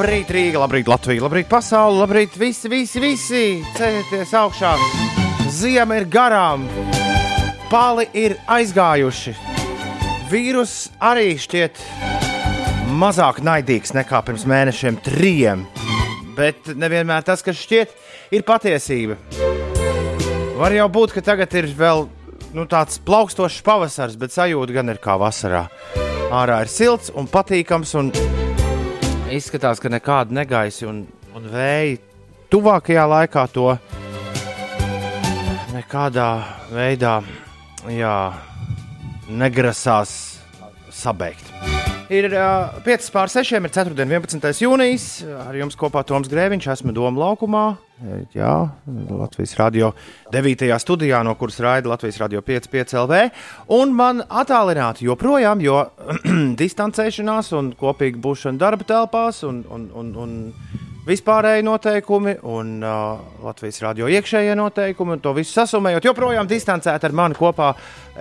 Labrīt, Rīga, labrīt, Latvija, labrīt, pasaule, labrīt, visi, visi, visi! Celieties augšā! Ziema ir garām, pāli ir aizgājuši. Vīrus arī šķiet mazāk naidīgs nekā pirms mēnešiem, trim. Bet nevienmēr tas, kas šķiet, ir patiesība. Var jau būt, ka tagad ir vēl nu, tāds plaukstošs pavasars, bet sajūta gan ir kā vasarā. Ārā ir silts un patīkams, un izskatās, ka nekāda negaisa un, un vēja tuvākajā laikā to nekādā veidā jā, negrasās sabeigt. Ir uh, 5 pār 6, ir 4. un 11. jūnijas. Ar jums kopā Toms Grēviņš, esmu Doma laukumā. Jā, Latvijas radio 9. studijā, no kuras raida Latvijas radio 5,5 LV. Un man attālināti joprojām, jo distancēšanās un kopīga būšana darba telpās un, un, un, un vispārēji noteikumi un uh, Latvijas radio iekšējie noteikumi, un to visu sasumējot, joprojām distancēt ar mani kopā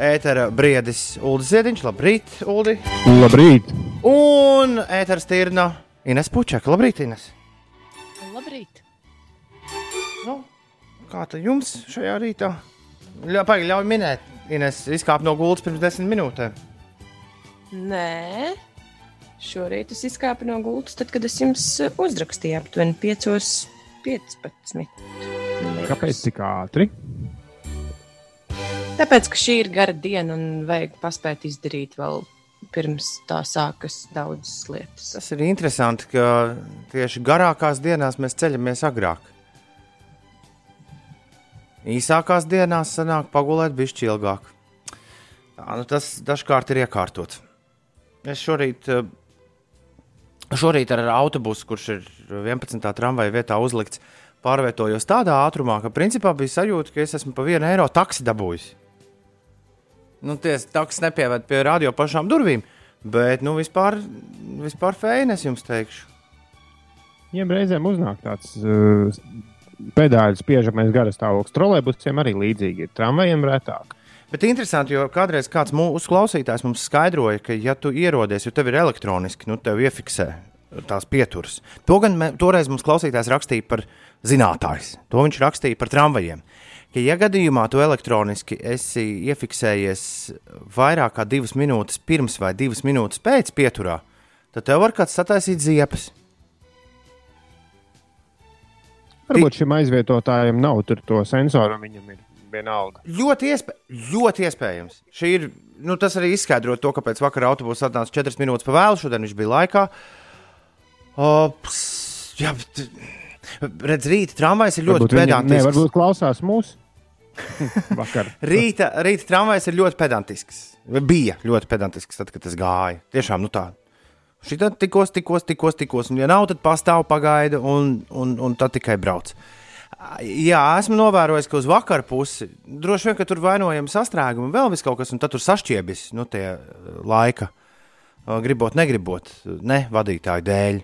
ētera briedis Ulris Ziediņš. Labrīt, Ulri! Labrīt! Un ētera stirna Ines Pučaka. Labrīt, Ines! Labrīt! Nu, kā tad jums šajā rītā? Ļa, Pagaid, ļauj minēt, Ines izkāpa no gultas pirms desmit minūtēm. Nē, šorīt es izkāpu no gultas, tad, kad es jums eh, uzrakstīju aptuveni 5.15. Kāpēc tik ātri? Tāpēc, ka šī ir gara diena un vajag paspēt izdarīt vēl pirms tā sākas daudzas lietas. Tas ir interesanti, ka tieši garākās dienās mēs ceļamies agrāk. Īsākās dienās sanāk pagulēt bišķi ilgāk. Tā, nu tas dažkārt ir iekārtots. Es šorīt, eh, šorīt ar autobusu, kurš ir 11. tramvaja vietā uzlikts, pārvietojos tādā ātrumā, ka principā bija sajūta, ka es esmu pa vienu eiro taksi dabūjis. Nu, tie taksi nepieved pie radio pašām durvīm, bet nu, vispār, vispār fēni es jums teikšu. Viņiem reizēm uznāk tāds uh, pedāļu spiežamais garastāvoklis. Trolēļbusiem arī līdzīgi ir. Tramvajiem retāk. Bet interesanti, jo kādreiz kāds mūsu klausītājs mums skaidroja, ka, ja tu ierodies, jo tev ir elektroniski, nu tev iefiksē tās pieturas. To gan mē, toreiz mums klausītājs rakstīja par zinātājs. To viņš rakstīja par tramvajiem. Ka, ja gadījumā tu elektroniski esi iefiksējies vairāk kā divas minūtes pirms vai divas minūtes pēc pieturā, tad tev var kāds sataisīt ziepes. Varbūt šim aizvietotājam nav to sensoru, viņam ir vienalga. Ļoti, iespē ļoti iespējams. Šī ir, nu, tas arī izskaidro to, kāpēc vakar autobuss atnāca 4 minūtes pa vēlu. Šodien viņš bija laikā. O, ps, jā, bet, redz, rīta tramvajs ir ļoti pedantisks. Nē, varbūt klausās mūsu. Rīta, rīta tramvajs ir ļoti pedantisks. Bija ļoti pedantisks, tad, kad tas gāja. Tiešām, nu tā. Šitā tikos, tikos, tikos, tikos. Un, ja nav, tad pastāv, pagaida, un, un, un tad tikai brauc. Jā, esmu novērojis, ka uz vakaru pusi droši vien, ka tur vainojami sastrēgumi vēl kaut kas, un tad tur sašķiebis nu, tie laika. Gribot, negribot, ne vadītāju dēļ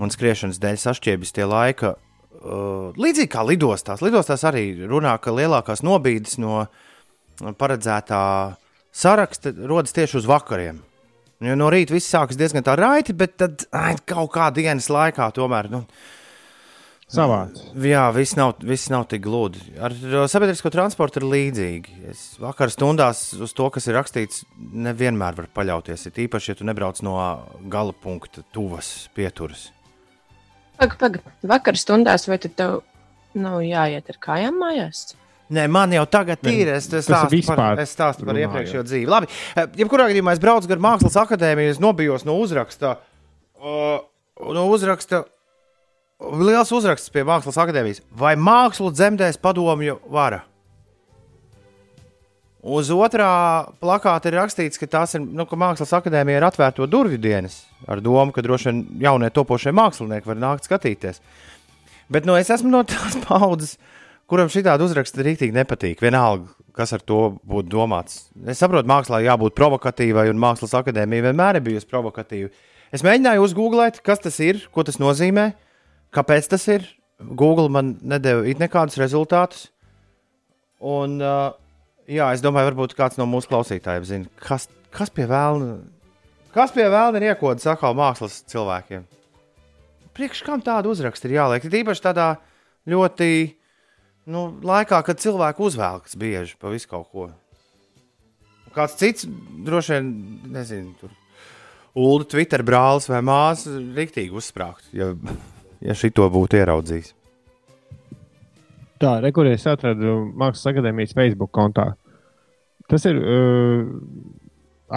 un skriešanas dēļ sašķiebis tie laika. Uh, līdzīgi kā lidostās. Lidostās arī runā, ka lielākās nobīdes no paredzētā saraksta rodas tieši uz vakariem. Jo no rīta viss sākas diezgan tā raiti, bet tad ai, kaut kā dienas laikā tomēr. Nu, Savāds. Jā, viss nav, viss nav tik gludi. Ar sabiedrisko transportu ir līdzīgi. Es vakar stundās uz to, kas ir rakstīts, nevienmēr var paļauties. Ir īpaši, ja tu nebrauc no gala punkta, tuvas pieturas. Pagaid, pagaid, vakar stundās, vai tad tev nav jāiet ar kājām mājās? Nē, man jau tagad ir. Es, es stāstu par, es stāstu par iepriekšējo dzīvi. Labi, eh, jebkurā gadījumā es braucu gar Mākslas akadēmiju, es nobijos no uzraksta. Uh, no uzraksta liels uzraksts pie Mākslas akadēmijas. Vai mākslu dzemdēs padomju vara? Uz otrā plakāta ir rakstīts, ka ir nu, ka Mākslas akadēmija ir atvērto durvju dienas ar domu, ka droši vien jaunie topošie mākslinieki var nākt skatīties. Bet nu, es esmu no tās paudzes, kuram šī tāda uzraksta rīktīgi nepatīk. Vienalga, kas ar to būtu domāts. Es saprotu, mākslā jābūt provokatīvai, un mākslas akadēmija vienmēr ir bijusi provokatīva. Es mēģināju uzgooglēt, kas tas ir, ko tas nozīmē, kāpēc tas ir. Google man nedēva it nekādus rezultātus. Un, uh, jā, es domāju, varbūt kāds no mūsu klausītājiem zina, kas, kas pie vēlna, kas pie vēlna ir iekodas atkal mākslas cilvēkiem. priekš kam tādu uzrakstu ir jāliek? Ir īpaši tādā ļoti nu, laikā, kad cilvēki uzvelkas bieži pa visu kaut ko. Kāds cits droši vien, nezinu, tur Ulu, Twitter brālis vai māsa riktīgi uzsprāgt, ja, ja šito būtu ieraudzījis. Tā, rekurēs atradu Mākslas akadēmijas Facebook kontā. Tas ir uh,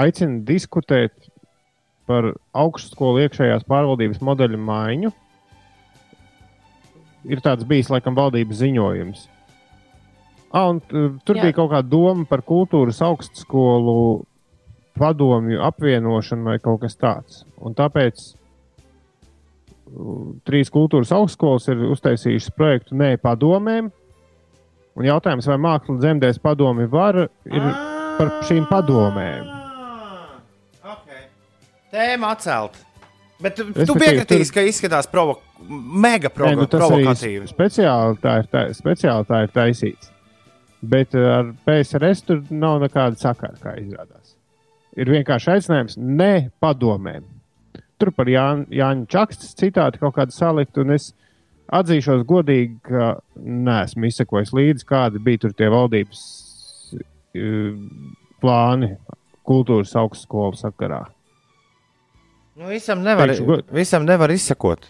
aicina diskutēt par augstskolu iekšējās pārvaldības modeļu maiņu. Ir tāds bijis, laikam, valdības ziņojums. Ah, un, uh, tur Jā. bija kaut kāda doma par kultūras augstskolu padomju apvienošanu vai kaut kas tāds. Un tāpēc trīs kultūras augstskolas ir uztaisījušas projektu Nē, padomēm. Un jautājums, vai māksla dzemdēs padomi var, ir par šīm padomēm. Okay. Tēma atcelt. Bet tu, tu piekritīsi, tur... ka izskatās provo mega provo Nē, nu, provokatīvi. Speciāli tā, ir tā, speciāli tā ir taisīts. Bet ar PSRS tur nav nekāda sakara, kā izrādās. Ir vienkārši aicinājums ne padomēm. Tur par Jāņa, Jāņa Čakstas citāti kaut kādu salikt, un es atzīšos godīgi, ka neesmu izsekojis līdzi, kādi bija tur tie valdības plāni kultūras augstskolu sakarā. Nu, visam, nevar, Teikšu, visam nevar izsekot.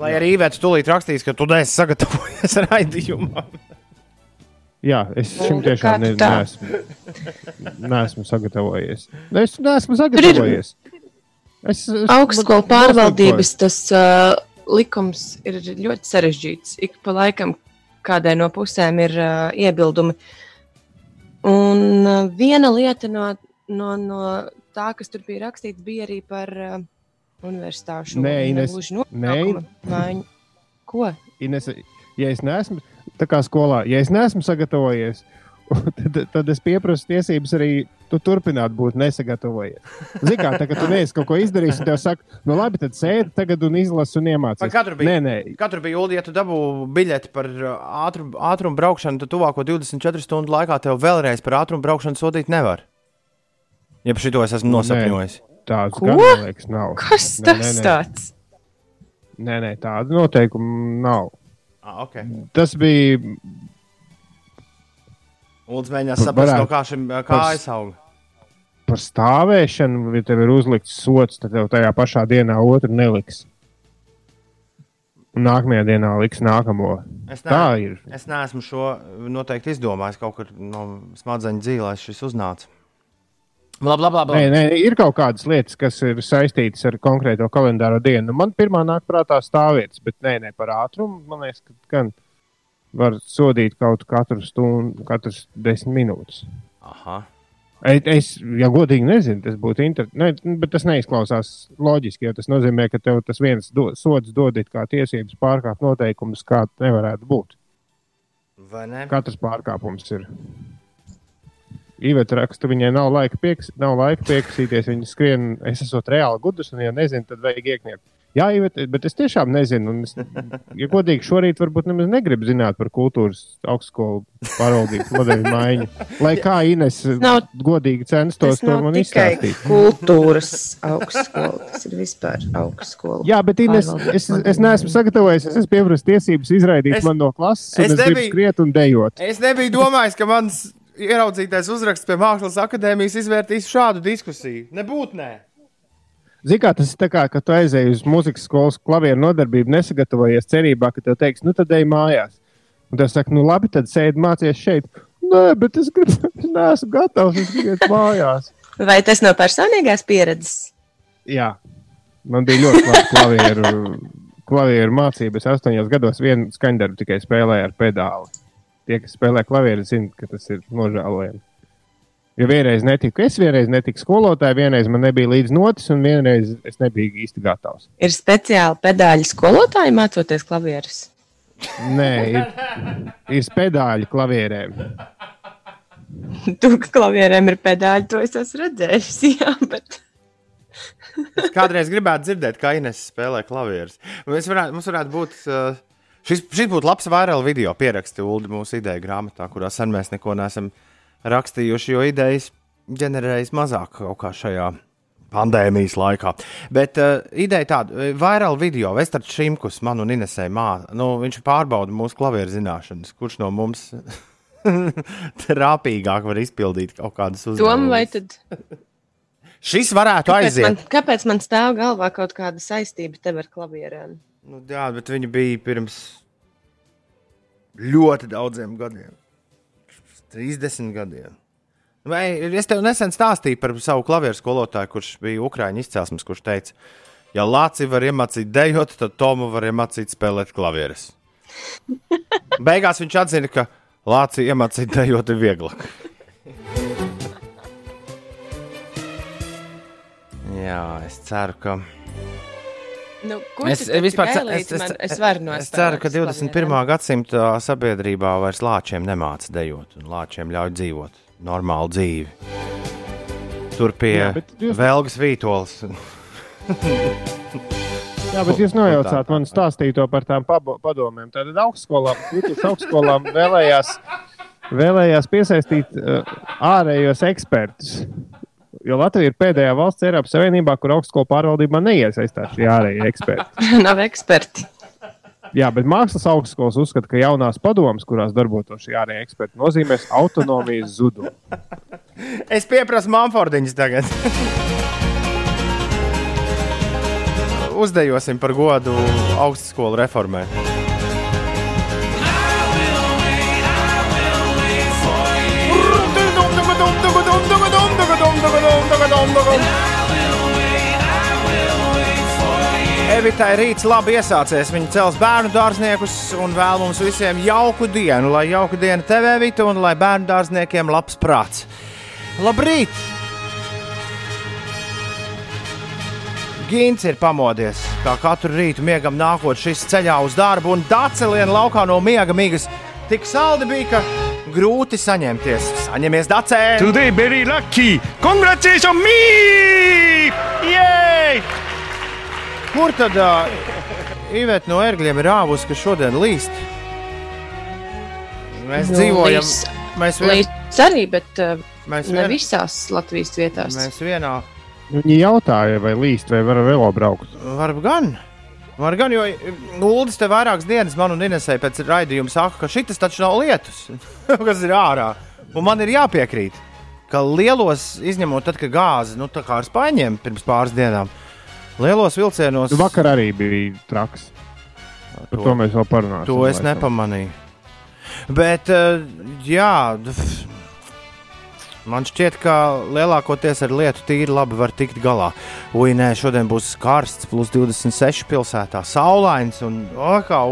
Lai Jā. arī Ivets tūlīt rakstīs, ka tu neesi sagatavojies raidījumam. Jā, es šim tiešām ne, neesmu, neesmu sagatavojies. Es neesmu sagatavojies. Es, es Augstskolu pārvaldības tas uh, likums ir ļoti sarežģīts. Ik pa laikam kādai no pusēm ir uh, iebildumi. Uh, Un uh, viena lieta no, no, no tā, kas tur bija rakstīts, bija arī par uh, universitāšu Nē, Ines, nē. Maiņu. Ko? Ines, ja es neesmu tā kā skolā, ja es neesmu sagatavojies, tad, tad es pieprasu tiesības arī tu turpināt būt nesagatavojies. Zini, kā tā, tu neesi kaut ko izdarījis, un tev saka, nu labi, tad sēdi tagad un izlasi un iemācīties. Katru bija, nē, nē. Katru bija Ulu, ja tu dabū biļeti par uh, ātrumu, ātrumu braukšanu, tad tuvāko 24 stundu laikā tev vēlreiz par ātrumu braukšanu sodīt nevar. Ja par šito es esmu nosapņojis. Tāds gan, man liekas, nav. Kas tas nē, nē. tāds? Nē, nē, tādu noteikumu nav. Ah, okay. Tas bija. Lūdzu, mēģināt saprast, no kā šim kājas aug par stāvēšanu, ja tev ir uzlikts sots, tad tev tajā pašā dienā otru neliks. Un nākamajā dienā liks nākamo. Es ne, Tā ir. Es neesmu šo noteikti izdomājis. Kaut kur no smadzeņu dzīvēs šis uznāca. Labi, labi, labi. Nē, nē, ir kaut kādas lietas, kas ir saistītas ar konkrēto kalendāro dienu. Nu, man pirmā nāk prātā stāvvietas, bet nē, nē, par ātrumu. Man liekas, ka gan var sodīt kaut katru stundu, katras desmit minūtes. Aha. Es, ja godīgi nezinu, tas būtu interesanti. Ne, bet tas neizklausās loģiski, jo tas nozīmē, ka tev tas viens do, sods dod kā tiesības pārkāpt noteikumus, kā nevarētu būt. Vai ne? Katrs pārkāpums ir. Iveta raksta, viņai nav laika, pieks, nav laika pieksīties. Viņa skrien, es esmu reāli gudrs, un, ja nezinu, tad vajag iekniegt. Jā, bet, bet es tiešām nezinu. Es, ja godīgi, šorīt varbūt nemaz negribu zināt par kultūras augstskolu pārvaldības modeļu maiņu. Lai kā Ines nav, godīgi censtos to man izstāstīt. Kultūras augstskola, tas ir vispār augstskola. Jā, bet Ines, es, es neesmu sagatavojies. Es esmu pieprasījis tiesības izraidīt es, man no klases, un es, es nebiju, gribu skriet un dejot. Es nebiju domājis, ka mans ieraudzītais uzraksts pie Mākslas akadēmijas izvērtīs šādu diskusiju. Nebūtu nē. Ziniet, tas ir tā kā, ka tu aizēji uz muzikas skolas klavieru nodarbību, nesagatavojies cerībā, ka tev teiks, nu tad ej mājās. Un tas saka, nu labi, tad sēdi mācies šeit. Nē, bet es, gribu, es neesmu gatavs, es gribu iet mājās. Vai tas no personīgās pieredzes? Jā, man bija ļoti labi klavieru, klavieru mācības. Es astoņos gados vienu skaņdarbu tikai spēlēju ar pedāli. Tie, kas spēlē klavieru, zina, ka tas ir nožēlojami. Jo vienreiz netiku, es vienreiz netiku skolotāju, vienreiz man nebija līdz notis, un vienreiz es nebiju īsti gatavs. Ir speciāli pedāļu skolotāji mācoties klavierus? Nē, ir, ir pedāļu klavierēm. Tur klavierēm ir pedāļi, to es esmu redzējis. Jā, bet... es kādreiz gribētu dzirdēt, kā Ines spēlē klavierus. Mums varētu, mums varētu būt. Uh, šis, šis būtu labs vairāk video pieraksts, Ulu, mūsu ideja grāmatā, kurā sen mēs neko neesam rakstījuši, jo idejas ģenerējas mazāk kaut kā šajā pandēmijas laikā. Bet uh, ideja tāda, vairāk video, Vestards Šimkus, man un Inesē māca, nu, viņš pārbauda mūsu klavieru zināšanas, kurš no mums trāpīgāk var izpildīt kaut kādas uzdevumus. Šis varētu kāpēc aiziet. Man, kāpēc man stāv galvā kaut kāda saistība tev ar klavierēm? Nu, jā, bet viņi bija pirms ļoti daudziem gadiem. 30 gadiem. Vai, es tev nesen stāstīju par savu klavieru skolotāju, kurš bija Ukrāņu izcelsmes, kurš teica, ja Lācija var iemācīt dejot, tad Tomu var iemācīt spēlēt klavieres. Beigās viņš atzina, ka Lācija iemācīt dejot ir vieglāk. Jā, es ceru, ka. Nu, Es, vispār, es, es, es, varu es ceru, ka 21. gadsimta sabiedrībā vairs lāčiem nemāca dejot, un lāčiem ļauj dzīvot normālu dzīvi. Tur pie Jā, jūs- Velgas Vītols. Jā, bet jūs nojaucāt man stāstīto par tām padomēm. Tad augstskolām, Latvijas augstskolām vēlējās, vēlējās piesaistīt uh, ārējos ekspertus. Jo Latvija ir pēdējā valsts Eiropas Savienībā, kur augstskola pārvaldībā neiesaistās šie ārējie eksperti. Nav eksperti. Jā, bet mākslas augstskolas uzskata, ka jaunās padomas, kurās darbotos šie ārējie eksperti, nozīmēs autonomijas zudumu. Es pieprasu Manfordiņus tagad. Uzdejosim par godu augstskolu reformē. Evitai rīts labi iesācies. Viņa cels bērnu dārzniekus un vēl mums visiem jauku dienu. Lai jauka diena tev, Evita, un lai bērnu dārzniekiem labs prāts. Labrīt! Gins ir pamodies, kā katru rītu miegam nākot šis ceļā uz darbu, un daceliena laukā no miega migas tik saldi bija, ka grūti saņemties. Saņemies dacē! Today very lucky! Congratulations me! Yay! Kur tad uh, Iveta no ērgļiem ir āvusi, ka šodien līst? Mēs Nu, dzīvojam, līs- mēs, vien, Līdz arī, bet uh, mēs, ne vien, visās Latvijas vietās. mēs vienā Viņi jautāja, vai līst, vai var vēl braukt. Var gan. Var gan, jo Ulas te vairākas dienas man un Inesai pēc raidījuma saka, ka šis taču nav lietus, kas ir ārā. Un man ir jāpiekrīt, ka lielos, izņemot tad, kad gāzi, nu ar spaiņiem pirms pāris dienām, lielos vilcienos. Nu, vakar arī bija traks. Par to, to mēs vēl parunāsim. To es nepamanīju. Bet, eh, jā, man šķiet, ka lielākoties ar lietu tīri labi var tikt galā. Ui, nē, šodien būs karsts, plus 26 pilsētā, saulains un o, kā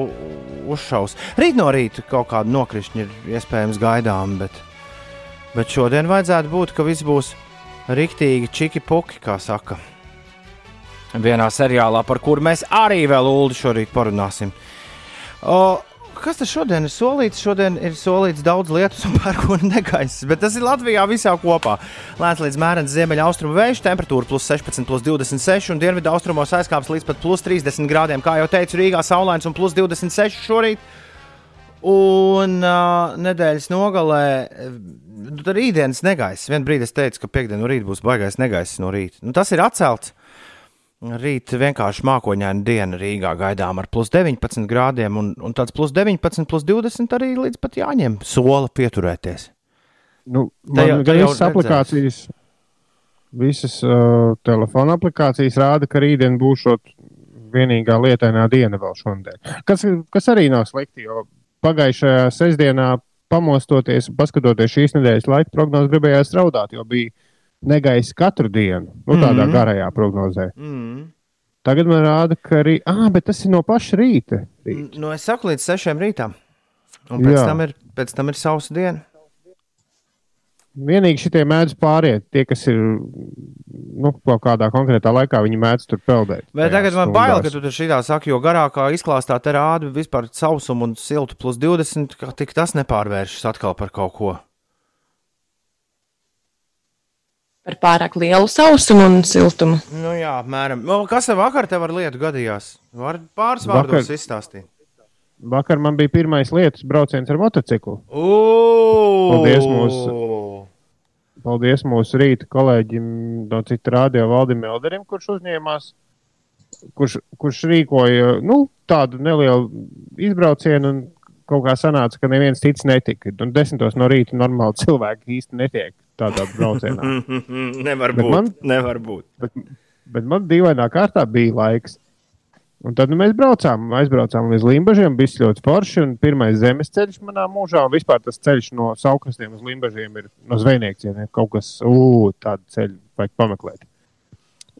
uzšaus. Rīt no rīta kaut kāda nokrišņa ir iespējams gaidām, bet, bet šodien vajadzētu būt, ka viss būs riktīgi čiki puki, kā saka. Vienā seriālā, par kuru mēs arī vēl Ulu šorīt parunāsim. O, kas tas šodien ir solīts? Šodien ir solīts daudz lietus un pērkona negaiss, bet tas ir Latvijā visā kopā. Lēns līdz mērens ziemeļa austrumu vējš, temperatūra plus 16, plus 26, un dienvidu austrumos aizkāps līdz pat plus 30 grādiem. Kā jau teicu, Rīgā saulains un plus 26 šorīt. Un uh, nedēļas nogalē, tad rītdienas negaiss. Vienu brīdi es teicu, ka piekdienu no rīta būs baigais negaiss no rīta. Nu, tas ir atcelts. Rīt vienkārši mākoņaina diena Rīgā gaidām ar plus 19 grādiem, un, un tāds plus 19, plus 20 arī līdz pat jāņem sola pieturēties. Nu, man jau visas aplikācijas, visas uh, telefona aplikācijas rāda, ka rītdien būs vienīgā lietainā diena vēl šonadēļ. Kas, kas arī nav slikti, jo pagājušajā sestdienā pamostoties, paskatoties šīs nedēļas laika prognozes, gribējās raudāt, jo bija negaisa katru dienu, nu, tādā Mhm. garajā prognozē. Mm. Tagad man rāda, ka arī, ah, bet tas ir no paša rīta. rīt. Nu, es saku līdz 6 rītām, un pēc Jā. tam, ir, pēc tam ir sausa diena. Vienīgi šitie mēdz pāriet, tie, kas ir nu, kaut kādā konkrētā laikā, viņi mēdz tur peldēt. Bet tagad man bail, ka tu tur šitā saki, jo garākā izklāstā te rāda vispār sausumu un siltu plus 20, ka tik tas nepārvēršas atkal par kaut ko. Par pārāk lielu sausumu un siltumu. Nu, jā, apmēram. Kas tev vakar tev ar lietu gadījās? Var pāris vārdos Vakar- izstāstīt. Vakar man bija pirmais lietus brauciens ar motociklu. Paldies mūsu- paldies mūsu rīta kolēģim no cita radio Valdim Elderim, kurš uzņēmās, kurš, kurš rīkoja nu, tādu nelielu izbraucienu un kaut kā sanāca, ka neviens cits netika. Un desmitos no rīta normāli cilvēki īsti netiek tādā braucienā. nevar Bet būt. man- Nevar būt. Bet, bet man dīvainā kārtā bija laiks. Un tad nu, mēs braucām, aizbraucām līdz Limbaģiem. Bija ļoti forši. Un pirmais zemes ceļš manā mūžā, un vispār tas ceļš no Saukrastiem uz Limbaģiem ir no zvejniekiem. Kaut kas ugh, tādu ceļu vajag pameklēt.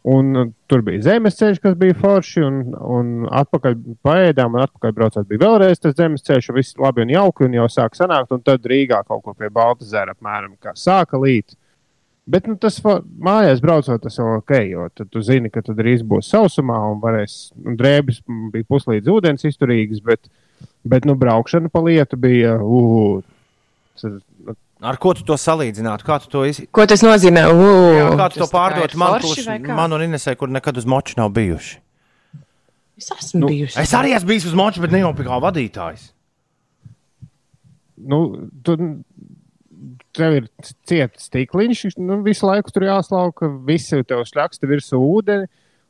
Un uh, tur bija zemes ceļš, kas bija forši, un, un atpakaļ paēdām, un atpakaļ braucot bija vēlreiz tas zemes ceļš, un viss labi un jauki, un jau sāk sanākt, un tad Rīgā kaut kur pie Baltazēra apmēram kā sāka līt. Bet nu, tas mājās braucot, tas jau ok, jo tad tu zini, ka tad drīz būs sausumā un varēs, un drēbes bija puslīdz ūdens izturīgas, bet, bet nu, braukšana pa lietu bija, uh, Ar ko tu to salīdzinātu? Kā tu to izdarīji? Ko tas nozīmē? U, Jā, kā tu to tas tā kā pārdot ir man, kurš, man un Inesai, kur nekad uz moču nav bijuši? Es esmu Nu, bijusi. Es arī esmu bijis uz moču, bet ne jau kā vadītājs. nu, tu, tev ir ciets stikliņš, nu, visu laiku tur jāslauka, ka visi tev šļaksta virsū ūdeni.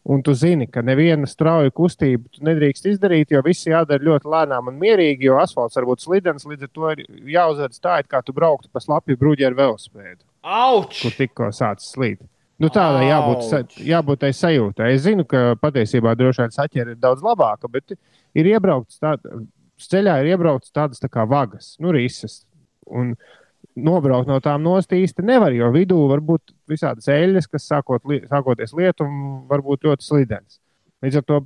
Un tu zini, ka neviena strauja kustība tu nedrīkst izdarīt, jo viss jādara ļoti lēnām un mierīgi, jo asfalts var būt slidens. Līdz ar to ir jāuzvedas tā, it kā tu brauktu pa slapju bruģi ar velospēdu, Auč! kur tikko sācis slīd. Nu, tādai jābūt, jābūt tai sajūtai. Es zinu, ka patiesībā droši vien saķere ir daudz labāka, bet ir iebraukts tādā ceļā, ir iebraukts tādas tā kā vagas, nu, rises. Un nobraukt no tām nost īsti nevar, jo vidū var būt visādas eļļas, kas sākot, li- sākoties lietum, var būt ļoti slidens. Līdz ar to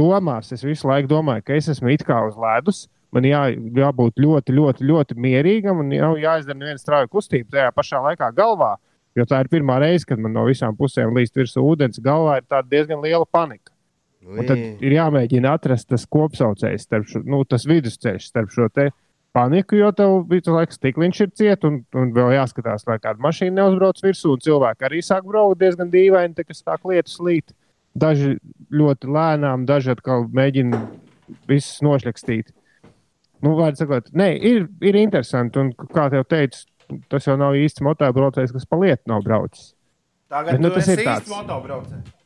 domās, es visu laiku domāju, ka es esmu it kā uz ledus. Man jā, jābūt ļoti, ļoti, ļoti mierīgam un jau jāizdara neviena strauja kustība tajā pašā laikā galvā. Jo tā ir pirmā reize, kad man no visām pusēm līst virsū ūdens galvā, ir diezgan liela panika. Un tad ir jāmēģina atrast tas kopsaucējs, starp šo, nu, tas vidusceļš starp šo te paniku, jo tev visu laiku stikliņš ir ciet, un, un vēl jāskatās, lai kāda mašīna neuzbrauc virsū, un cilvēki arī sāk braukt diezgan dīvaini, te, kas sāk lietus līt. Daži ļoti lēnām, daži atkal mēģina visus nošļakstīt. Nu, vārds sakot, nē, ir, ir interesanti, un kā jau teicu, tas jau nav īsts motobraucējs, kas pa lietu nav braucis. Tagad Bet, nu, tas ir tāds. īsts motobraucējs.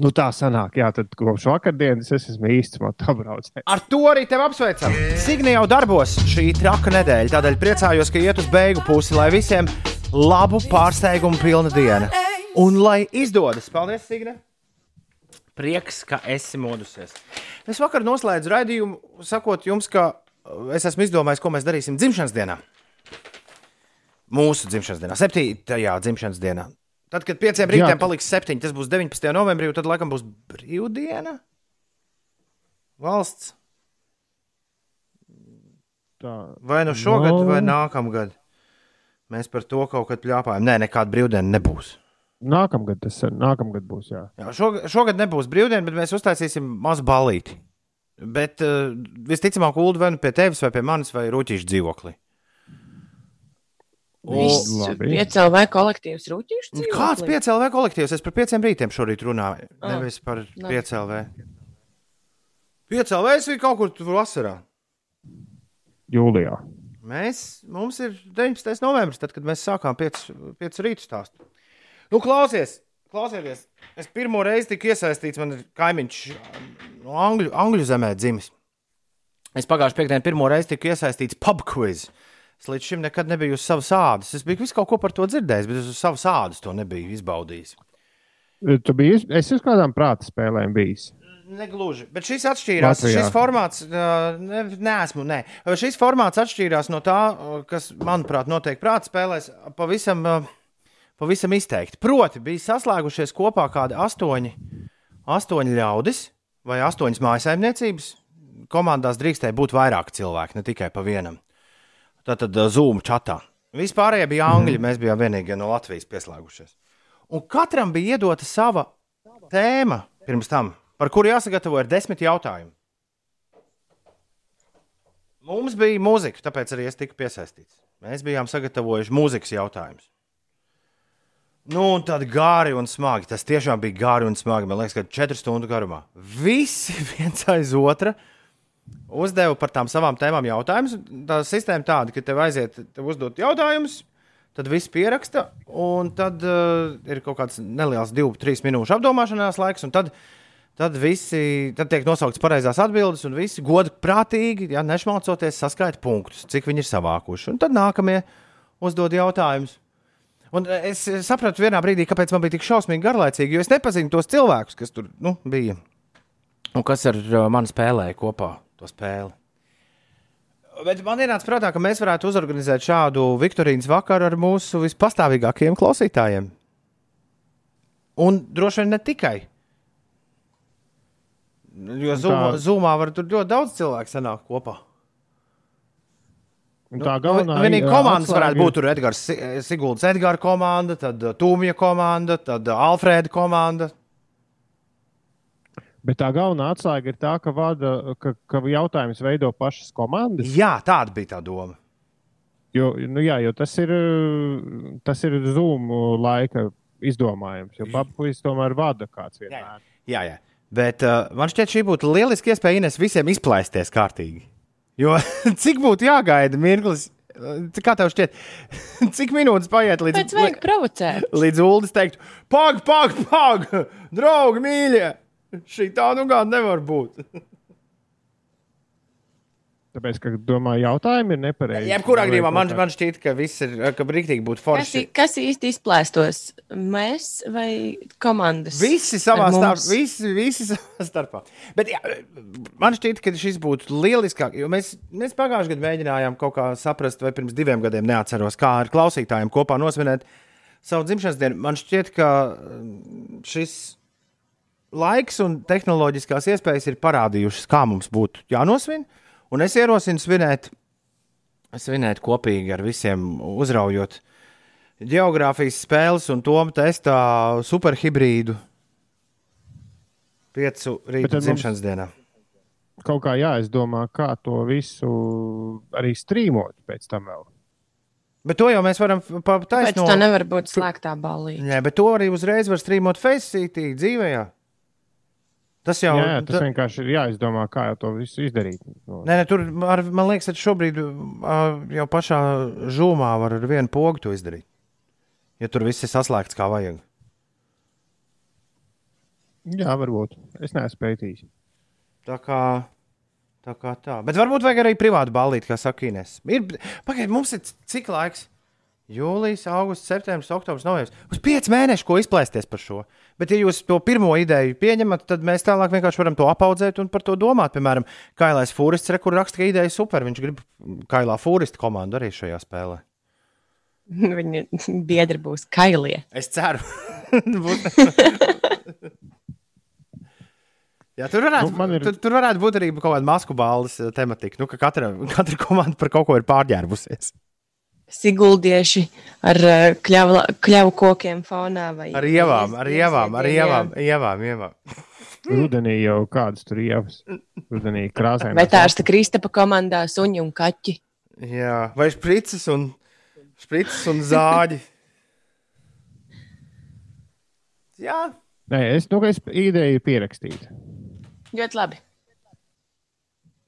Nu, tā sanāk, jā, tad kopš vakardienas es esmu īsts motobraucējs. Ar to arī tevi apsveicam. Signi jau darbos šī traka nedēļa, tādēļ priecājos, ka iet uz beigu pusi, lai visiem labu pārsteigumu pilna diena. Un lai izdodas, paldies, Signe! Prieks, ka esi modusies. Es vakar noslēdzu raidījumu, sakot jums, ka uh, es esmu izdomājis, ko mēs darīsim dzimšanas dienā. Mūsu dzimšanas dienā, 7. dzimšanas dienā. Tad, kad pieciem rītiem paliks septiņi, tas būs 19. novembrī, tad laikam būs brīvdiena. Valsts. Tā, Vai nu šogad, no... vai nākamgad. Mēs par to kaut kad pļāpājam. Nē, nekāda brīvdiena nebūs. nākamgad tas nākamgad būs. Jā. Jā, šogad, šogad nebūs brīvdiena, bet mēs uztaisīsim mazu balīti. Bet uh, visticamāk, Ulu vai nu pie tevis, vai pie manis, vai rūtīšu dzīvoklī. Labi. piecēlē kolektīvs rūtīšu. Kāds piecēlē kolektīvs? Es par pieciem rītiem šorīt runāju. Ah, Nevis par labi. piecēlē. Piecēlē es biju kaut kur tur vasarā. Jūlijā. Mēs, mums ir 19. novembris, tad, kad mēs sākām 5 rītu stāstu. Nu, klausies, klausieties, es pirmo reizi tiku iesaistīts, man ir kaimiņš no Angļu, Angļu zemē dzimis. Es pagājušajā piekdienā pirmo reizi tiku iesaistīts pub quiz. Es līdz šim nekad nebiju uz savas ādas. Es biju visu kaut ko par to dzirdējis, bet es uz savas ādas to nebiju izbaudījis. Tu biji, es uz kādām prāta spēlēm bijis. Negluži. Bet šis atšķīrās. Latvijā. Šis formāts, ā, ne, neesmu, nē. Šis formāts atšķīrās no tā, kas, manuprāt, notiek prāta spēlēs, pavisam, pavisam izteikti. Proti, bija saslēgušies kopā kādi astoņi, astoņi ļaudis vai astoņas mājasaimniecības. Komandās drīkstēja būt vairāk cilvēku, ne tikai pa vienam. Tātad ā, Zoom čatā. Vispārējie bija angļi, mēs bijām vienīgie no Latvijas pieslēgušies. Un katram bija iedota sava tēma pirms tam, par kuru jāsagatavo ir desmit jautājumi. Mums bija mūzika, tāpēc arī es tiku piesaistīts. Mēs bijām sagatavojuši mūzikas jautājumus. Nu, un tad gāri un smagi. Tas tiešām bija gāri un smagi. Man liekas, ka četru stundu garumā. Visi viens aiz otra uzdeva par tām savām tēmām jautājumus. Tā sistēma tāda, ka tev aiziet, tev uzdot jautājumus, tad viss pieraksta, un tad uh, ir kaut kāds neliels, divu, trīs minūšu apdomāšanās laiks, un tad, tad visi tad tiek nosauktas pareizās atbildes, un visi godprātīgi, ja nešmalcoties, saskaita punktus, cik viņi ir savākuši. Un tad nākamie uzdod jautājumus. Un es sapratu vienā brīdī, kāpēc man bija tik šausmīgi garlaicīgi, jo es nepazinu tos cilvēkus, kas tur nu, bija un kas ar uh, mani spēlēja kopā to spēli. Bet man ienāca prātā, ka mēs varētu uzorganizēt šādu Viktorīnas vakaru ar mūsu vispastāvīgākajiem klausītājiem. Un droši vien ne tikai. Jo zumā, zumā var tur ļoti daudz cilvēku sanākt kopā. Un tā galvenā nu, vienīgā komandas varētu būt tur Edgars Siguldas, Edgars komanda, tad Tūmija komanda, tad Alfrēda komanda. Bet tā galvenā atslēga ir tā, ka, vada, ka, ka jautājums veido pašas komandas. Jā, tāda bija tā doma. Jo, nu jā, jo tas ir, tas ir Zoom laika izdomājums. Jo papuļs tomēr vada kāds vienmēr. Jā, jā. jā. Bet uh, man šķiet, šī būtu lieliska iespēja Ines visiem izplēsties kārtīgi. Jo cik būtu jāgaida mirklis? Kā tev šķiet, cik minūtes paiet līdz Pēc vajag provocēt? Līdz Uldis teiktu, pag, pag, pag, draugi, mīļie! Šī tā nu gan nevar būt. Tāpēc, ka domāju, jautājumi ir nepareizi. Jebkurā gadījumā man, man šķiet, ka viss ir, ka brīvīgi būtu forši. Kas, kas īsti izplēstos? Mēs vai komandas? Visi savā starpā. Visi, visi savā starpā. Bet jā, man šķiet, ka šis būtu lieliskāk, jo mēs, mēs pagājušajā gadā mēģinājām kaut kā saprast, vai pirms diviem gadiem neatceros, kā ar klausītājiem kopā nosvinēt savu dzimšanas dienu. Man šķiet, ka šis laiks un tehnoloģiskās iespējas ir parādījušas, kā mums būtu jānosvin. Un es ierosinu svinēt, svinēt kopīgi ar visiem, uzraujot geogrāfijas spēles un to testā superhibrīdu piecu rīta dzimšanas dienā. Kaut kā jāizdomā, kā to visu arī strīmot pēc tam vēl. Bet to jau mēs varam pateikt. No... Tā nevar būt slēgtā balī. Nē, bet to arī uzreiz var strīmot Facecity dzīvē. Tas jau jā, jā, tas ta... vienkārši ir jāizdomā, kā jau to visu izdarīt. No. Nē, nē, tur ar, man liekas, ka šobrīd jau pašā žūmā var ar vienu pogu to izdarīt. Ja tur viss ir saslēgts kā vajag. Jā, varbūt. Es neesmu pētījis. Tā kā tā. Kā tā. Bet varbūt vajag arī privātu ballīti, kā saka Inês. Pagaidiet, mums ir cik laiks? Jūlijas, augusts, septembris, oktobris, novembris. Uz pieciem mēnešiem, ko izplēsties par šo. Bet, ja jūs to pirmo ideju pieņemat, tad mēs tālāk vienkārši varam to apaudzēt un par to domāt. Piemēram, Kailais Fūrists, kur raksta, ka ideja ir super. Viņš grib Kailā Fūrista komandu arī šajā spēlē. Viņa biedri būs Kailie. Es ceru. Jā, tur, varētu, nu, ir... tur, tur varētu būt arī kaut kāda masku balvas tematika. Nu, ka katra, katra komanda par kaut ko ir pārģērbusies siguldieši ar eh, kļavu, kļavu kokiem fonā. Ar ievām, ar ievām, ar ievām, ievām, ievām. Rudenī jau kādas tur ievas. Rudenī krāsaini. Vai tā ir Kristapa komandā suņi un kaķi? Jā, vai špricis un, špricis un zāģi. Jā. Nē, es to, ka es ideju pierakstīju. Ļoti labi.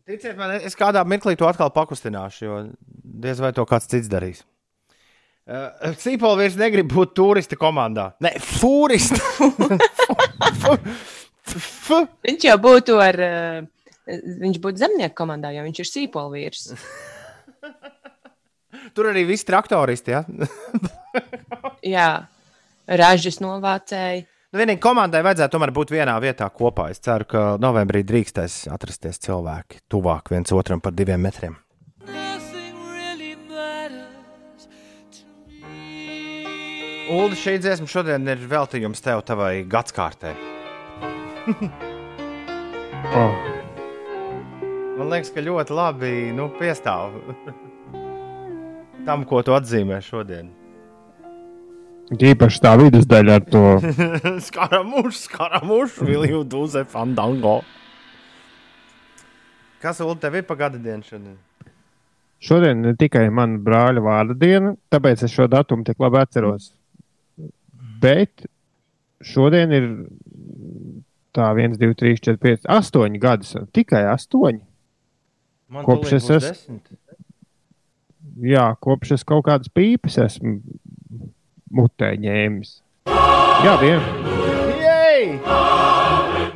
Ticiet man, es kādā mirklī to atkal pakustināšu, jo diez vai to kāds cits darīs. Uh, Cīpola vairs negrib būt turistu komandā. Nē, fūristu. viņš jau būtu ar, uh, viņš būtu zemnieku komandā, jo viņš ir sīpola vīrs. Tur arī viss traktoristi, ja? Jā, ražas novācēji. Nu, vienīgi komandai vajadzētu tomēr būt vienā vietā kopā. Es ceru, ka novembrī drīkstēs atrasties cilvēki tuvāk viens otram par diviem metriem. Ulu, šī dziesma šodien ir veltījums tev, tavai gadsimtai. oh. Man liekas, ka ļoti labi nu, piestāv tam, ko tu atzīmē šodien. Īpaši tā vidus daļa ar to skaramušu, skaramušu, Vilju Dūze, Fandango. Kas vēl tev ir pa gada dienu šodien? Šodien ne tikai mana brāļa vārda diena, tāpēc es šo datumu tik labi atceros. Bet šodien ir tā 1, 2, 3, 4, 5, 8 gadus. Tikai 8. Man Kopš es esmu. jā, kopš es kaut kādas pīpes esmu mutē ņēmis. Jā, vien. Jej!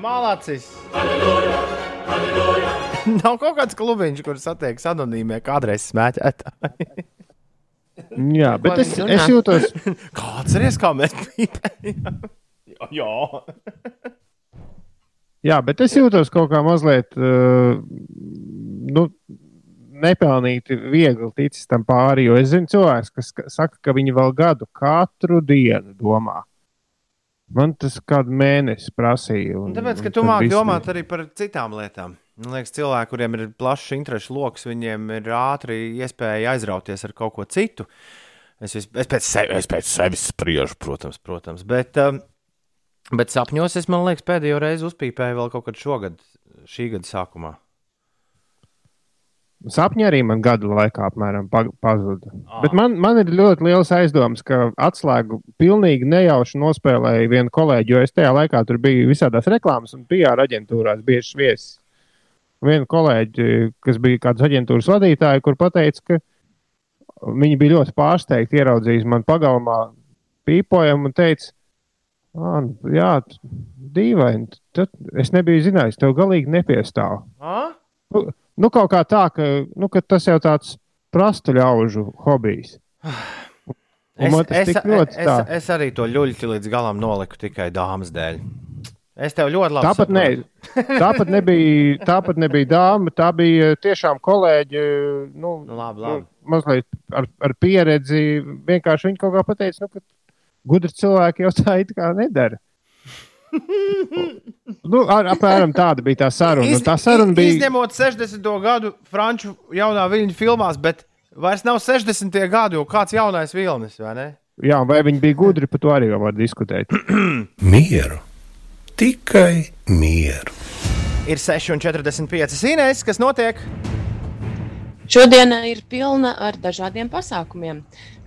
Malacis! Nav kaut kāds klubiņš, kur satiekas anonīmie kādreiz smēķētāji. Jā, bet es, es jūtos, Kāds ir kā mēs pīpējam? Jā, jā, bet es jūtos kaut kā mazliet uh, nu, nepelnīti viegli ticis tam pāri. Jo es zinu, cilvēks, kas ka- saka, ka viņi vēl gadu katru dienu domā. Man tas kādu mēnesi prasīja. Un tāpēc, ka tu māki domāt arī par citām lietām. Man liekas, cilvēki, kuriem ir plašs interešu lokus, viņiem ir ātri iespēja aizrauties ar kaut ko citu. Es, vis- es, pēc, sevi, es pēc sevis spriežu, protams, protams. Bet, um, bet sapņos es, man liekas, pēdējo reizi uzpīpēju vēl kaut kad šogad, šī gada sākumā. Sapņi arī man gadu laikā apmēram pa- pazuda. Ah. Bet man, man ir ļoti liels aizdoms, ka atslēgu pilnīgi nejauši nospēlēja viena kolēģi, jo es tajā laikā tur biju visādās reklāmas un PR aģentūrās bieži viesis. Viena kolēģi, kas bija kādas aģentūras vadītāja, kur teica, ka viņi bija ļoti pārsteigti ieraudzījis man pagalmā pīpojumu un teica, "Ā, nu, jā, dīvaini, tad es nebiju zinājis, tev galīgi nepiestāv. Ah? Nu, nu, kaut kā tā, ka, nu, ka tas jau tāds prastu ļaužu hobijs. Un Es, es, tik ļoti es, tā. es arī to ļuļķi līdz galam noliku tikai dāmas dēļ. Es tev ļoti labi Tāpat, ne, saprotu. tāpat, nebija, tāpat nebija dāma, tā bija tiešām kolēģi. Nu, Nu, labi, labi. Nu, mazliet ar, ar pieredzi. Vienkārši viņi kaut kā pateica, nu, ka gudri cilvēki jau tā it kā nedara. nu, ar, apmēram tāda bija tā saruna. Iz- Un tā saruna iz- bija. Izņemot 60. gadu franču jaunā viļņu filmās, bet vairs nav 60. gadi, jo kāds jaunais vilnis, vai ne? Jā, vai viņi bija gudri, par to arī var diskutēt. Mieru, tikai mieru. Ir 6,45 sīnēs, kas notiek. Šodiena ir pilna ar dažādiem pasākumiem.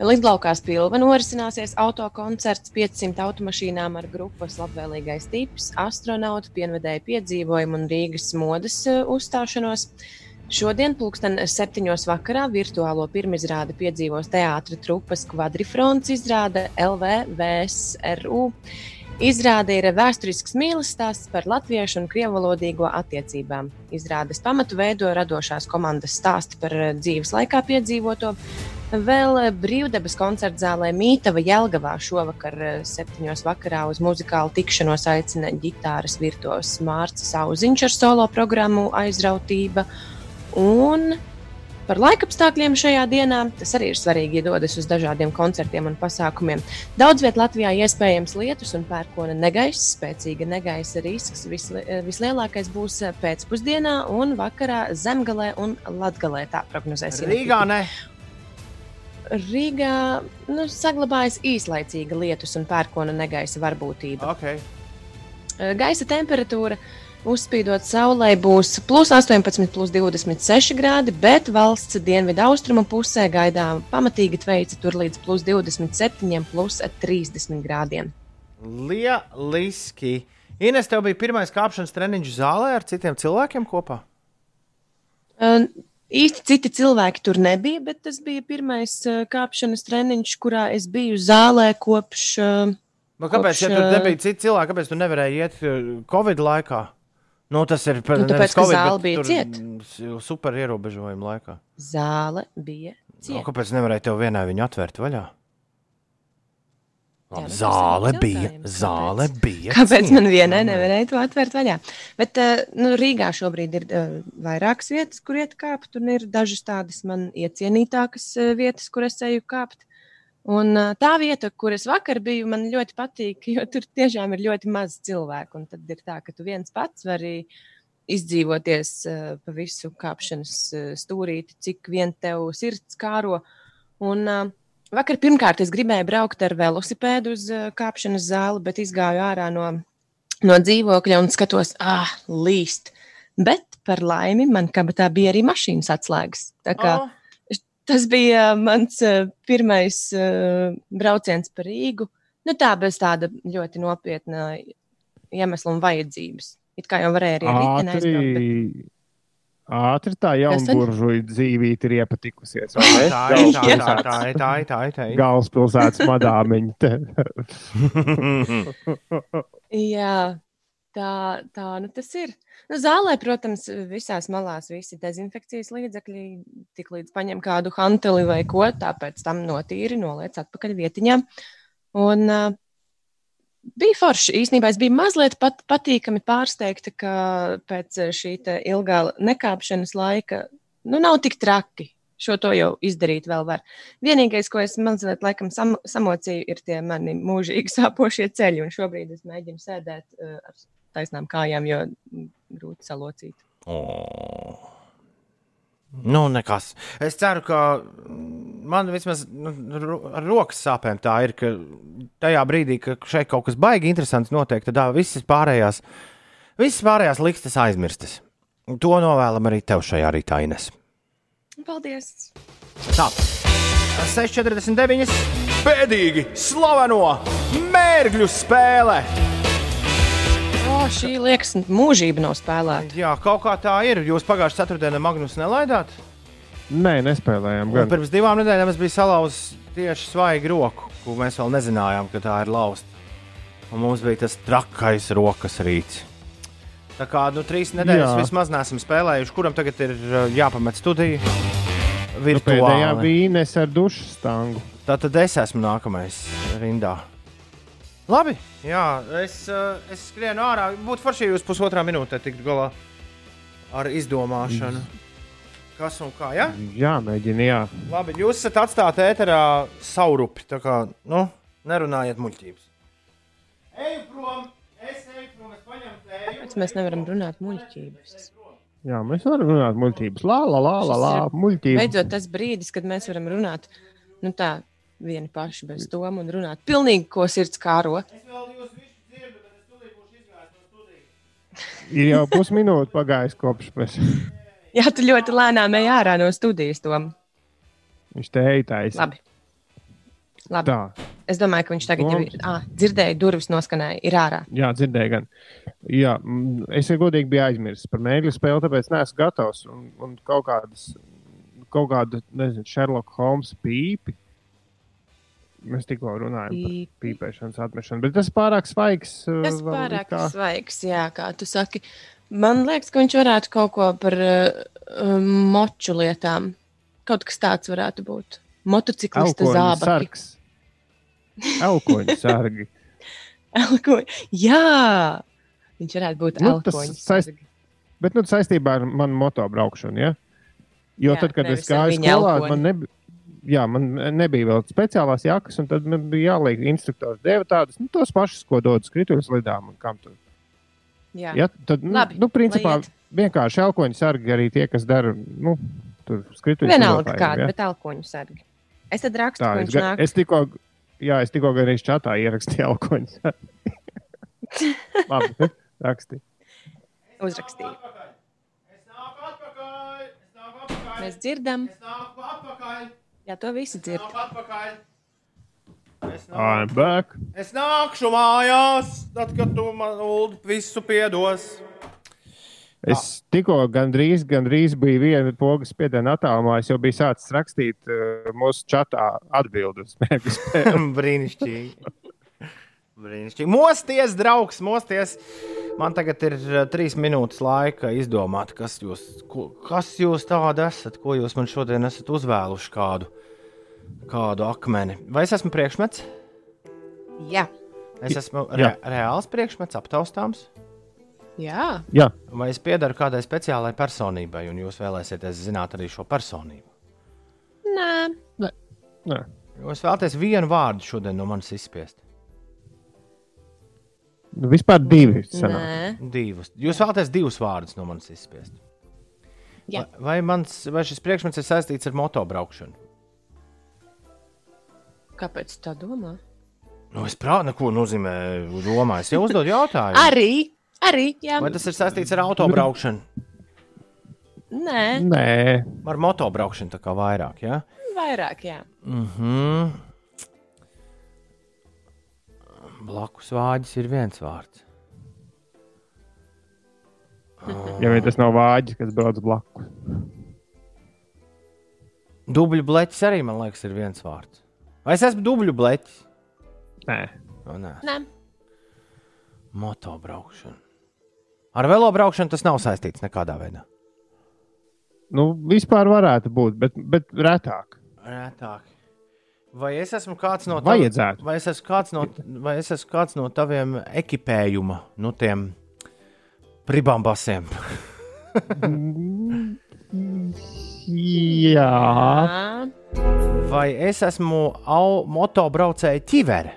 Lidlaukās pilva norisināsies autokoncerts 500 automašīnām ar grupas labvēlīgais tips, astronautu pienvedēju piedzīvojumu un Rīgas modes eh, uzstāšanos. Šodien, pulksten septiņos vakarā, virtuālo pirmizrādi piedzīvos teātra trupas kvadrifronts izrāde LVVSRU. Izrāde ir vēsturisks mīlestības stāsts par latviešu un krievalodīgo attiecībām. Izrādes pamatu veido radošās komandas stāsti par eh, dzīves laikā piedzīvoto. Vēl eh, brīvdabas koncerta zālē Mītava Jelgavā šovakar, eh, septiņos vakarā, uz muzikālu tikšanos aicina ģitāras virtuos Mārcis Auziņš ar solo programmu Aizrautība. Un par laikapstākļiem šajā dienā tas arī ir svarīgi, ja dodas uz dažādiem koncertiem un pasākumiem. Daudz vietā Latvijā iespējams lietus un pērkona negaiss, spēcīga negaisa risks. Visli, vislielākais būs pēcpusdienā un vakarā zemgalē un latgalē. Tā prognozēsim. Rīgā ne. Rīgā nu, saglabājas īslaicīga lietus un pērkona negaisa varbūtība. Okay. Gaisa temperatūra uzspīdot saulē būs plus 18, plus 26 grādi, bet valsts dienvidu austrumu pusē gaidām pamatīgi tveica tur līdz plus 27, plus 30 grādiem. Lieliski. Ines, tev bija pirmais kāpšanas treniņš zālē ar citiem cilvēkiem kopā? Uh, īsti citi cilvēki tur nebija, bet tas bija pirmais uh, kāpšanas treniņš, kurā es biju zālē kopš. Uh, Nu, kāpēc, ja Kopš, tur ā, nebija citi cilvēki, kāpēc tu nevarēji iet Covid laikā? Nu, tas ir Nu, tāpēc, ka zāle bija ciet. cieta. Super ierobežojuma laikā. zāle bija Nu, cieta. kāpēc nevarēja tev vienai viņu atvērt vaļā? Jā, nu, zāle bija. Zāle bija. Kāpēc man cieta? vienai nevarēja to atvērt vaļā? Bet uh, nu, Rīgā šobrīd ir uh, vairākas vietas, kur iet kāpt, un ir dažas tādas man iecienītākas uh, vietas, kur es eju kāpt. Un tā vieta, kur es vakar biju, man ļoti patīk, jo tur tiešām ir ļoti maz cilvēku. Un tad ir tā, ka tu viens pats vari izdzīvoties pa visu kāpšanas stūrīti, cik vien tev sirds kāro. Un, Vakar pirmkārt es gribēju braukt ar velosipēdu uz kāpšanas zāli, bet izgāju ārā no, no dzīvokļa un skatos, ah, līst. Bet par laimi man kabatā bija arī mašīnas atslēgas. Tā kā Oh, tas bija uh, mans uh, pirmais uh, brauciens pa Rīgu. Nu, tā bez tāda ļoti nopietna iemesla un vajadzības. It kā jau varēja arī ar riteni aizbraukt. bet- Ātri, Ātri tā jaunburžuļu dzīvība ir iepatikusies. Tā ir tā, tā, ir, tā, tā, ir, tā, tā, ir, tā. ir. Galvaspilsētas madāmiņa. Jā, tā, tā nu tas ir. Nu, zālē, protams, visās malās visi dezinfekcijas līdzekļi, tik līdz paņem kādu hanteli vai ko, tāpēc tam notīri noliec atpakaļ vietiņā. Un uh, bija forši. Īsnībā es biju mazliet pat, patīkami pārsteigta, ka pēc šī ilgā nekāpšanas laika nu, nav tik traki. Šo to jau izdarīt vēl var. Vienīgais, ko es mazliet laikam sam, samocīju, ir tie mani mūžīgi sāpošie ceļi. Un šobrīd es mēģinu sēdēt uh, ar taisnām kājām, jo grūti salocīt. Oh. Nu, nekas. Es ceru, ka mm, man vismaz nu, ar rokas sāpēm tā ir, ka tajā brīdī, kad šeit kaut kas baigi interesants notiek, tad ā, visas pārējās, visas pārējās likstas aizmirstas. To novēlam arī tev šajā rītā, Ines. Paldies! Tā, 6,49. Pēdīgi slaveno mērķu spēle. O, šī liekas, mūžība nav spēlēta. Jā, kaut kā tā ir. Jūs pagājušā ceturtdienā Magnus nelaidāt? Nē, nespēlējām. Un pirms divām nedēļām es biju salauzis tieši svaigu roku, ko mēs vēl nezinājām, ka tā ir lausta. Un mums bija tas trakais rokas rīts. Tā kā nu, trīs nedēļas Jā. Jā. vismaz neesam spēlējuši, kuram tagad ir uh, jāpamet studija. Nu, pēdējā Virtuāli. vīnes ar dušu stangu. Tā tad es esmu nākamais rindā. Labi, jā, es, uh, es skrienu ārā. Būtu forši, ja jūs pusotrā minūtē tiktu galā ar izdomāšanu. Kas un kā? Ja? Jā, mēģina, jā. Labi, jūs esat atstāti ēterā saurupi. Tā kā nu, nerunājiet muļķības. Eju prom, es eju prom, es paņemu tēju. Kāpēc mēs nevaram runāt muļķības? Jā, mēs varam runāt muļķības. Lā, lā, lā, lā, lā muļķības. Beidzot, tas brīdis, kad mēs varam runāt nu, tā, vieni paši bez doma un runāt pilnīgi, ko sirds kāro. Es vēl jūs visu dzirdu, bet es tūlīt būšu izgājis no studijas. Ir jau pusminūte pagājis kopš mēs. Jā, tu ļoti lēnām ej ārā no studijas. Tom. Viņš te eitais. Labi. Labi. Tā, Es domāju, ka viņš tagad jau ir. Ah, dzirdēju, durvis noskanēja, ir ārā. jā, dzirdēju gan. Jā, es jau godīgi biju aizmirsis par mēģinājumu spēli, tāpēc neesmu gatavs. Un, un kaut kādas, kaut kāda, nezinu, Sherlock Holmes pīpi. Mēs tikko runājam par Pīpi. pīpēšanas atmešanu, bet tas ir pārāk svaigs. uh, Tas vēl pārāk kā- svaigs, jā, kā tu saki. Man liekas, ka viņš varētu kaut ko par uh, moču lietām. Kaut kas tāds varētu būt. Motociklista sargs. Elkoņu sargi. Elko... Jā, viņš varētu būt Nu, tas elkoņu saist-. Bet nu, saistībā ar manu motobraukšanu. Ja? Jo Jā, tad, kad es gāju skolā, elkoni. man, neb... jā, man nebija vēl speciālās jakas, un tad man bija jāliek instruktors. Deva tādas, nu, tos pašus, ko dod skrituļus lidām. un kam tur. Jā, Ja, tad, nu, Labi, nu, principā, vienkārši elkoņu sargi arī tie, kas dara nu, tur skrituļus. vienalga kāda, ja? bet elkoņu sargi. Es tad rakstu, Tā, es, nāk. es tikko, jā, es tikko arī čatā ierakstīju elkoņu sargi. Labi, raksti. Uzrakstīju. Es nāku atpakaļ, es nāku atpakaļ, Mēs dzirdam, es nāku atpakaļ, jā, to visi es dzird. Es back. es nākšu mājās, tad, kad tu man Ulu, visu piedos. Es tikko gandrīz, gandrīz biju viena pogas spiediena attālumā. Es jau biju sācis rakstīt uh, mūsu čatā atbildus. Brīnišķīgi. Brīnišķīgi. Mosties, draugs, mosties. Man tagad ir uh, trīs minūtes laika izdomāt, kas jūs, ko, kas jūs tādi esat, ko jūs man šodien esat uzvēluši kādu, kādu akmeni. Vai es esmu priekšmets? Jā, Es esmu re, Jā. reāls priekšmets, aptaustāms. jā. Jā, Vai es piedaru kādai speciālai personībai, un jūs vēlēsieties zināt arī šo personību? Nē, nē. Jūs vēlaties vienu vārdu šodien no manis izspiest. Nu, vispār divi. Divus. Jūs vēlaties divus vārdus no manis izspiest. Jā. Vai, mans, vai šis priekšmets ir saistīts ar motobraukšanu? Kāpēc tā domā? Nu, es prātu, ko nozīmē Romā. Es jau uzdodu jautājumu. Arī, arī, jā. Vai tas ir saistīts ar autobraukšanu? Nē, Nē, Ar motobraukšanu tā kā vairāk, jā? Ja? vairāk, jā. Mhm. Blakus vāģis ir viens vārds. Ja vien tas nav vāģis, kas brauc blakus. Dubļu bleķis arī, man liekas, ir viens vārds. Vai es esmu dubļu bleķis? Nē, O, nē, Nē, motobraukšana. Ar velobraukšanu tas nav saistīts nekādā veidā. nu, vispār varētu būt, bet, bet retāk. Retāk. Vai es esmu kāds no Vajadzētu. Vai es esmu kāds no, vai es esmu kāds no taviem ekipējuma, no tiem pribambasiem? Jā. Vai es esmu au, motobraucēja ķivere?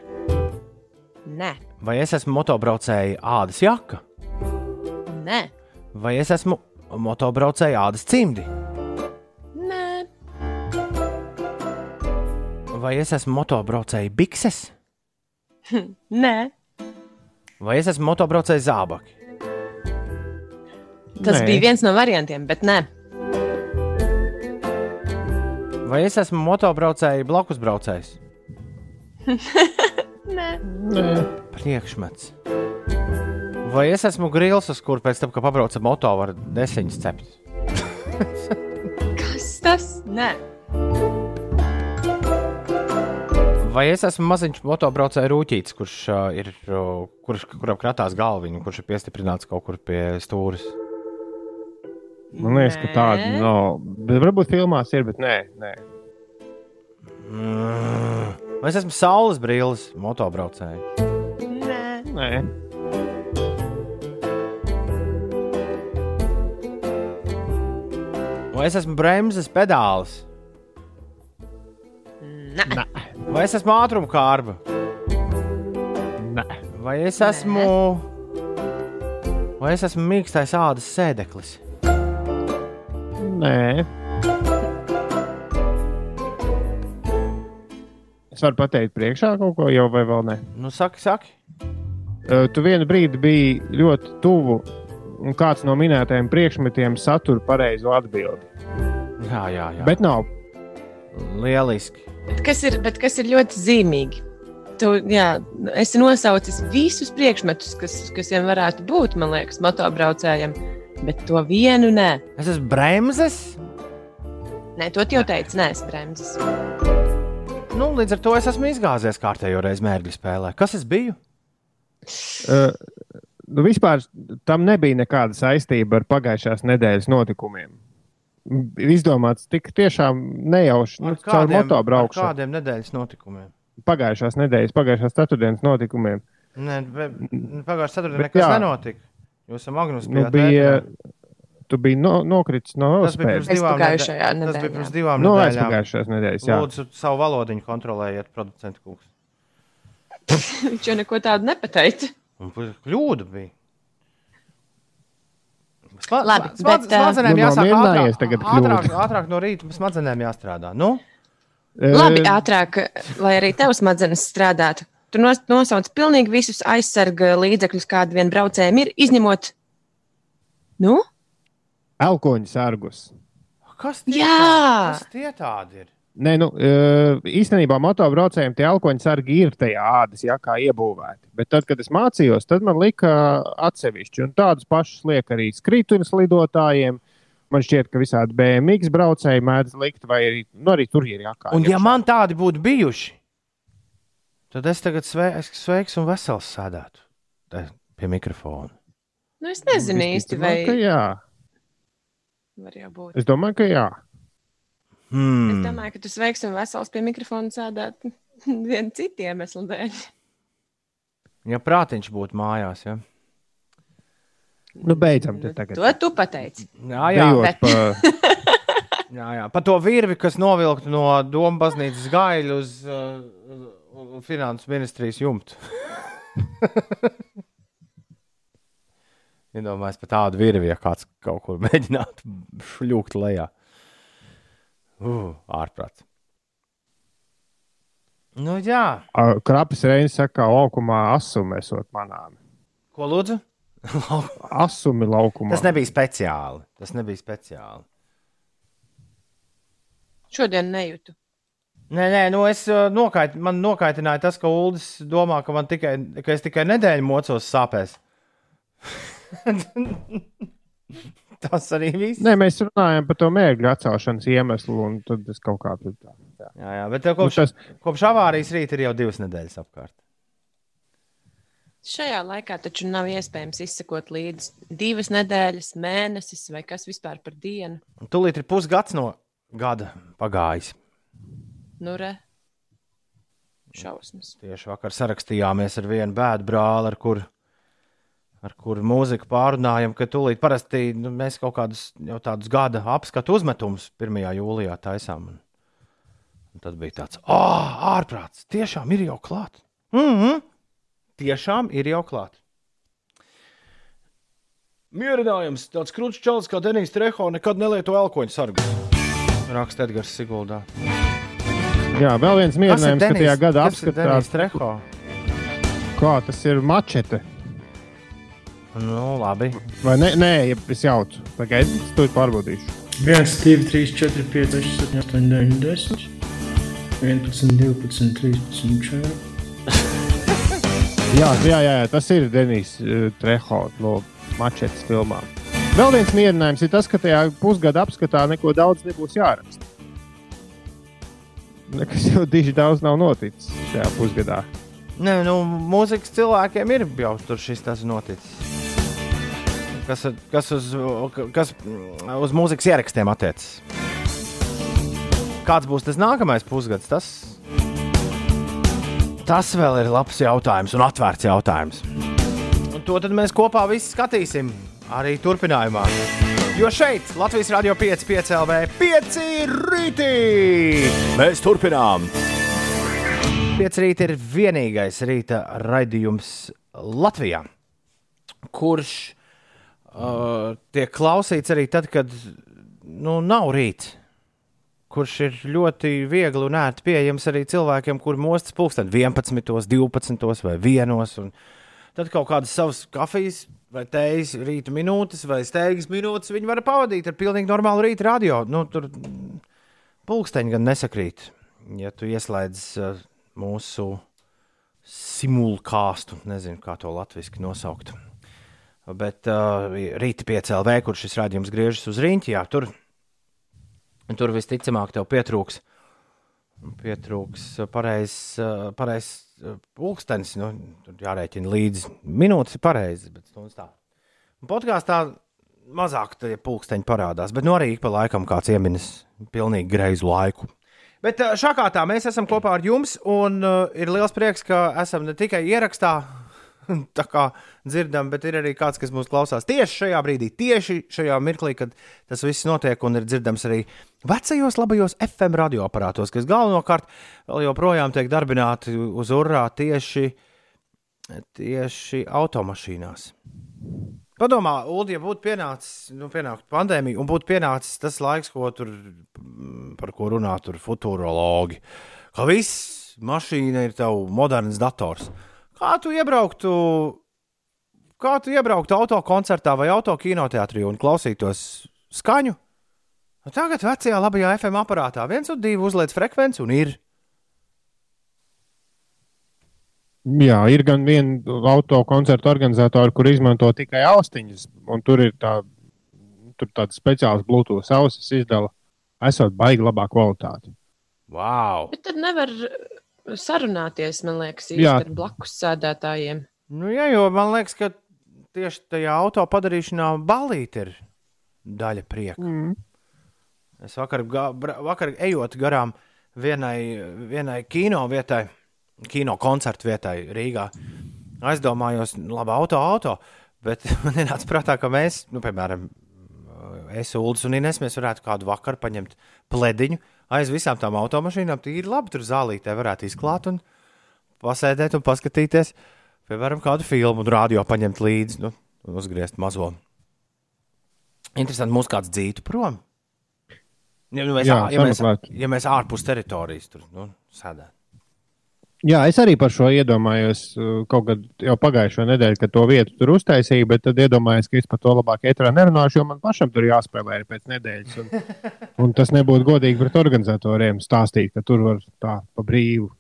Nē. Vai es esmu motobraucēja ādas jaka? Nē. Vai es esmu motobraucēja ādas cimdi? Vai es esmu motobraucēja bikses? Nē. Vai es esmu motobraucēja zābaki? Tas Nē. bija viens no variantiem, bet nē. Vai es esmu motobraucēja blakusbraucējs? Nē. nē, Priekšmets. Vai es esmu grils, uz kur pēc tam, kad pabraucu ar moto, var desiņas cept? Kas tas? Nē. Vai es esmu maziņš motobraucēja rūtītis, kurš, uh, ir, uh, kurš kuram kratās galviņu, kurš ir piestiprināts kaut kur pie stūres? man liekas, ka tāda nav. Bet varbūt filmās ir, bet nē, nē. Mm. Vai es esmu saules brilles motobraucēja? Nē. nē. Vai es esmu bremzes pedālis? Nē. Nē. Vai es esmu ātruma kārba? nē. Vai es esmu. Vai es esmu mīkstais ādas sēdeklis? nē. Es varu pateikt, priekšā kaut ko jau vai vēl ne. Nu, saki, saki. Tu vienu brīdi biji ļoti tuvu, un kāds no minētajiem priekšmetiem satura pareizo atbildi. Jā, jā, jā. Bet nav. Lieliski. Bet kas ir, bet kas ir ļoti zīmīgi? Tu jā, esi nosaucis visus priekšmetus, kas, kas viņam varētu būt, man liekas, motobraucējiem. Bet to vienu nē. Es esmu bremzes. Nē, to jau teici, nē, es bremzes. Nu, līdz ar to es esmu izgāzies kārtējo reizi mērķu spēlē. Kas es biju? Uh, nu, vispār tam nebija nekāda saistība ar pagājušās nedēļas notikumiem. Izdomāts tik tiešām nejauši nu, caur ar motobraukšanu. kādiem nedēļas notikumiem? Pagājušās nedēļas, pagājušās ceturtdienas notikumiem. Nē, pagājušā ceturtdienā nekas jā. nenotika. Jūs esat Magnus. Nu, bija, tu biji no, nokritis no Tas bija pirms divām nedēļām. Tas bija pirms divām No nedēļām. aizpagājušās nedēļas, jā. Lūdzu, savu valodiņu kontrolējiet, producentu kungs. Viņš jau neko tādu nepateica. Kļūda bija. Labi, sma, bet, ā, smadzenēm Nu, jāsāk ātrāk, tagad ātrāk, ātrāk no rīta smadzenēm jāstrādā. Nu? Labi, ātrāk, lai arī tev smadzenes strādātu. Tu nos, nosauc pilnīgi visus aizsarga līdzekļus, kādi vien braucējiem ir, izņemot. Nu? Elkoņu sargus. Kas tie, Jā! tā, kas tie tādi ir? Nē, nu, eh, īstenībā motobraucējiem tie elkoņu sargi ir tajā ādas jakā iebūvēti. Bet tad, kad es mācījos, tad man lika atsevišķi. Un tādus pašus liek arī skrituļus lidotājiem. Man šķiet, ka visādi BMW braucēji mēdz likt, vai arī, nu, arī tur ir jākā. Un ja man tādi būtu bijuši, tad es tagad sve, es sveiks un vesels sēdētu te pie mikrofona. Nu, es nezinu īsti, vai Ka jā. var jau būt. Es domāju, ka jā. Es Hmm. domāju, ka tu sveiks un vesels pie mikrofona sēdēt vienu citu iemeslu dēļ. Ja prātiņš būtu mājās, ja? Nu, beidzam te tagad. To tu pateici. Jā, jā, Dejot bet- pa- jā, jā. Pa to virvi, kas novilktu no Doma baznīcas gaļa uz uh, finanses ministrijas jumta. Iedomājieties par tādu virvi, ja kāds kaut kur mēģinātu šļūkt lejā. Uh, ārprāts. Nu, jā. Krapis reizes saka, ka laukumā asumi esot manām. Ko lūdzu? Asumi laukumā. Tas nebija speciāli. Tas nebija speciāli. Šodien nejūtu. Nē, nē, nu es uh, nokait, man nokaitināja tas, ka Ulas domā, ka, man tikai, ka es tikai nedēļu mocos sāpēs. Tas arī viss. Nē, mēs runājam par to mērķu atcelšanas iemeslu, un tad es kaut kā tur tā. Jā, jā, bet tev kopš, Nu, tas- kopš avārijas rīta ir jau divas nedēļas apkārt. Šajā laikā taču nav iespējams izsekot līdzi divas nedēļas, mēnesis vai kas vispār par dienu. Un tūlīt ir pusgads no gada pagājis. Nu, re. Šausmas. Tieši vakar sarakstījāmies ar vienu bēdu brāli, ar kuru ar kuru mūziku pārunājam, ka tūlīt parasti nu, mēs kaut kādus jau tādus gada apskatu uzmetumus 1. jūlijā taisām. Un, un tad bija tāds, ah, ārprāts, tiešām ir jau klāt. Mm -hmm. Tiešām ir jau klāt. Mierinājums, tāds krūts čels kā Denijs Treho nekad nelieto elkoņu sargus. Raksta Edgars Siguldā. Jā, vēl viens mierinājums, ka tajā gada apskatā, kā tas ir mačete. Nu, labi. Vai ne? Nē, es jaucu. Pagaidiet, es to pārbaudīšu. 1, 2, 3, 4, 5, 6, 7, 8, 9, 10, 11, 12, 13, 14. Jā, jā, jā, jā tas ir Denis uh, Treho no mačetes filmām. Vēl viens mierinājums ir tas, ka tajā pusgada apskatā neko daudz nebūs jāraksta. Nekas jau diži daudz nav noticis šajā pusgadā. Nē, nu, mūzikas cilvēkiem ir jau tur šis tas noticis. Kas, kas, uz, kas uz mūzikas ierakstiem attiecas? Kāds būs tas nākamais pusgads? Tas, tas vēl ir labs jautājums un atvērts jautājums. Un to mēs kopā visi skatīsim arī turpinājumā. Jo šeit, Latvijas Rādio 5, 5 LV, 5 rītī! Mēs turpinām! Pieci rīta ir vienīgais rīta raidījums Latvijā, kurš uh, tiek klausīts arī tad, kad nu, nav rīta. Kurš ir ļoti viegli un ērti pieejams arī cilvēkiem, kuriem mostas pulksten 11, 12 vai 1. Tad kaut kādas savas kafijas vai tējas rīta minūtes vai steigas minūtes viņi var pavadīt ar pilnīgi normālu rīta radio. Nu, tur pulksteņi gan nesakrīt, ja tu ieslēdz uh, mūsu simulkāstu, nezinu, kā to latviešu nosaukt. Bet uh, rīta piecēlē, kur šis rādījums griežas uz rīņķi, jā, tur, tur visticamāk tev pietrūks. Pietrūks pareizs pareiz, pulkstenis. Nu, tur jārēķina līdzi minūtes, pareizi. Bet stundas tā. Podkāstā mazāk tie pulksteņi parādās, bet nu arī ik pa laikam kāds ieminis pilnīgi greizu laiku. Bet šā kā tā mēs esam kopā ar jums, un uh, ir liels prieks, ka esam ne tikai ierakstā, tā kā dzirdam, bet ir arī kāds, kas mūs klausās tieši šajā brīdī, tieši šajā mirklī, kad tas viss notiek, un ir dzirdams arī vecajos, labajos FM radioaparātos, kas galvenokārt vēl joprojām tiek darbināti uz urā tieši, tieši automašīnās. Padomā, Ulu, ja būtu pienācis nu, pandēmija, un būtu pienācis tas laiks, ko tur, mm, par ko runā tur futurologi, ka viss mašīna ir tev moderns dators. Kā tu iebrauktu, kā tu iebrauktu autokoncertā vai autokinoteātrī un klausītos skaņu? Nu, tagad vecajā labajā FM aparātā viens un divi uzliek frekvenci un ir. Jā, ir gan viena autokoncerta organizatora, kur izmanto tikai austiņas, un tur ir tā, tur tādas speciālas Bluetooth ausis izdala, esot baigi labā kvalitāte. Wow! Bet tad nevar sarunāties, man liekas, ar blakus sēdētājiem. Nu, jā, jo man liekas, ka tieši tajā auto padarīšanā balīti ir daļa prieka. Mm. Es vakar, ga, vakar ejot garām vienai, vienai kino vietai, kino koncertu vietai Rīgā, aizdomājos, nu, labi, auto, auto. Bet man ienāca prātā, ka mēs, nu, piemēram, es, Ulas un Ines, mēs varētu kādu vakaru paņemt plediņu aiz visām tām automašīnām. Tīri labi, tur zālītē varētu izklāt un pasēdēt un paskatīties, piemēram, kādu filmu un rādio paņemt līdzi nu, un uzgriezt mazo. Interesanti, mūs kāds dzītu prom. Ja, nu, mēs, Jā, ja, mēs, ja mēs ārpus teritorijas tur nu, sēdētu. Jā, es arī par šo iedomājos uh, kaut kad jau pagājušo nedēļu, kad to vietu tur uztaisīju, bet tad iedomājos, ka es par to labāk ētrā nerunāšu, jo man pašam tur jāspēlē arī pēc nedēļas. Un, un tas nebūtu godīgi pret organizatoriem stāstīt, ka tur var tā pa brīvu.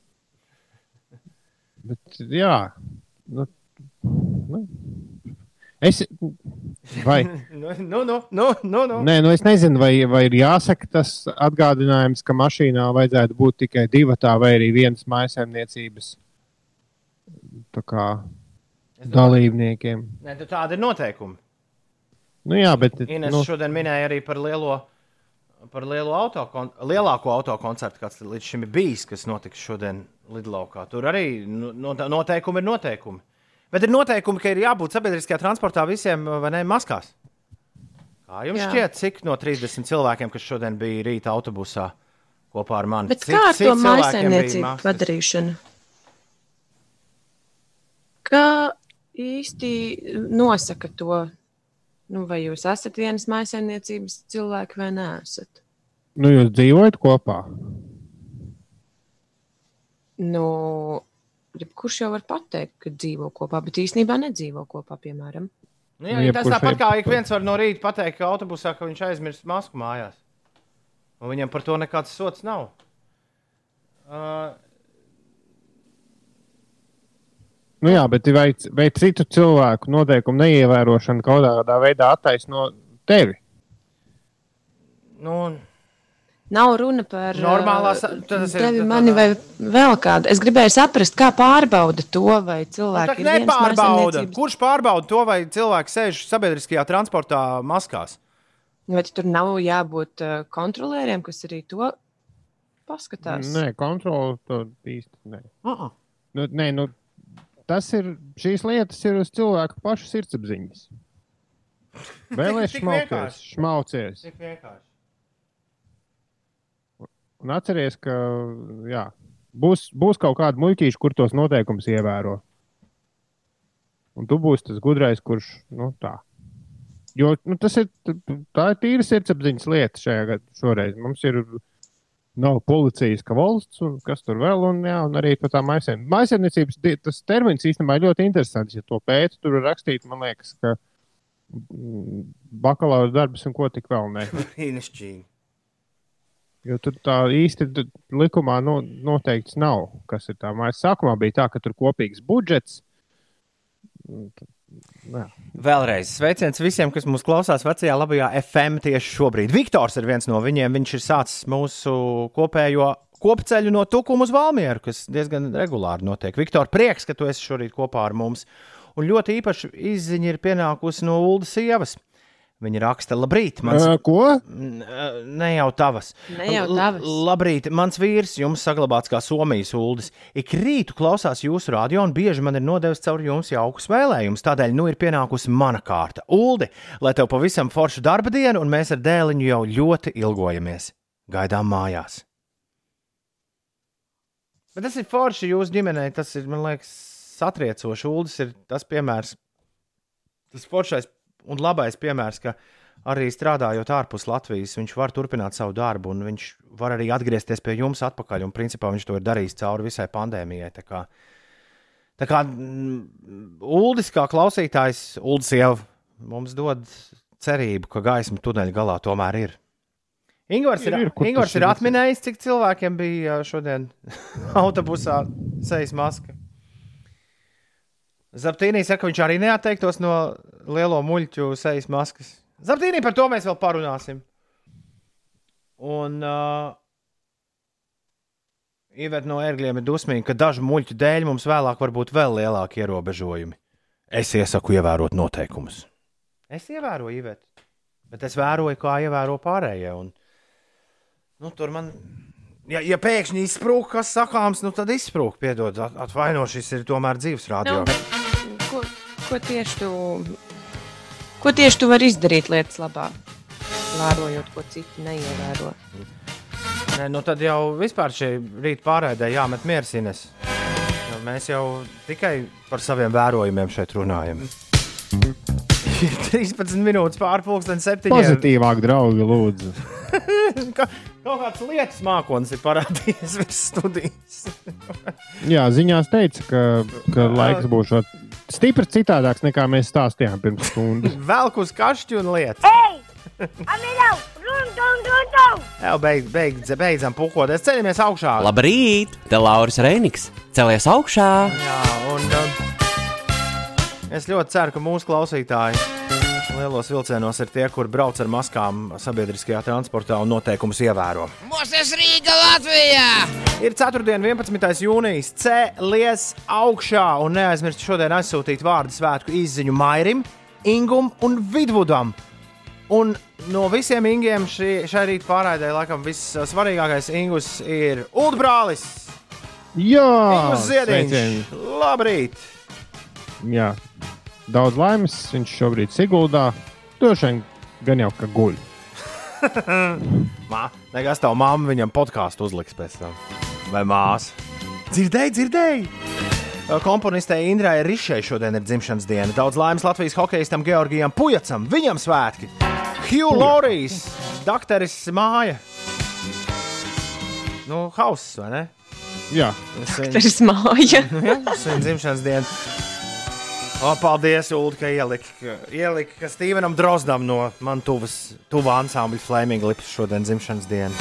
Bet, jā, nu, nu. Es, vai, Nu, nu, nu, nu, nu, nu. nē, nu es nezinu, vai, vai ir jāsaka tas atgādinājums, ka mašīnā vajadzētu būt tikai divatā vai arī vienas maisaimniecības tā kā, dalībniekiem. Nē, tu tādi ir noteikumi. Nu, jā, bet Ines nu, nu. šodien minēja arī par lielo. Par lielo auto, lielāko autokoncertu, kāds līdz šim ir bijis, kas notiks šodien Lidlaukā. Tur arī nu, note- noteikumi ir noteikumi. Bet ir noteikumi, ka ir jābūt sabiedriskajā transportā visiem vai ne maskās. Kā jums Jā. šķiet, cik no 30 cilvēkiem, kas šodien bija rīta autobusā kopā ar mani? Bet cik, kā ar to maskas? padarīšanu? Kā īsti nosaka to? Nu, vai jūs esat vienas maisaimniecības cilvēki vai nē? Esat? nu, jūs dzīvojat kopā. Nu, kurš jau var pateikt, ka dzīvo kopā, bet īstenībā nedzīvo kopā, piemēram. Nu, jā, Nu, tas jebkurš tāpat kā ik viens var no rīta pateikt, ka autobusā ka viņš aizmirst masku mājās. Un viņam par to nekāds sots nav. Uh, Nu, jā, bet vai, vai citu cilvēku noteikumu neievērošana kaut kādā veidā attaisno tevi? nu, Nav runa par Normālās- ā, tas ir tevi, mani vai vēl kādu. Es gribēju saprast, kā pārbauda to, vai cilvēki ir vienas nepārbauda. Kurš pārbauda to, vai cilvēks sēž sabiedriskajā transportā maskās? Vai tur nav jābūt uh, kontrolieriem, kas arī to paskatās? Nē, kontrole to īsti nē. Uh -uh. Nu, nē, nu, tas ir, šīs lietas ir uz cilvēku pašu sirdsapziņas. Vēlēs šmaucies, šmaucies. Tik vienkārši. Un atceries, ka jā, būs, būs kaut kāda muļķīša, kur tos noteikumus ievēro. Un tu būsi tas gudrais, kurš nu, tā. Jo nu, tas ir, tā ir tīra sirdsapziņas lieta šajā gadā. Šoreiz mums ir nav policijas, ka valsts, un kas tur vēl, un, jā, un arī par tām aizsardzības. Aizsardzības tas termins īstenībā ir ļoti interesants. Ja to pēta, tur ir rakstīts, man liekas, ka mm, bakalaura darbs un ko tik vēl ne. Brīnišķīgi. Jo tur tā īsti likumā no, noteikts nav, kas ir tā mājas. Sākumā bija tā, ka tur kopīgs budžets. Jā. Vēlreiz sveiciens visiem, kas mūs klausās vecajā labajā FM tieši šobrīd. Viktors ir viens no viņiem. Viņš ir sācis mūsu kopējo kopceļu no Tukuma uz Valmieru, kas diezgan regulāri notiek. Viktor, prieks, ka tu esi šorīt kopā ar mums. Un ļoti īpaši izziņa ir pienākusi no Uldas sievas. Viņa raksta, labrīt, mans Ā, Ko? Ne jau tavas. Ne jau L- tavas. Labrīt, mans vīrs, jums saglabāts kā Somijas uldis. Ik rītu klausās jūsu radio un bieži man ir nodevis caur jums jaukus vēlējumus. Tādēļ nu ir pienākusi mana kārta. Uldi, lai tev pavisam forša darba diena, un mēs ar dēliņu jau ļoti ilgojamies. Gaidām mājās. Bet tas ir forši jūsu ģimenei. Tas ir, man liekas, satriecoši. Uldis ir tas piemērs, tas foršais un labais piemērs, ka arī strādājot ārpus Latvijas, viņš var turpināt savu darbu, un viņš var arī atgriezties pie jums atpakaļ. Un principā viņš to ir darījis cauri visai pandēmijai. Tā kā, tā kā mm, Uldis, kā klausītājs, Uldis jau mums dod cerību, ka gaisma tuneļa galā tomēr ir. Ingūns ir, Ir, Ingvars ir atminējis, cik cilvēkiem bija šodien autobusā sejas maska. Zaptīnī saka, ka viņš arī neatteiktos no lielo muļķu sejas maskas. Zaptīnī par to mēs vēl parunāsim. Un uh, Iveta no ērgļiem ir dusmīga, ka dažu muļķu dēļ mums vēlāk var būt vēl lielāki ierobežojumi. Es iesaku ievērot noteikumus. Es ievēroju, Iveta, bet es vēroju, kā ievēro pārējie. Un, nu, tur man, ja, ja pēkšņi izsprūk, kas sakāms, nu tad izsprūk, piedod, at- atvaino, šis ir tomēr dzīves rādio. Nu, bet ko, tieši tu, ko tieši tu vari izdarīt lietas labā? Vērojot, ko citi neievēro. Nē, nu tad jau vispār šī rīta pārēdē jāmet miersines. Jo Mēs jau tikai par saviem vērojumiem šeit runājam. Ir 13 minūtes pārpusdienas, 7. Pozitīvāk, draugi, lūdzu. Ka, kaut kāds lietas mākslinieks ir parādījies virs studijas. Jā, ziņās teica, ka, ka laiks būs stipri citādāks nekā mēs stāstījām pirms stundas. Velk uz kašķi un dun! Jā, beig, beig, beidzam pukoties, ceļamies augšā. Labrīt! Te Lauris Reiniks! Celies augšā! Jā, un. Um, Es ļoti ceru, ka mūsu klausītāji lielos vilcienos ir tie, kur brauc ar maskām sabiedriskajā transportā un noteikumus ievēro. Mūsu Rīga Latvijā! Ir 4. un 11. jūnijas cēlies augšā un neaizmirst šodien aizsūtīt vārdu svētku izziņu Mairim, Ingum un Vidvudam. Un no visiem ingiem šī, šai rīta pārraidē laikam vissvarīgākais ingus ir Ulbrālis. Jā, Ingus Ziediņš. sveicieni. Labrīt! Jā, daudz laimes. Viņš šobrīd ir Siguldā. Droši vien gan jau ka guļ. Mā, nekas tev mamma viņam podkāstu uzliks pēc tam. Vai māsa? Dzirdēji, dzirdēji! Komponistei Indrai Rišai šodien ir dzimšanas diena. Daudz laimes Latvijas hokeistam Georgijam Pujacam, viņam svētki. Hugh Lorijs, doktoris māja. Nu, hauss, vai ne? Jā, Tas ir māja. ja, svin dzimšanas diena. O, paldies, Ulu, ka ielika, ielika ka Stevenam Drozdam no man tuvas, tuvā ansambļa Flaming Lips šodien dzimšanas diena.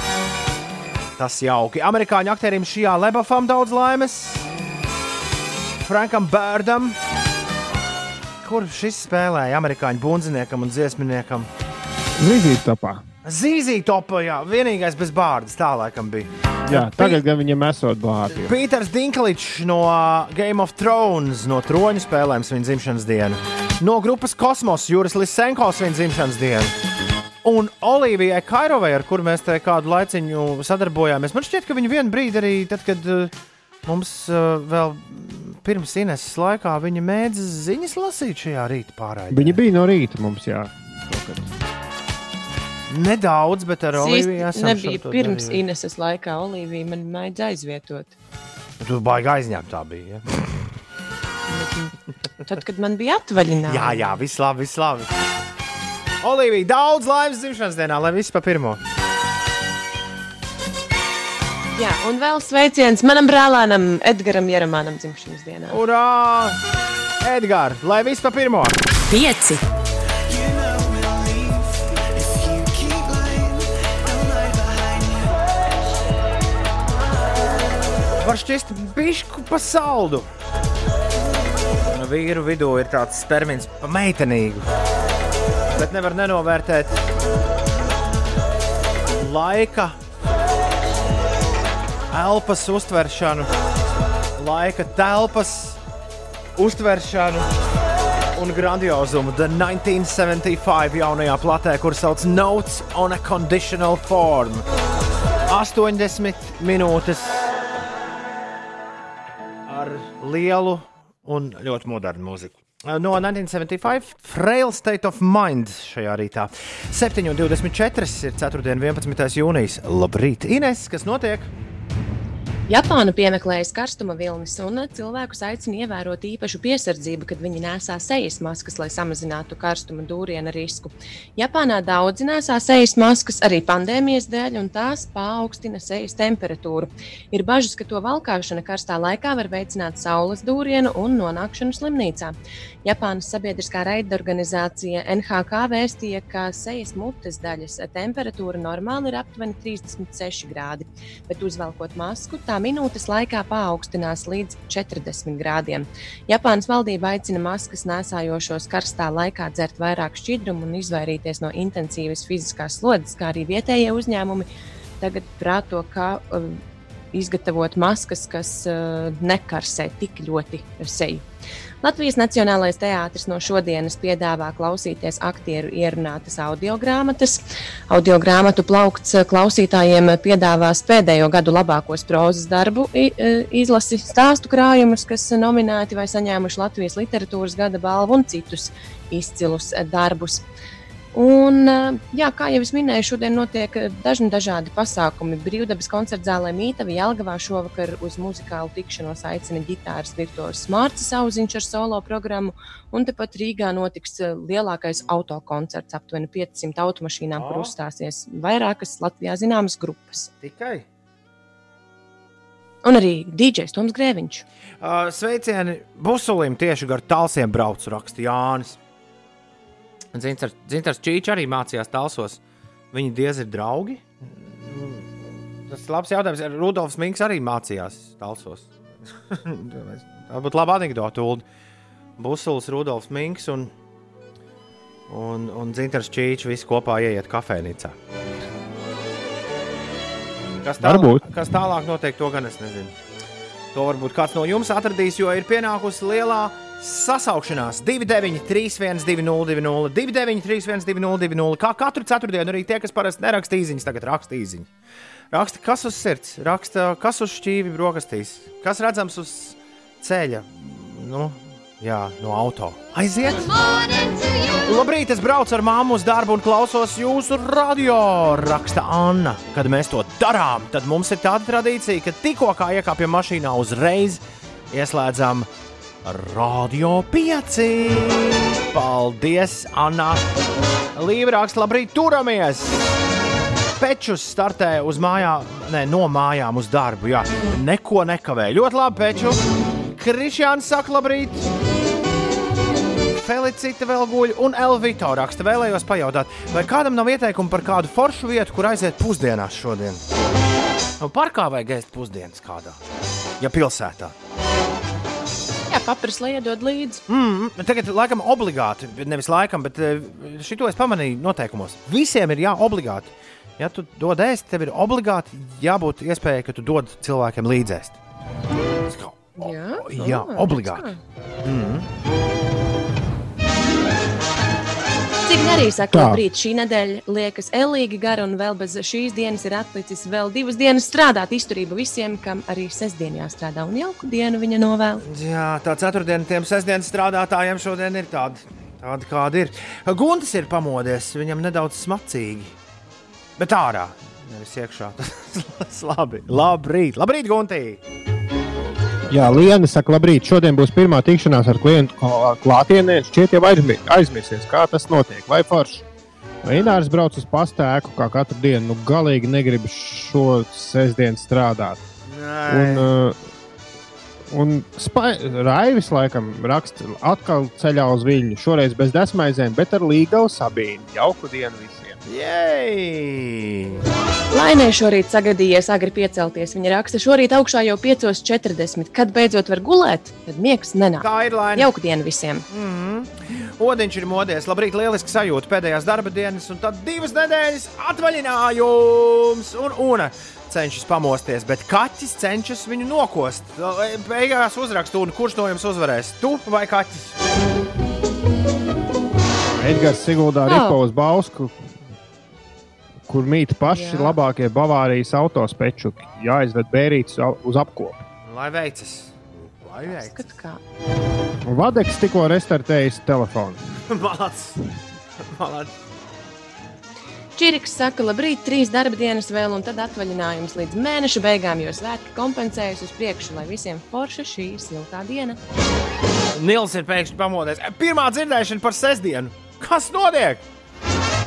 Tas jauki. Amerikāņu aktierim šajā lebafam daudz laimes. Frankam Bērdam, kur šis spēlēja amerikāņu bundziniekam un dziesminiekam. zīzīt topā. Zīzīt topā, jā, vienīgais bez bārdas, tā laikam bija. Jā, tagad gan viņam esot blāti. Pīters Dinklīčs no uh, Game of Thrones, no troņu spēlēm viņa dzimšanas dienu. No grupas Kosmos Juris Lisenko viņa dzimšanas dienu. Un Olivijai Kairovai, ar kuru mēs te kādu laiciņu sadarbojāmies, man šķiet, ka viņa vienu brīdi arī, tad, kad uh, mums uh, vēl pirms Ineses laikā viņa mēdz ziņas lasīt šajā rīta pārējā. Viņa bija no rīta mums, jā. kaut kad. Nedaudz, bet ar Oliviju šo to pirms darījuši. Ineses laikā. Olivija man mēdz aizvietot. Tu baigi aizņemt tā bija. Ja? Tad, kad man bija atvaļinājums. Jā, jā, viss labi, viss labi. Olivija, daudz laimes dzimšanas dienā, lai viss pa pirmo. jā, un vēl sveiciens manam brālēnam Edgaram Jeremanam dzimšanas dienā. Urā! Edgars, lai viss pa pirmo. Pieci. Var šķist bišku pa saldu. Nu, vīru vidū ir tāds termins pa meitenīgu. Bet nevar nenovērtēt laika, elpas uztveršanu, laika telpas uztveršanu un grandiozumu. The 1975 jaunajā platē, kur sauc Notes on a Conditional Form. 80 minūtes lielu un ļoti modernu mūziku. No 1975, Frail State of Mind šajā rītā. 7,24 ir 4. un 11. jūnijas. Labrīt, Ines, kas notiek? Japāna piemeklējas karstuma vilnis un cilvēkus aicina ievērot īpašu piesardzību, kad viņi nesā sejas maskas, lai samazinātu karstuma dūriena risku. Japānā daudzi nesā sejas maskas arī pandēmijas dēļ, un tās paaugstina sejas temperatūru. Ir bažas, ka to valkāšana karstā laikā var veicināt saules dūrienu un nonākšanu slimnīcā. Japānas sabiedriskā raidorganizācija NHK vēstīja, ka sejas mutes daļas temperatūra normāli ir aptuveni 36 grādi, bet uzvelkot masku, tā minūtes laikā paaugstinās līdz 40 grādiem. Japānas valdība aicina maskas nesājošos karstā laikā dzert vairāk šķidrumu un izvairīties no intensīvas fiziskās slodzes, kā arī vietējie uzņēmumi tagad prāto, kā uh, izgatavot maskas, kas uh, nekarsē tik ļoti seju. Latvijas Nacionālais teātris no šodienas piedāvā klausīties aktieru ierunātas audio grāmatas. Audio grāmatu plaukts klausītājiem piedāvās pēdējo gadu labākos prozas darbu e, izlasi, stāstu krājumus, kas nominēti vai saņēmuši Latvijas literatūras gada balvu un citus izcilus darbus. Un, eh, jā, kā jau es minēju, šodien notiek eh, dažni dažādi pasākumi. Brīvdabas koncerta zālē Mītava Jelgavā šovakar uz muzikālu tikšanos aicina ģitāras virtuos Mārcis Auziņš ar solo programmu, un tepat Rīgā notiks eh, lielākais autokoncerts aptuveni 500 automašīnām, kur O. uzstāsies vairākas Latvijā zināmas grupas. Tikai. Un arī DJs Toms Grēviņš. Uh, sveicieni Busulim tieši gar tālsiem braucu, raksta Jānis. Zintars Čīčs arī mācījās tālsos. Viņi diez ir draugi. Tas ir labs jautājums. Rudolfs Minks arī mācījās tālsos. Tā būtu laba anekdote. Uld. Busulis, Rudolfs Minks un, un, un Dzintars Čīčs visi kopā ieiet kafejnīcā. Kas tālāk, kas tālāk notiek, to gan es nezinu. To varbūt kāds no jums atradīs, jo ir pienākusi lielā sasaukšanās 293, 120, 293, 120, kā katru ceturtdienu. Arī tie, kas parasti neraksta īsiņas, tagad raksta īsiņas. Raksta, kas uz sirds, raksta, kas uz šķīvi brokastīs, kas redzams uz ceļa, nu, jā, no auto. Aiziet! Labrīt, es braucu ar māmu uz darbu un klausos jūsu radio, raksta Anna. Kad mēs to darām, tad mums ir tāda tradīcija, ka tikko kā iekāpjam mašīnā, uzreiz ieslēdzam radio pieci. Paldies, Anna! Līva raksta, labrīt, turamies! Pečus startē uz mājām, ne, no mājām uz darbu. Jā, neko nekavē. Ļoti labi, Peču. Krišjāns saka, labrīt! Felicita vēl guļ, un Elvito raksta, vēlējos pajautāt, vai kādam nav ieteikumu par kādu foršu vietu, kur aiziet pusdienās šodien? Nu, parkā vajag ēst pusdienas kādā, ja pilsētā. Jā, papīrs, lai iedod līdzi. Mm, tagad, laikam, obligāti, nevis laikam, bet eh, šito es pamanīju noteikumos. Visiem ir jā, obligāti. Ja tu dod ēst, tev ir obligāti jābūt iespējai, ka tu dod cilvēkiem līdzēst. Kā- Jā, Jā, Ā, obligāti. Cik arī saka, Tā. labrīt, šī nedēļa liekas elīgi gara un vēl bez šīs dienas ir atlicis vēl divas dienas strādāt. Izturība visiem, kam arī sestdien jāstrādā un jauku dienu viņa novēl. Jā, tā ceturtdiena tiem sestdienas strādātājiem šodien ir tāda, tāda kāda ir. Guntis ir pamodies, viņam nedaudz smacīgi. Bet ārā, nevis iekšā. Tas labi. Labrīt, labrīt, Guntī! Jā, Liena saka, labrīt. Šodien būs pirmā tikšanās ar klientu klā- klātienē. Šķiet, jau aizmi- aizmirsies, kā tas notiek. Vai forši? Inārs brauc uz pastēku kā katru dienu. Nu, galīgi negribu šo sestdienu strādāt. Un, uh, un Raivis laikam raksta, atkal ceļā uz Viņu. Šoreiz bez desmaizēm, bet ar līgavu sabīni. Jauku dienu visiem! Jej! Lainē šorīt sagadījies agri piecelties. Viņa raksta, šorīt augšā jau 5.40. Kad beidzot var gulēt, tad miegs nenāk. Tā ir laime. Jauku dienu visiem! Odiņš ir modies, labrīt, lieliski sajūta pēdējās darba dienas, un tad divas nedēļas atvaļinājums. Un Una cenšas pamosties, bet kaķis cenšas viņu nokost. Beigās uzrakst, un kurš no jums uzvarēs? Tu vai kaķis? Edgars Siguldā Jā. ripo uz Bausku, kur mīt paši Jā. labākie Bavārijas autospečuki. Jāizved bērītis uz apkopu. Lai veicas! Lai veicas! Vadeks tikko restartējis telefonu. Malacis! Malacis! Čiriks saka, labrīt, trīs darba dienas vēl, un tad atvaļinājums līdz mēneša beigām, jo svētki kompensējas uz priekšu, lai visiem forša šī siltā diena. Nils ir pēkšņi pamodies. Pirmā dzirdēšana par sestdienu. Kas notiek?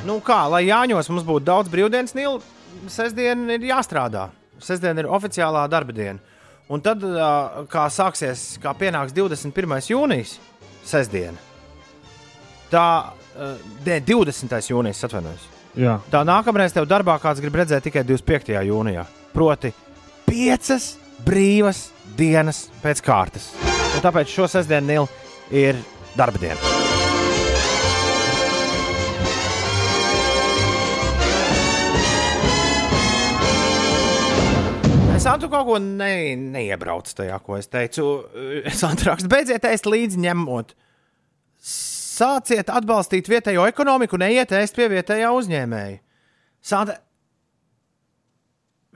Nu kā, lai Jāņos mums būtu daudz brīvdienas, Nils, sestdiena ir jāstrādā. Sestdiena ir oficiālā darba diena. Un tad, kā sāksies, kā pienāks 21. jūnijas, sestdiena. Tā, ne, 20. jūnijas, atvainojos. Jā. Tā nākamreiz tev darbā kāds grib redzēt tikai 25. jūnijā. Proti, piecas brīvas dienas pēc kārtas. Un tāpēc šo sestdienu Nil ir darba diena. Santu kaut ko ne, neiebrauc tajā, ko es teicu. Santu raksta, beidziet ēst līdzi ņemot. Sāciet atbalstīt vietējo ekonomiku, neiet ēst pie vietējā uzņēmēja. Santa,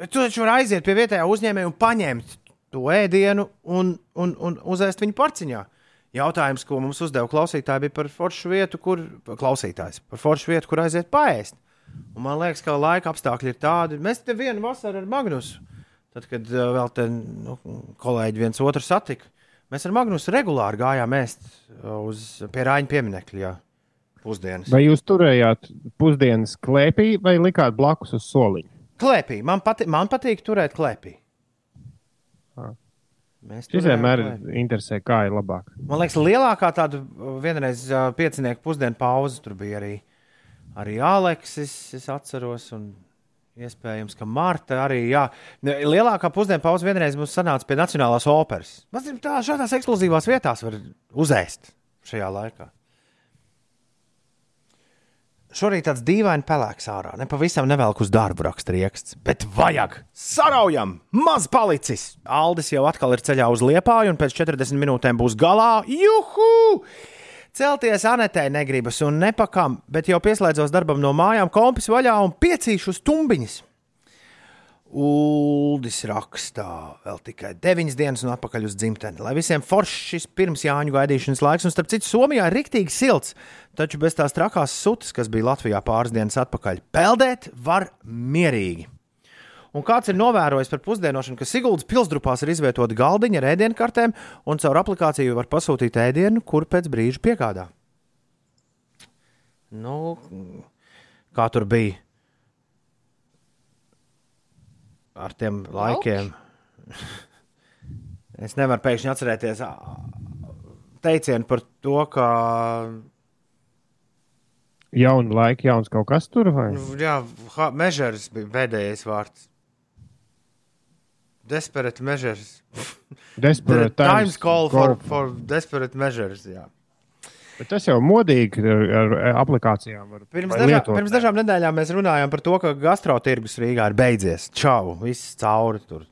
bet tu taču vari aiziet pie vietējā uzņēmēja un paņemt to ēdienu un, un, un uzēst viņu parciņā. Jautājums, ko mums uzdeva klausītāji, bija par foršu vietu, kur klausītājs par foršu vietu, kur aiziet paēst. Un man liekas, ka laika apstākļi ir tādi. Mēs te vienu vasaru ar Magnusu, tad, kad uh, vēl te nu, kolēģi viens otru satika, mēs ar Magnusu regulāri gājām ēst uh, uz pie Rāņa pieminiekļa. Pusdienas. Vai jūs turējāt pusdienas klēpī vai likāt blakus uz soliņa? Klēpī. Man, pati, man patīk turēt klēpī. Ah. Mēs Šis vienmēr interesē, kā ir labāk. Man liekas, lielākā tāda uh, vienreiz uh, piecinieku pusdienu pauze tur bija arī, arī Aleksis. Es atceros, un iespējams, ka Marta arī. Jā, lielākā pusdienu pauze vienreiz mums sanāca pie Nacionālās operas. Mums ir tā, šādās ekskluzīvās vietās var uzēst. šajā laikā. Šorīt tāds dīvaini pelēks ārā. Ne pavisam nevelk uz darbu raksta rieksts, bet vajag. Saraujam! Maz palicis! Aldis jau atkal ir ceļā uz liepāju, un pēc 40 minūtēm būs galā. Juhu! Celties Anetē negribas un nepakam, bet jau pieslēdzos darbam no mājām, kompis vaļā un piecīšu stumbiņas. Uldis rakstā vēl tikai 9 dienas un atpakaļ uz dzimteni. Lai visiem foršs šis pirms Jāņu gaidīšanas laiks, un starp citu, Somijā ir riktīgi silts, taču bez tās trakās sutas, kas bija Latvijā pāris dienas atpakaļ, peldēt var mierīgi. Un kāds ir novērojis par pusdienošanu, ka Siguldas pilsdrupās ir izvietota galdiņa ar ēdienkartēm, un caur aplikāciju var pasūtīt ēdienu, kur pēc brīža piegādā. Nu, kā tur bija? Ar tiem laikiem. es nevaru pēkšņi atcerēties teicienu par to, ka Jauna laika, jauns kaut kas tur vai? nu, jā, mežers bija pēdējais vārds. Desperate measures. Desperate The times times call for, call. for desperate measures. Jā. Bet tas jau modīgi ar, aplikācijām. Var, Pirms, dažā, pirms dažām nedēļām mēs runājām par to, ka gastrotirgus Rīgā ir beidzies. Čau, viss cauri tur.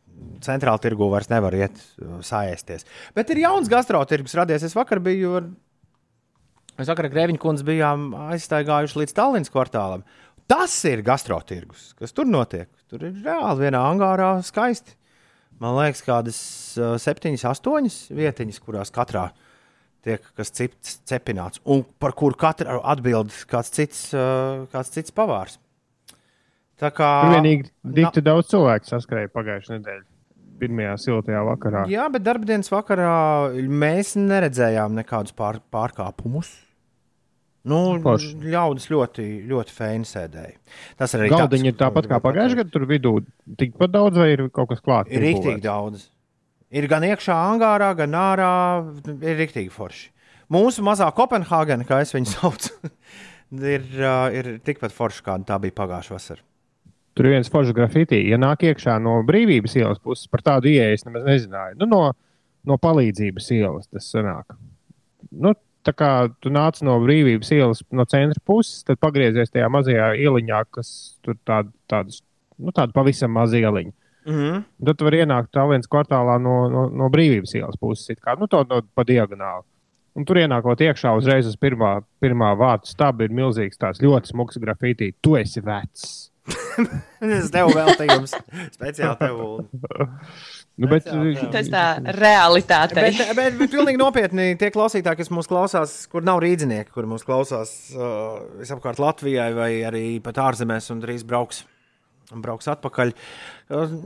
Centrāla tirgu vairs nevar iet, uh, sāēsties. Bet ir jauns gastrotirgus radies. Es vakar biju ar, es vakar ar Grēviņu kundzi bijām aizstaigājuši līdz Tallinas kvartālam. Tas ir gastrotirgus, kas tur notiek. Tur ir reāli vienā angārā skaisti. Man liekas, kādas uh, septiņas, astoņas vietiņas, kurās katrā tiek kas cits cepināts, un par kuru katru atbild kāds cits, uh, kāds cits pavārs. Tā kā Tur vienīgi dikti daudz cilvēku saskrēja pagājušajā nedēļā. Pirmajā siltajā vakarā. Jā, bet darbdienas vakarā mēs neredzējām nekādus pār, pārkāpumus. Nu, Forši. ļaudis ļoti, ļoti fēni sēdēja. Tas arī Galdiņi ir tāpat kā pagājušajā gadā. Tur vidū tikpat daudz, vai ir kaut kas klāts? Ir rīktīgi daudz. Ir gan iekšā, angārā, gan ārā. Ir rīktīgi forši. Mūsu mazā Kopenhāgena, kā es viņu saucu, ir, uh, ir tikpat forša, kāda tā bija pagājušā vasarā. Tur ir viens foršs grafitī. Ja nāk iekšā no brīvības ielas puses, par tādu ieeju es nemaz nezināju. Nu, no, no palīdzības ielas tas sanāk. Nu, tā kā tu nāc no brīvības ielas, no centra puses, tad pagriezies tajā mazajā ieliņā, kas tur tāda, tādas, nu, tāda pavisam maza ieliņa. Mm -hmm. Tad tu vari ienākt tālens kvartālā no, no, no brīvības ielas puses, kā nu, to no, pa diagonāli. Un tur ienākot iekšā uzreiz uz pirmā, pirmā vārta stūra ir milzīgs, tāds ļoti smags grafitī. Tu esi vecs. Es tev veltījums speciāli tev. Nu, bet, Tas tā realitāte. Bet, bet, bet pilnīgi nopietni tie klausītāji, kas mūs klausās, kur nav rīznieki, kur mūs klausās uh, visapkārt Latvijai vai arī pat ārzemēs un drīz brauks, brauks atpakaļ. Uh,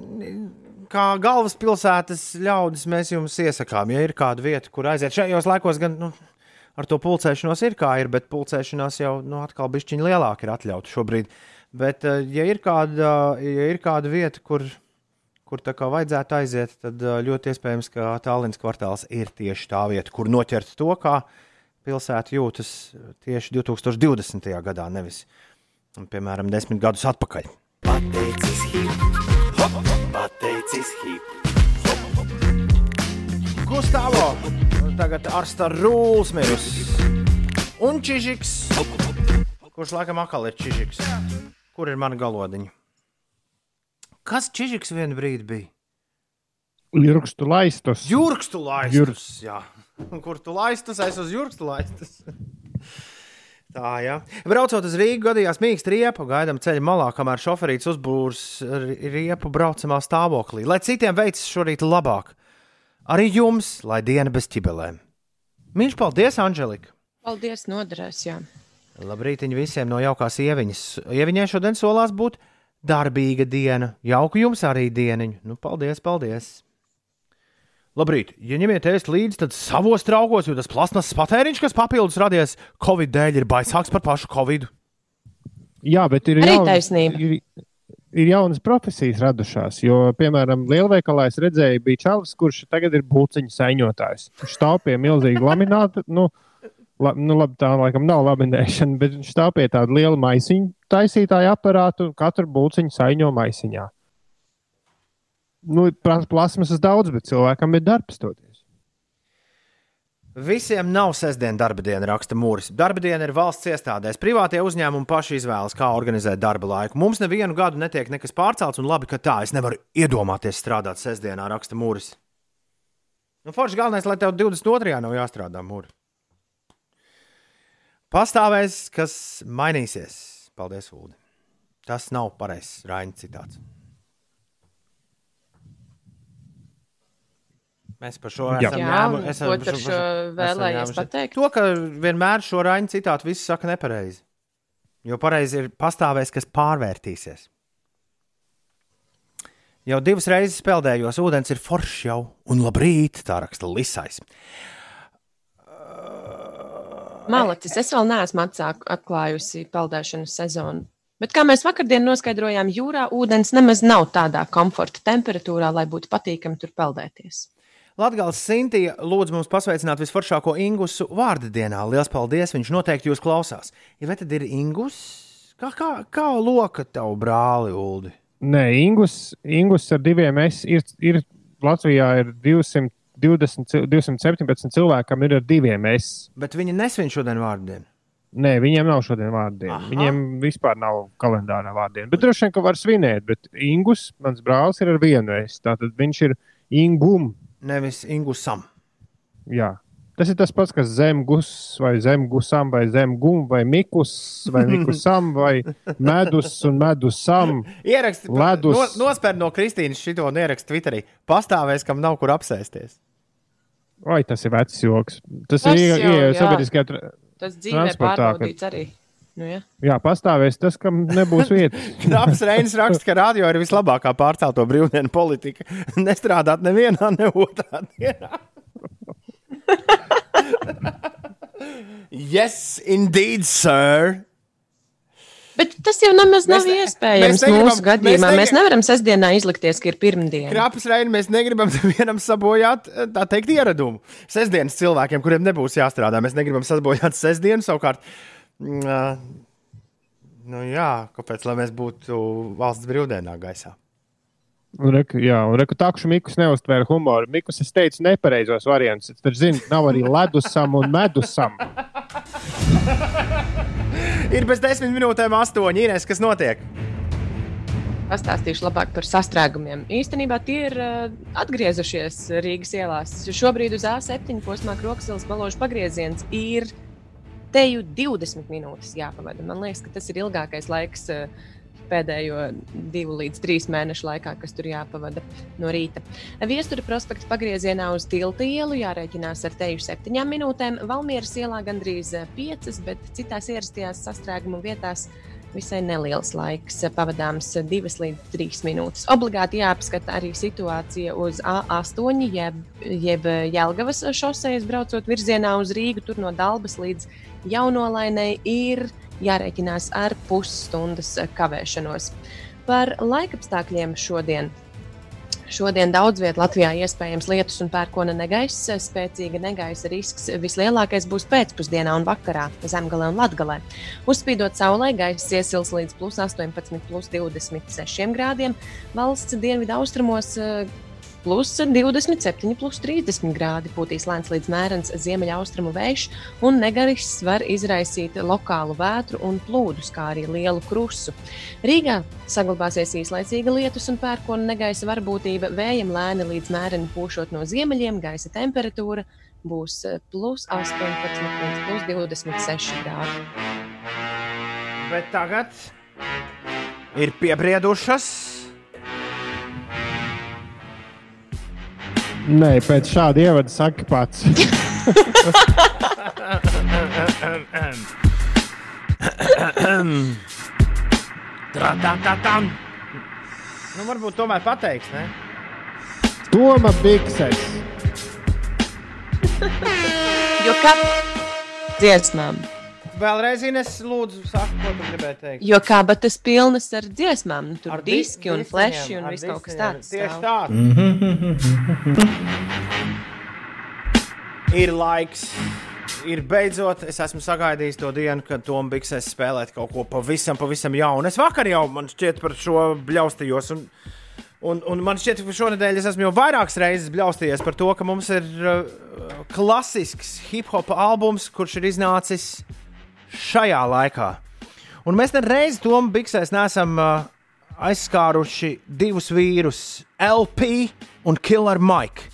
kā galvaspilsētas ļaudis mēs jums iesakām, ja ir kāda vieta, kur aiziet šajos laikos, gan nu, ar to pulcēšanos ir kā ir, bet pulcēšanās jau nu, atkal bišķiņa lielāka ir atļauta šobrīd. Bet, uh, ja ir kāda, ja ir kāda vieta, kur kur tā kā vajadzētu aiziet, tad ā, ļoti iespējams, ka Tallinas kvartāls ir tieši tā vieta, kur noķert to, kā pilsēta jūtas tieši 2020. gadā, nevis, piemēram, desmit gadus atpakaļ. Pateicis hip, hop, pateicis hip. Gustavs, tagad ar starūls mirus. Un Čižiks, kurš laikam atkal ir Čižiks. Kur ir mana galodiņa? Kas Čižiks vienu brīdi bija? Jurkstu laistus. Jurkstu laistus. Jā. Un Kur tu laistus? Es uz jurkstu laistus. Tā, jā. Braucot uz Rīgā, gadījās mīksts riepa, gaidām ceļa malā, kamēr šoferīts uzbūrs riepu braucamā stāvoklī. Lai citiem veicas šorīt labāk, arī jums, lai diena bez ķibelēm. Mīļš, paldies, Anželika! Paldies, noderēs. Jā. Labrīt visiem no jaukās ieviņas. Ieviņai šodien solās būt darbīga diena. Jauku jums arī dieniņu. Nu, paldies, paldies! Labrīt, ja ņemiet ēst līdzi, tad savos traukos, jo tas plasmas patēriņš, kas papildus radies Covid dēļ, ir baisāks par pašu Covid. Jā, bet ir, Arī jaun, taisnība. ir, ir jaunas profesijas radušās. Jo, piemēram, lielveikalā es redzēju, bija čalis, kurš tagad ir būciņu saņotājs. Viņš stāv pie milzīga lamināta. Nu, la, nu, labi, tā laikam nav laminēšana, bet viņš stāv pie tāda liela maisiņu taisītāja aparāta un katru būciņu saņo maisiņā. Nu, plas- plasmasas daudz, bet cilvēkam ir darbs toties. Visiem nav sestdiena darba diena, raksta Mūris. Darba diena ir valsts iestādēs. Privātie uzņēmumi paši izvēlas, kā organizēt darba laiku. Mums nevienu gadu netiek nekas pārcelts, un labi, ka tā. Es nevaru iedomāties strādāt sestdienā, raksta Mūris. Nu, Forši galvenais, lai tev 22. nav jāstrādā mūri. Pastāvēs, kas mainīsies. Paldies, Ulu. Tas nav pareizs Raina citāts. Mēs par šo Jā. esam Jā, ņēmu- un esam ko par šo- vēlējies pateikt? To, ka vienmēr šo Raina citātu visi saka nepareizi. Jo pareizi ir pastāvēs, kas pārvērtīsies. Jau divas reizes peldējos, ūdens ir foršs jau, un labrīt, tā raksta Lisais. Malacis, es vēl neesmu atsāku, atklājusi peldēšanas sezonu. Bet, kā mēs vakardien noskaidrojām, jūrā ūdens nemaz nav tādā komforta temperatūrā, lai būtu patīkami tur peldēties. Latvijas Sintīna lūdz mums pasveicināt visforšāko Ingusu vārdu dienā. Lielas paldies! Viņš noteikti jūs klausās. Ja vai tad ir Ingus? Kā, kā, kā loka tev brāli, Ulu? Nē, Ingus, Ingus ar diviem es ir, ir Latvijā ir 200 20, 217 cilvēkam ir ar diviem S. Bet viņi nesvin šodien vārdienu. Nē, viņiem nav šodien vārdiena. Aha. Viņiem vispār nav kalendārā vārdiena. Bet droši vien, ka var svinēt. Bet Ingus, mans brālis, ir ar vienu es. Tātad viņš ir Ingum. Nevis Ingusam. Jā. Tas ir tas pats, kas zemgus, vai zemgusam, vai zemgum, vai mikus, vai mikusam, vai medus un medusam. Ieraksti, ledus. No, nospēr no Kristīnas šito un ieraksti Twitterī. Pastāvēs, kam nav kur apsēsties. Vai tas ir vecs joks? Tas, Tas ir jā. sabiedriskajā. tra- Tas dzīvē Transportā, pārbaudīts arī. Nu, ja. Jā, pastāvēs tas, kam nebūs vietas. Knaps Reinis raksta, ka radio ir vislabākā pārcelto brīvdienu politika. Nestrādāt nevienā, ne otrā dienā. yes, indeed, sir. Bet tas jau nemaz nav Mēs iespējams mēs negribam- mūsu gadījumā. mēs Mēs, negri- nevaram sestdienā izlikties, ka ir pirmdiena. Knaps Reinis, mēs negribam nevienam sabojāt, eh, tā teikt, ieradumu. Sestdienas cilvēkiem, kuriem nebūs jāstrādā, mēs negribam sabojāt sestdienu savukārt. ā, Nu jā, kāpēc lai mēs būtu valsts brīvdienā gaisā? Un, reku, jā, un reku takšu Mikus neuztvēra humoru. Mikus, es teicu, nepareizos variantus. Tad, zini, nav arī ledusam un medusam. Ir bez desmit minūtēm astoņi. Ines, kas notiek? Pastāstīšu labāk par sastrēgumiem. Īstenībā tie ir uh, atgriezušies Rīgas ielās. Šobrīd uz A7 posmā Kroksilas balāžas pagrieziens ir te jau 20 minūtes jāpavada. Man liekas, ka tas ir ilgākais laiks uh, pēdējo divu līdz trīs mēnešu laikā, kas tur jāpavada no rīta. Viestura prospekta pagriezienā uz tilta ielu jārēķinās ar teju septiņām minūtēm. Valmieras ielā gandrīz piecas, bet citās ierastajās sastrēgumu vietās visai neliels laiks, pavadāms 2 līdz 3 minūtes. Obligāti jāapskata arī situācija uz A8, jeb, jeb Jēlgavas šosejas braucot virzienā uz Rīgu, tur no Dalbas līdz Jaunolainai ir jārēķinās ar pusstundas kavēšanos. Par laikapstākļiem šodien. Šodien daudz vietā Latvijā iespējams lietus un pērkona negaisa. Spēcīga negaisa risks vislielākais būs pēcpusdienā un vakarā, zemgalē un latgalē. Uzspīdot saulē, gaisa iesils līdz plus 18, plus 26 grādiem. Valsts dienvidu austrumos eh, plus 27, plus 30 grādi. Pūtīs lēns līdz mērens ziemeļaustrumu vējš, un negaris var izraisīt lokālu vētru un plūdus, kā arī lielu krusu. Rīgā saglabāsies īslaicīga lietus un pērkona negaisa varbūtība, vējam lēni līdz mēreni pūšot no ziemeļiem, gaisa temperatūra būs eh, plus 18 līdz plus 26 grādi. Bet tagad ir piebriedušas. Nē, pēc šāda ievada saka pats. Tra-ta-ta-tam. Nu, varbūt tomēr pateiks, ne? Toma Bikses. Jo kā dziesmām, Vēlreiz, Ines, lūdzu, saka, ko tu gribēji teikt. jo kā tas pilnas ar dziesmām, nu, tur Ar ar di- diski un fleši un viss kaut kas tāds. Tieši stāv. tā. Ir laiks. Ir beidzot, es esmu sagaidījis to dienu, kad Toms Bigsēs spēlēt kaut ko pavisam, pavisam jaunu. Es vakar jau, man šķiet, par šo bļaustījos. Un Un, un man šķiet, ka šonadēļ es esmu jau vairākas reizes bļaustījies par to, ka mums ir uh, klasisks hip hop albums, kurš ir iznācis šajā laikā. Un mēs nereiz Tomu Biksēs neesam uh, aizskāruši divus vīrus, LP un Killer Mike.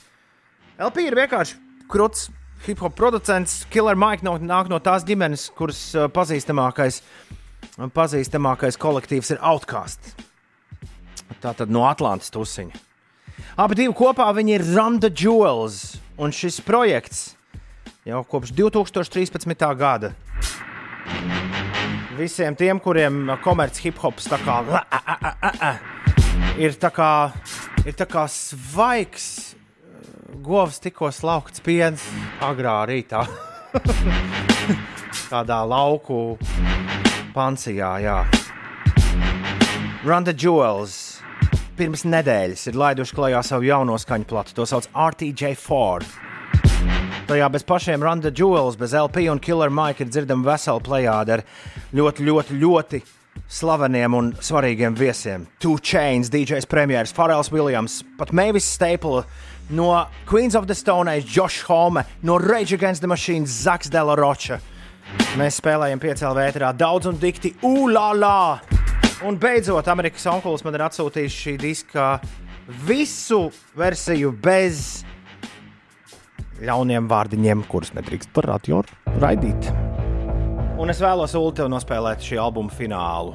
LP ir vienkārši krūts hip hop producents. Killer Mike no, nāk no tās ģimenes, kuras uh, pazīstamākais, pazīstamākais kolektīvs ir Outcast. Tā tad no Atlantijas tusiņa. Abi divi kopā viņi ir Randa Jewels, un šis projekts jau kopš 2013. gada. Visiem tiem, kuriem komerciāls hip hops tā kā, a, a, a, a, a, ir tā kā, ir tā kā svaigs, govs tikko slaukts piens agrā rītā. Tādā lauku pancijā, jā. Randa Jewels pirms nedēļas ir laiduši klajā savu jauno skaņu platu. To sauc RTJ4. Tajā bez pašiem Randa Jewels, bez LP un Killer Mike ir dzirdama vesela plējāde ar ļoti, ļoti, ļoti slaveniem un svarīgiem viesiem. Two Chains, DJs premjeras, Farrells Williams, pat Mavis Staple, no Queens of the Stone Age, Josh Home, no Rage Against the Machine, Zaks Dela Rocha. Mēs spēlējam piecēlā vētrā daudz un dikti, ulala! Un beidzot, Amerikas onkulis man ir atsūtījis šī diska visu versiju bez ļauniem vārdiņiem, kurus nedrīkst par radio raidīt. Un es vēlos Ulu nospēlēt šī albuma finālu.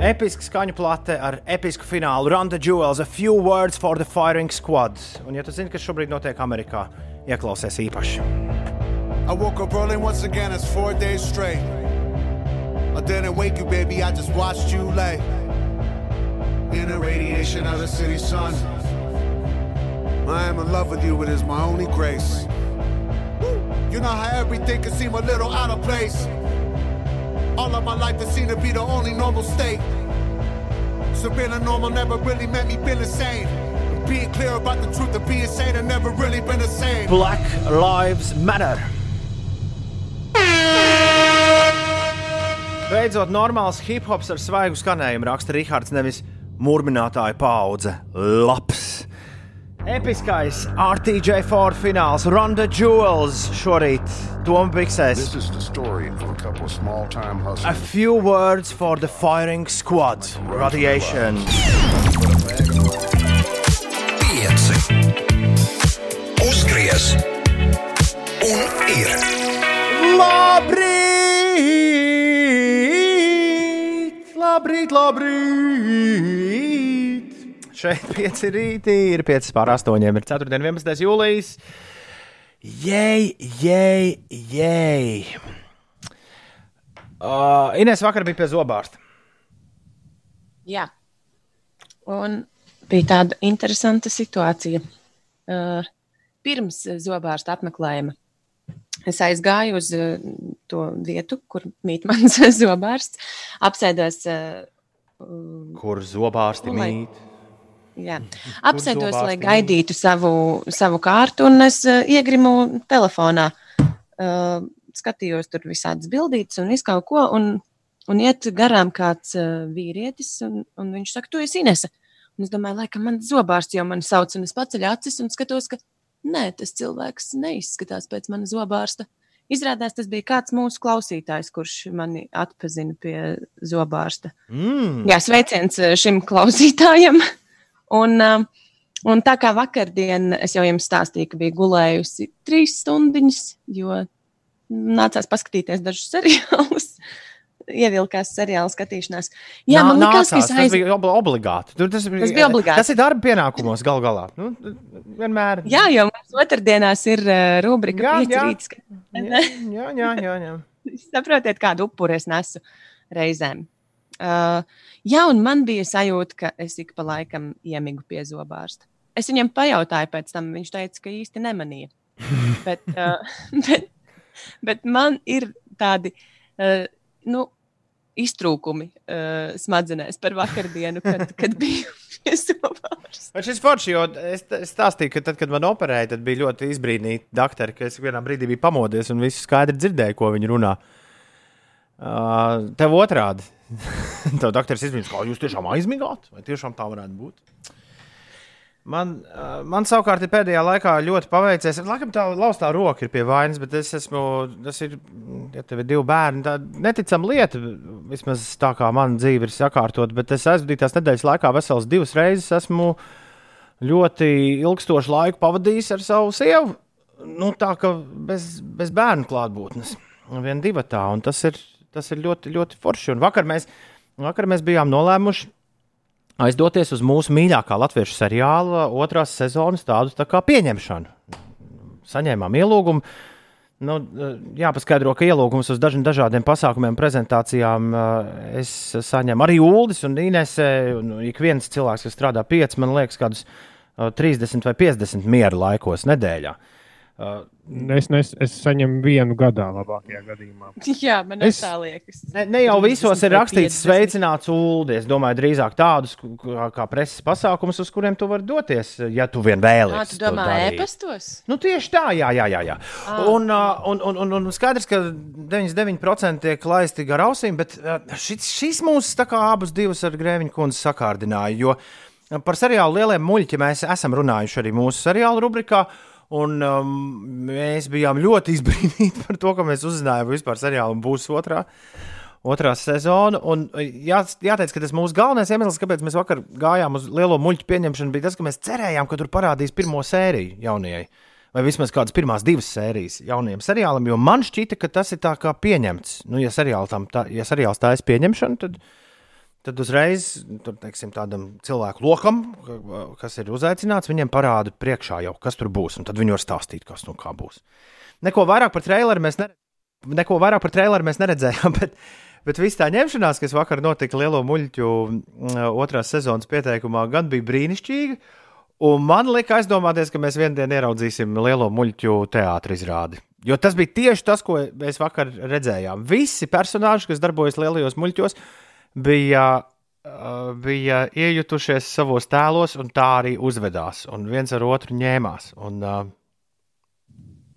Episka skaņu plate ar episku finālu. Randa Jewels, a few words for the firing squad. Un, ja tu zini, kas šobrīd notiek Amerikā, ieklausies īpaši. I woke up early once again, it's four days straight. I didn't wake you, baby, I just watched you lay in the radiation of the city sun. I am in love with you, it is my only grace. You know how everything can seem a little out of place. All of my life, it seemed to be the only normal state. So being a normal never really meant me being insane. Being clear about the truth of being sane, I've never really been the same. Black Lives Matter. Beidzot, normāls hip hops ar svaigu skanējumu raksta Rahards, nevis mūrminātāja paudze. Labs! Episkais RTJ4 fināls, Ronda Jewels šorīt Tom Biksēs. This is the story of a couple of small time A hustlers. few words for the firing squad. Radiation. Pieci. Uzgriez. Un ir. Labrīt! Labrīt, labrīt! Šeit pieci rītī ir 5 pār 8. Ir 4. 11. jūlijas. Jēj, jēj, jēj! Uh, Inês vakar bija pie zobārsta. Jā. Un bija tāda interesanta situācija. Uh, pirms zobārsta apmeklējuma es aizgāju uz uh, to vietu, kur mīt mans zobārsts, apsēdos. Uh, Kur zobārsti Lai- mīt? Jā. Kur Apsēdos, lai gaidītu savu, savu kārtu, un es uh, iegrimu telefonā. Uh, skatījos tur visādas bildītas un visu kaut ko, un, un iet garām kāds uh, vīrietis, un, un viņš saka, tu esi Inese. Un es domāju, laikam, man zobārsts jau mani sauc, un es paceļu acis un skatos, ka nē, tas cilvēks neizskatās pēc mana zobārsta. Izrādās, tas bija kāds mūsu klausītājs, kurš mani atpazina pie zobārsta. Mm. Jā, sveiciens šim klausītājam. Un, um, un tā kā vakardien es jau jums stāstīju, ka biju gulējusi trīs stundas, jo nācās paskatīties dažus seriālus. Ievilkās seriāla skatīšanās. Jā, Nā- man liekas, aiz... tas bija obli- obligāti. Tur, tas, Tas bija obligāti. Tas ir darba pienākumos gal galā. Nu, vienmēr. Jā, jo mums otrdienās ir uh, rubrika pieci jā. Jā, jā, jā, jā, jā. Saprotiet, kādu upuri es nesu reizēm. Uh, jā, un man bija sajūta, ka es ik pa laikam iemigu pie zobārsta. Es viņam pajautāju pēc tam, viņš teica, ka īsti nemanīja. bet, uh, bet, bet man ir tādi uh, nu, iztrūkumi uh, smadzenēs par vakardienu, kad, kad biju pie zobārsta. Bet šis forši, jo es, es stāstīju, ka tad, kad man operēja, tad bija ļoti izbrīnīti doktori, ka es vienā brīdī biju pamodies un visu skaidri dzirdēju, ko viņi runā. Uh, tev otrādi. Tad doktors izbrīnās, kā jūs tiešām aizmigāt, vai tiešām tā varētu būt. Man, uh, man savukārt ir pēdējā laikā ļoti paveicies. Laikam tā laustā roka ir pie vainas, bet es esmu, tas ir, ja tev ir divi bērni, tā neticama lieta, vismaz tā kā mana dzīve ir sakārtot, bet es aizvadītās nedēļas laikā vesels divas reizes esmu ļoti ilgstošu laiku pavadījis ar savu sievu. Nu, tā kā bez, bez bērnu klātbūtnes, viena divi tā, un tas ir, tas ir ļoti, ļoti forši. Un vakar mēs, vakar mēs bijām nolēmuši aizdoties uz mūsu mīļākā latviešu seriāla otrās sezonas tādu tā kā pieņemšanu. Saņēmām ielūgumu. Nu, jāpaskaidro, ka ielūgums uz dažiem dažādiem pasākumiem, prezentācijām es saņemu arī Uldis un. Un ik viens cilvēks, kas strādā 5, man liekas, kādus 30 vai 50 miera laikos nedēļā. Uh, es, es, es saņemu vienu gadā, labākajā gadījumā. Jā, man es, tā liekas. Ne, ne jau visos ir rakstīts, sveicināts ULDI. Es domāju, drīzāk tādus kā, kā preses pasākumus, uz kuriem tu vari doties, ja tu vien vēlies. Tu domā, e-pastos? Nu, tieši tā, jā, jā, jā. jā. Ah. Un, un, un, un, un skaidrs, ka 99% tiek laisti gar ausīm, bet šis, šis mūs tā abus divus ar Grēviņu kundzi sakārdināja. Jo par seriālu lieliem muļķiem mēs esam runājuši arī mūsu seriālu rubrikā. Un um, mēs bijām ļoti izbrīnīti par to, ka mēs uzzinājām, ka vispār seriāla būs otrā, otrā sezona. Un jā, jāteic, ka tas mūsu galvenais iemesls, kāpēc mēs vakar gājām uz lielo muļķu pieņemšanu, bija tas, ka mēs cerējām, ka tur parādīs pirmo sēriju jaunajai. Vai vismaz kādas pirmās divas sērijas jaunajam seriālam, jo man šķita, ka tas ir tā kā pieņemts. Nu, ja, seriāls tā, ja seriāls tā ir pieņemšana, tad, uh, tad uzreiz tur, teiksim, tādam cilvēku lokam, kas ir uzaicināts, viņiem parāda priekšā jau, kas tur būs. Tad viņi var stāstīt, kas nu kā būs. Neko vairāk par traileru mēs, ne... Neko vairāk par traileru mēs neredzējām. Bet... Bet viss tā ņemšanās, kas vakar notika Lielo muļķu otrās sezonas pieteikumā, gan bija brīnišķīga. Un man lika aizdomāties, ka mēs vienā dienā ieraudzīsim lielo muļķu teātris izrādi. Jo tas bija tieši tas, ko mēs vakar redzējām. Visi personāļi, kas darbojas lielajos muļķos, uh, bija, uh, bija iejutušies savos tēlos un tā arī uzvedās. Un viens ar otru ņēmās. Un, uh,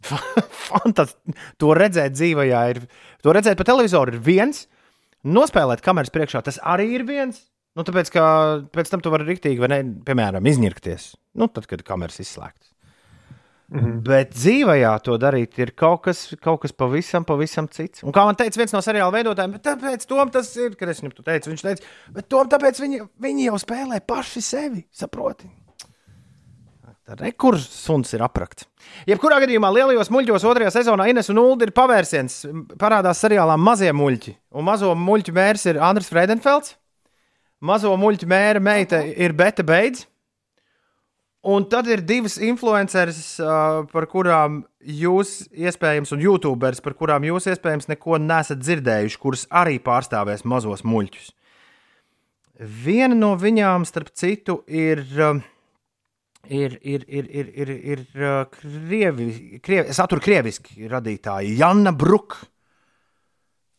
Fantastiski. To redzēt dzīvē, ir. To redzēt pa televizoru ir viens. Nospēlēt kameras priekšā tas arī ir viens. Nu, tāpēc, ka pēc tam tu vari rīktīgi, vai ne, piemēram, izņirkties. Nu, tad, kad kameras izslēgtas. -hmm. Bet dzīvē to darīt ir kaut kas, kaut kas pavisam, pavisam cits. Un kā man teica viens no seriāla veidotājiem, tāpēc Tom tas ir, kad es viņam to teicu, viņš teica, bet Tom, tāpēc viņi, viņi jau spēlē paši sevi, saproti. Rekurs suns ir aprakts. Jebkurā gadījumā lielajos muļķos otrajā sezonā Ines un Ulu ir pavērsiens. Parādās seriālā mazie muļķi. Un mazo muļķu mērs ir Andris Friedenfelds. Mazo muļķu mēra meita ir Beta Beidz. Un tad ir divas influenceris, uh, par kurām jūs, iespējams, un YouTuberis, par kurām jūs, iespējams, neko nesat dzirdējuši, kuras arī pārstāvēs mazos muļķus. Viena no viņām, starp citu, ir. Uh, Ir, ir, ir, ir, ir, ir uh, krievi, krievi, satura krieviski radītāji. Janna Bruka.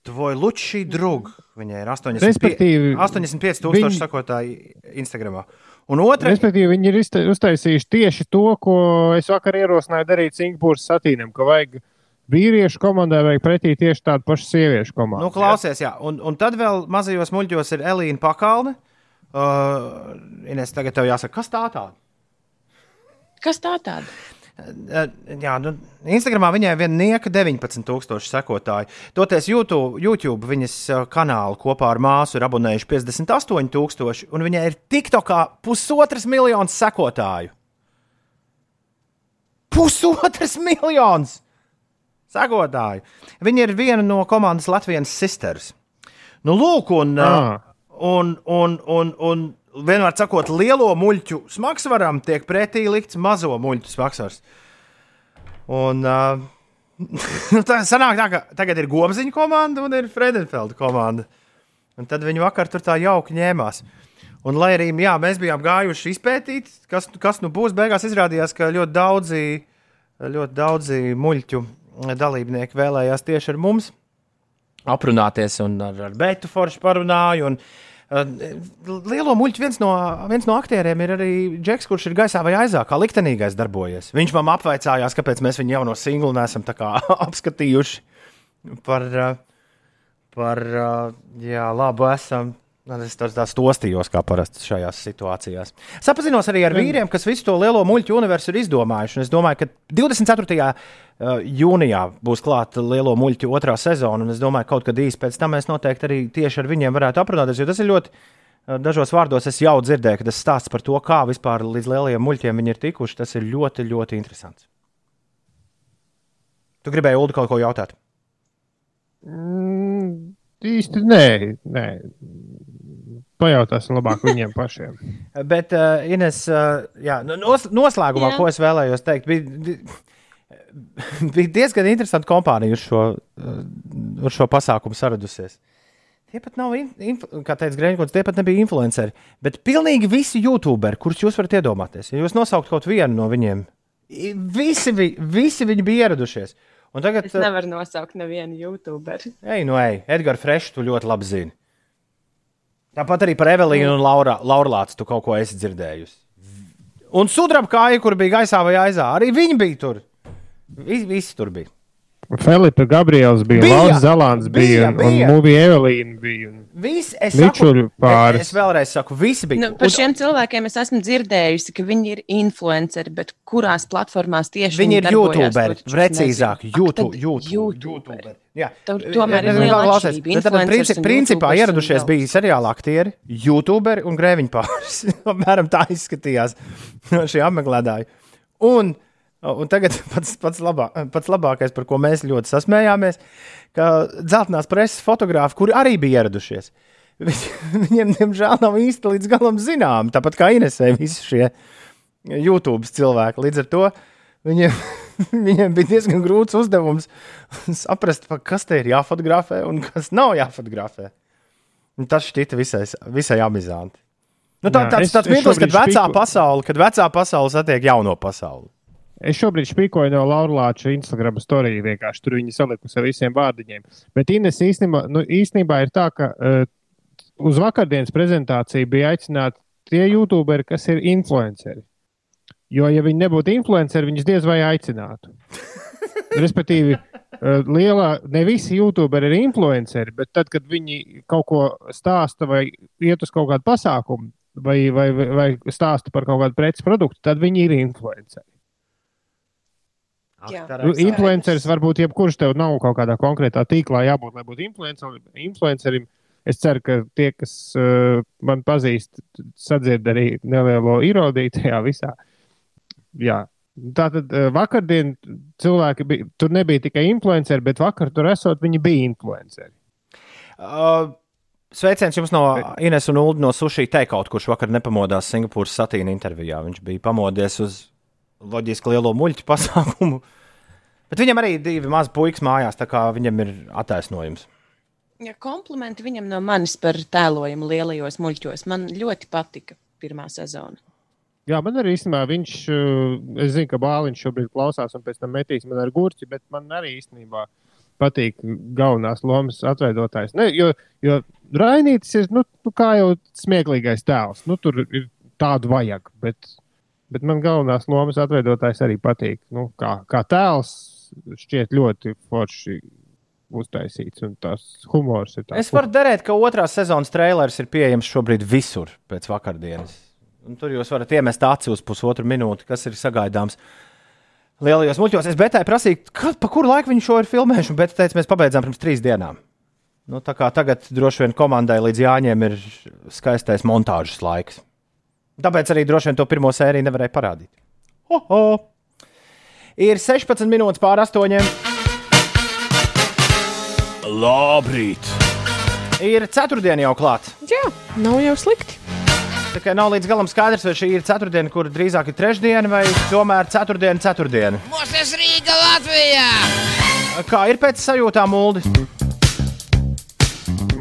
Tvoj Lučī drug. Viņai ir 85, 85 tūkstoši viņ... sakotāji Instagramā. Uh, Un otra, Respektīvi, viņi ir uztaisījuši tieši to, ko es vakar ierosināju darīt Singapūras satīnam, ka vajag vīriešu komandai vajag pretī tieši tādu pašu sieviešu komandu. Nu, klausies, jā. Un, un tad vēl mazajos muļķos ir Elīna Pakalne. Uh, Ines, tagad tev jāsaka, kas tā tāda? Kas tā tāda? Jā, nu, Instagramā viņai viena nieka 19,000 sekotāju. Toties YouTube, YouTube viņas kanālu kopā ar māsu ir abonējuši 58,000, un viņai ir TikTokā pusotras miljonas sekotāju. Pusotras miljonas sekotāju. Viņa ir viena no komandas Latvijas sisters. Nu, lūk, un, ah. un, un, un, un vienmēr sakot, lielo muļķu smagsvaram tiek pretī likts mazo muļķu smagsvars. Un uh, tā sanāk tā, ka tagad ir Gobziņa komanda un ir Fredenfelda komanda. Un tad viņi vakar tur tā jauki ņēmās. Un, lai arī jā, mēs bijām gājuši izpētīt, kas, kas nu būs, beigās izrādījās, ka ļoti daudzi, ļoti daudzi muļķu dalībnieki vēlējās tieši ar mums aprunāties, un ar, ar Beitu Foršu parunāju. Un, uh, Lielo muļķu viens no, viens no aktieriem ir arī Džeks, kurš ir gaisā vai aizā, kā liktenīgais darbojies. Viņš man apvaicājās, kāpēc mēs viņu jauno singlu neesam apskatījuši par, par uh, jā, labu esam. Nu, Es tā, tā stostījos, kā parasti šajās situācijās. Sapazinos arī ar vīriem, kas visu to lielo muļķu universu ir izdomājuši. Un es domāju, ka 24. uh, jūnijā būs klāta lielo muļķu otrā sezona. Un es domāju, ka kaut kad īsi pēc tam mēs noteikti arī tieši ar viņiem varētu aprunāties. Jo tas ir ļoti, uh, dažos vārdos es jau dzirdēju, ka tas stāsts par to, kā vispār līdz lielajiem muļķiem viņi ir tikuši, tas ir ļoti, ļoti interesants. Tu gribēji, Ulu, kaut ko jautāt? Mm, īsti nē, nē. Pajautāsim labāk viņiem pašiem. Bet, uh, Ines, uh, jā, nos, noslēgumā, Jā. ko es vēlējos teikt, bija, bija diezgan interesanti kompānija uz šo, uh, uz šo pasākumu saradusies. Tie pat nav, kā teica Grēņķis, tie pat nebija influenceri. Bet pilnīgi visi youtuberi, kurus jūs varat iedomāties, ja jūs nosaukt kaut vienu no viņiem, visi, vi- visi viņi bija ieradušies. Un tagad, Es nevaru nosaukt nevienu YouTuberi. ej, nu, ej, Edgars Fresh, tu ļoti labi zini. Tāpat arī par Evelīnu un Laura, Laurlācu tu kaut ko esi dzirdējusi. Un sudraba kāja, kur bija gaisā vai aizā, arī viņi bija tur. Visi, visi tur bija. Filipa Gabriels bija, Bija, bija Lauris Zelāns bija, bija, bija, un, Mūvija Evelīna bija. Visi, es, saku, pāris. es, vēlreiz saku, visi bija. Nu, par šiem cilvēkiem es esmu dzirdējusi, ka viņi ir influenceri, bet kurās platformās tieši Viņi ir darbojās, youtuberi, precīzāk, YouTube, tad YouTube, YouTuberi. Jā, Tur tomēr ir Ja, liela atšķirība. tad Influenceris princi- un Principā ieradušies bija seriāla aktieri, youtuberi un grēviņu pāris. Apmēram tā izskatījās šie apmeklētāji. Un, un tagad pats, pats, labā, pats labākais, par ko mēs ļoti sasmējāmies, ka dzeltenās preses fotografi, kuri arī bija ieradušies, viņi- viņiem, diemžēl, nav īsti līdz galam zinām. Tāpat kā Inesē, visi šie YouTube cilvēki. Līdz ar to viņiem, viņiem bija diezgan grūts uzdevums saprast, kas te ir jāfotografē un kas nav jāfotografē. Un tas šķita visai, visai amizanti. Nu, tā, Jā, tāds es- tāds es mirklis, kad šobrīd vecā špiku- pasaule, kad vecā pasaule satiek jauno pasauli. Es šobrīd spīkoju no Laurlāča Instagram storija. Vienkārši tur viņi salikusi ar visiem vārdiņiem. Bet Ines īstenībā, nu, īstenībā ir tā, ka uh, uz vakardienas prezentāciju bija aicināti tie youtuberi, kas ir influenceri. Jo, ja viņi nebūtu influenceri, viņus diez vai aicinātu. Respektīvi, uh, lielā, ne visi youtuberi ir influenceri, bet tad, kad viņi kaut ko stāsta vai iet uz kaut kādu pasākumu, vai, vai, vai, vai stāsta par kaut kādu preces produktu, tad viņi ir influenceri. Nu, Influenceris var būt jebkurš, tev nav kaut kādā konkrētā tīklā jābūt, lai būtu influencerim. Es ceru, ka tie, kas uh, man pazīst, sadzird arī nelielo ironiju tajā visā. Jā. Tā tad uh, vakardien cilvēki bija, tur nebija tikai influenceri, bet vakar tur esot, viņi bija influenceri. Uh, sveiciens jums no Ines un Ulu no Sushi Takeout, kurš vakar nepamodās Singapūras satīna intervijā. Viņš bija pamodies uz loģiski lielo muļķu pasākumu. Bet viņam arī divi mazi puikas mājās, tā kā viņam ir attaisnojums. Ja komplimenti viņam no manis par tēlojumu lielajos muļķos. Man ļoti patika pirmā sezona. Jā, man arī īstenībā viņš, uh, es zinu, ka Bāliņš šobrīd klausās un pēc tam metīs man ar gurķi, bet man arī īstenībā patīk galvenās lomas atveidotājs. Ne, jo, jo Rainītis ir, nu, nu, kā jau smieklīgais tēls. Nu, tur ir tādu vajag, bet, bet man galvenās lomas atveidotājs arī patīk. Nu, kā, kā tēls šķiet ļoti forši uztaisīts un tas humors ir tāds. Es varu derēt, ka otrās sezonas trailers ir pieejams šobrīd visur pēc vakardienas. Un tur jūs varat iemest aci uz pusotru minūti, kas ir sagaidāms. Lielajos muļķos es Betai prasīju, kad, pa kuru laiku viņi šo ir filmējuši, un Beta teica, mēs pabeidzām pirms trīs dienām. Nu, tā kā tagad droši vien komandai līdz Jāņiem ir skaistais montāžas laiks. Tāpēc arī droši vien to pirmo sēriju nevarēja parādīt. Oho! Ir 16 minūtes pār astoņiem. Labrīt! Ir ceturtdiena jau klāta. Jā, nav jau slikti. Tā kā nav līdz galam skaidrs, vai šī ir ceturtdiena, kur drīzāk ir trešdiena, vai tomēr ceturtdiena, ceturtdiena. Mūsu Rīga Latvijā! Kā ir pēc sajūtām, Uldi?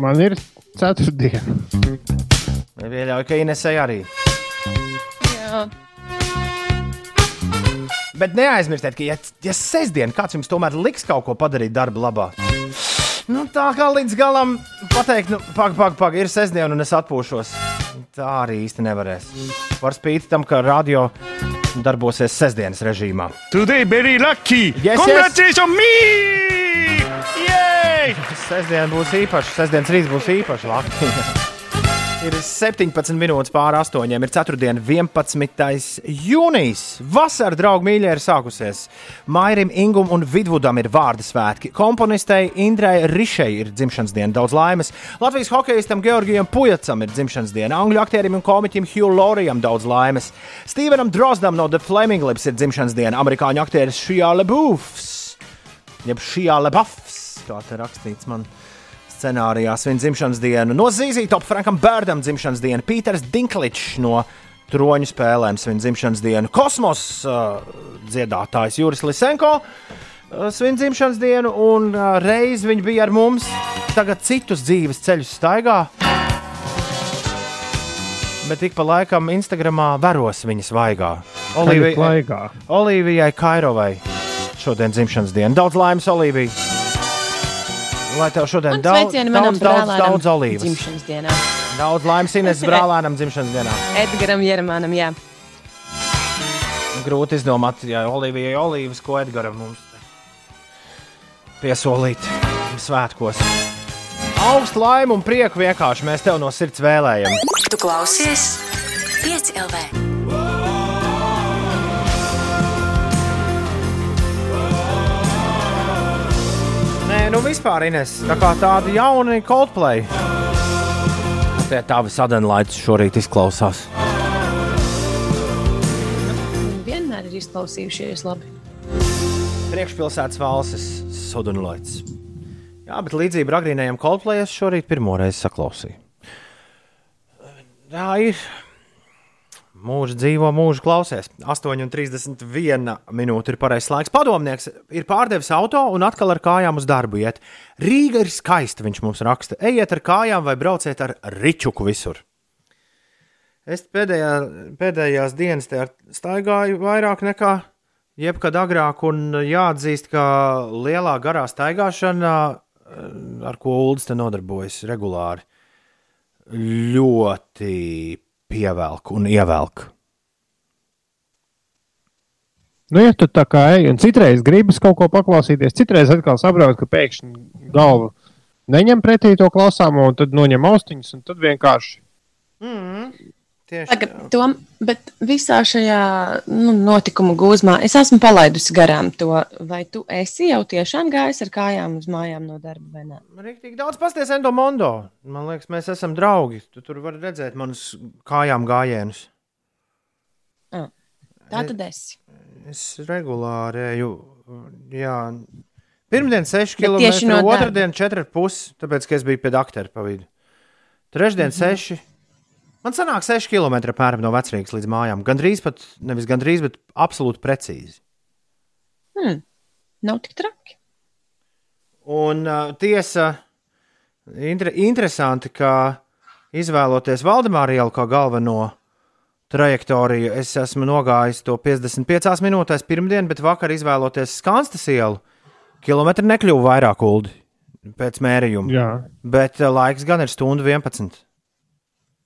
Man ir ceturtdiena. Pieļauju, ka Inesai arī. Jā. Bet neaizmirstiet, ka, ja, ja sestdiena kāds jums tomēr liks kaut ko padarīt darba labā, nu, tā kā līdz galam pateikt, nu, pagaidi, pagaidi, pag, ir sestdiena un es atpūšos. Tā arī īsti nevarēs. Par spīti tam, ka radio darbosies sestdienas režīmā. Today very lucky. Yes, yes. Congratulations me! Yay! Sestdien būs īpaši, sestdienas rīts būs īpaši Latvijā. Ir 17 minūtes pāri astoņiem, ir 4. 11. jūnijas. Vasara, draugi, mīļie, ir sākusies. Mairim, Ingūam un Vidvudam ir vārdu svētki. Komponistei Indrai Rišai ir dzimšanas diena, daudz laimes. Latvijas hokeistam Georgijam Pujacam ir dzimšanas diena, angļu aktierim un komiķim Hugh Lorijam daudz laimes. Stevenam Drozdam no The Flaming Lips ir dzimšanas diena, amerikāņu aktieris Šijā Lebūfs, jeb Šijā Lebafs, kā te rakstīts man scenārijā svin dzimšanas dienu. No Zīzija top Frankam Bērdam dzimšanas dienu, Pīters Dinklīčs no troņu spēlēm svin dzimšanas dienu, Kosmos uh, dziedātājs Juris Lisenko. uh, Svin dzimšanas dienu, un uh, reiz viņi bija ar mums. Tagad citus dzīves ceļus staigā. Bet ik pa laikam Instagramā veros viņas vaigā. Olivijai Kairovai šodien dzimšanas diena. Daudz laimes, Olivija! Lai tev šodien Un daudz, daudz, daudz, daudz olīvas. dzimšanas dienā. Daudz laimes Ines brālēnam dzimšanas dienā. Edgaram Jeremanam, jā. Grūti izdomāt, ja Olivijai olīvas, ko Edgars mums piesolīt svētkos. Augstu laimu un prieku vienkārši mēs tev no sirds vēlējam. Tu klausies 5 LV. Nu vispār, Ines, tā kā tāda jauna Coldplay. Tie tavi sadenlaits šorīt izklausās. Vienmēr ir izklausījušies labi. Priekšpilsētas valsts sudunlaits. Jā, bet līdzību agrīnējam Coldplay es šorīt pirmo reizi saklausīju. Tā ir. Mūža dzīvo, mūža klausies. 8,31 minūte ir pareizais laiks. Padomnieks ir pārdevis auto un atkal ar kājām uz darbu iet. Rīga ir skaista, viņš mums raksta. Ejiet ar kājām vai brauciet ar ričuku visur. Es pēdējā, pēdējās dienas te staigāju vairāk nekā jebkad agrāk, un jāatzīst, ka lielā garā staigāšana, eh, ar ko Ulas te nodarbojas regulāri, ļoti pievelk un ievelk. Nu, ja tu tā kā ej, un citreiz gribas kaut ko paklausīties, citreiz atkal saproti, ka pēkšņi galva neņem pretī to klausāmo, un tad noņem austiņas, un tad vienkārši. Mm, tieši Tagad, Tom, bet visā šajā nu, notikumu gūzmā es esmu palaidusi garām to, vai tu esi jau tiešām gājis ar kājām uz mājām no darba vai nē. Rīktīgi daudz pasties Endomondo. Man liekas, mēs esam draugi. Tu tur vari redzēt manus kājām gājienus. Ah, Tā tad esi. Es regulāri eju. Jā. Pirmdien 6 Bet km, no otrdien 4,5 tāpēc, ka es biju pie doktora pa vidu. Trešdien Mhm. 6. Man sanāk 6 km apmēram no vecrīgas līdz mājām. Gan drīz pat, nevis gan drīz, bet absolūti precīzi. Hmm. Nav tik traki. Un uh, tiesa, inter interesanti, ka izvēloties Valdemāru ielu kā galveno trajektoriju, es esmu nogājis to 55 minūtēs pirmdien, bet vakar izvēloties Skanstas ielu, kilometri nekļuva vairāk uldi pēc mērījuma. Jā. Bet uh, laiks gan ir stundu 11.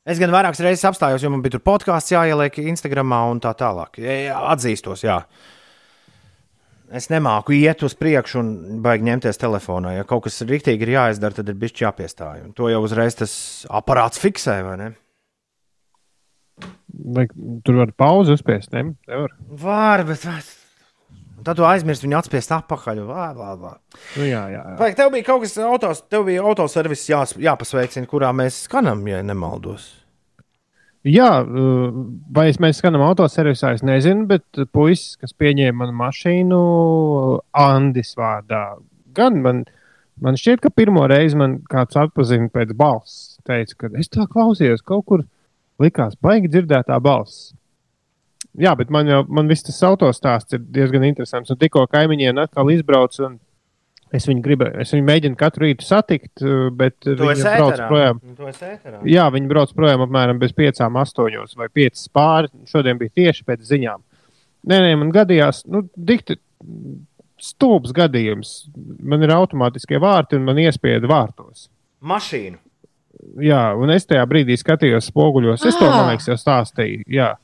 Es gan vairākas reizes apstājos, jo man bija tur podkāsts jāieliek Instagram un tā tālāk. Jā, atzīstos, jā. Es nemāku iet uz priekšu un baigi ņemties telefonā. Ja kaut kas rīktīgi ir jāizdara, tad ir bijis jāpiestāj. Un to jau uzreiz tas aparāts fiksē, vai ne? Vai tur var pauzi uzspiest? Ne? Nevar. Var, bet tad tu aizmirsti viņu atspiest atpakaļ. Vā, vā, vā. Nu, jā, jā, jā. Vai tev bija kaut kas autos, tev bija autoservis jās, jāpasveicina, kurā mēs skanam, ja nemaldos? Jā, uh, vai mēs skanam autoservisā, es nezinu, bet puisis, kas pieņēma manu mašīnu, Andis vārdā, gan man, man šķiet, ka pirmo reizi man kāds atpazina pēc balss. Teica, ka es tā klausījos, kaut kur likās, baigi dzirdētā balss. Jā, bet man jau man viss tas autostāsts ir diezgan interesants. Un tikko kaimiņiem atkal izbrauc, un es viņu gribēju, es viņu mēģinu katru rītu satikt, uh, bet Tu viņi brauc ēterā. projām. Jā, viņi brauc projām apmēram bez piecām, astoņos vai piecas pāri. Šodien bija tieši pēc ziņām. Nē, nē, man gadījās, nu, dikti stulbs gadījums. Man ir automātiskie vārti un man iespieda vārtos. Mašīnu. Jā, un es tajā brīdī skatījos spoguļos. Es to, Ah. man liekas, jau stāstīju. Jā.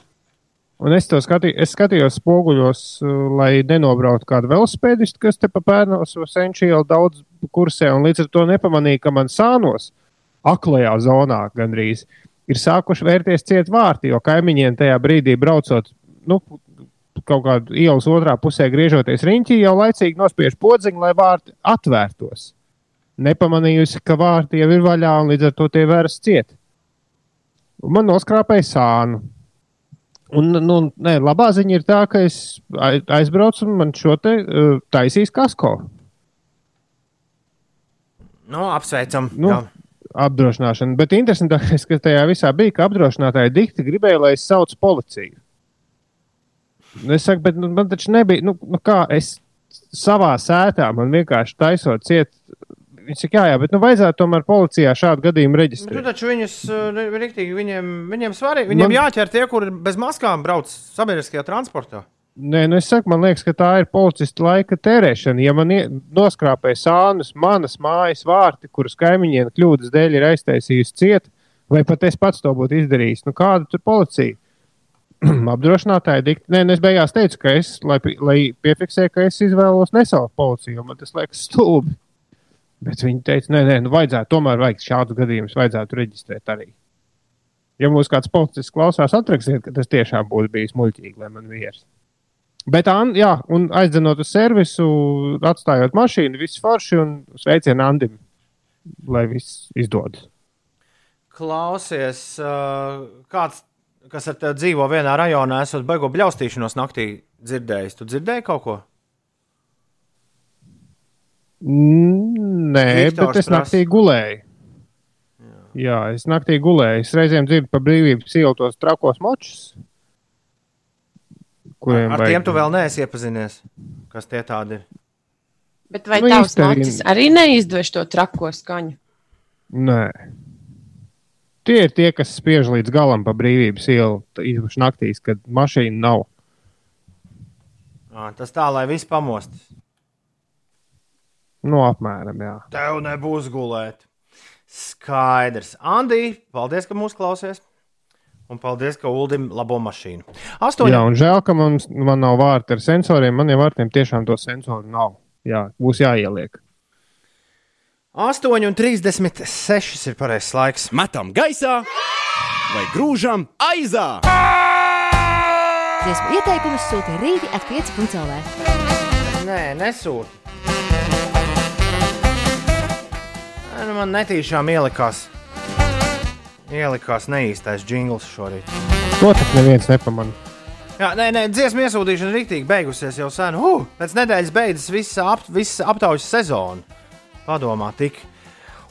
Un es to skatījos, es skatījos spoguļos, uh, lai nenobrautu kādu velospēdistu, kas te pa pērnos Senčīlu daudz kursē, un līdz ar to nepamanīju, ka man sānos, aklajā zonā gandrīz, ir sākuši vērties ciet vārti, jo kaimiņiem tajā brīdī braucot, nu, kaut kādā ielas otrā pusē griežoties riņķī, jau laicīgi nospiež podziņu, lai vārti atvērtos. Nepamanījusi, ka vārti jau ir vaļā un līdz ar to tie vērs ciet. Un man noskrāpēja sānu. Un, nu, nē, labā ziņa ir tā, ka es ai- aizbraucu un man šo te uh, taisīs kasko. Nu, apsveicam. Nu, jā. apdrošināšana. Bet interesantākais, kas tajā visā bija, ka apdrošinātāji dikti gribēja, lai es saucu policiju. Nu, Es saku, bet nu, man taču nebija, nu, nu kā es savā sētā man vienkārši taisot ciet. Viņš saka, jā, jā, bet nu, vajadzētu tomēr policijā šādu gadījumu Nu, reģistrēt. taču viņus, uh, riktīgi, viņiem, viņiem svarīgi, viņiem Man- jāķer tie, kuri bez maskām brauc sabiedriskajā transportā. Nē, nu es saku, man liekas, ka tā ir policista laika tērēšana. Ja man noskrāpēja sānus, manas mājas vārti, kuras kaimiņiem kļūdas dēļ ir aiztaisījusi ciet, vai pat es pats to būtu izdarījis, nu kāda tur policija? Apdrošinātāji dikti. Nē, nu es beigās teicu, ka es, lai, lai piefiksēju, ka es izvēlos nesaukt policiju, man tas liekas stulbi. Bet viņi teica, nē, nē, nu vajadzētu, tomēr vajag šādus gadījumus, vajadzētu reģistrēt arī. Ja mūs kāds policists klausās, atrakstiet, ka tas tiešām būtu bijis muļķīgi, lai man vīrs. Bet, An, jā, un aizdzenot uz servisu, atstājot mašīnu, viss forši un sveicienu Andim, lai viss izdodas. Klausies, uh, kāds, kas ar tevi dzīvo vienā rajonā, esot beigo bļaustīšanos naktī dzirdējis. Tu dzirdēji kaut ko? Nē, Viktors bet es prasa. naktī gulēju. Jā, es naktī gulēju. Es reizēm dzirdu pa brīvības ielu tos trakos močus. kuriem Ar vajag- tiem tu vēl neesi iepazinies. Kas tie tādi ir? Bet vai Nu, tavs mocis arī neizdevš to trako skaņu? Nē. Tie ir tie, kas spiež līdz galam pa brīvības ielu, īpaši naktīs, kad mašīna nav. Ā, Tas tā, lai viss pamostas. Nu, apmēram, jā. Tev nebūs gulēt. Skaidrs. Andī, paldies, ka mūs klausies. Un paldies, ka Uldim labo mašīnu. Astoņi. Jā, un žēl, ka mums, man nav vārti ar sensoriem. Maniem vārtiem tiešām to sensoru nav. Jā, būs jāieliek. 8,36 ir pareizais laiks. Metam gaisā vai grūžam aizā! Ieteikumus sūta rīti at 5.lv. Nē, nesūti. Nu, man netīšām ielikās. Ielikās neīstais jingls šorīt. To tak neviens nepamanā. Jā, nē, nē, dziesmu iesūtīšana rīktīgi beigusies jau sen. Uh, pēc nedēļas beidzas visa, ap, visa aptaujas sezona. Padomā, tik.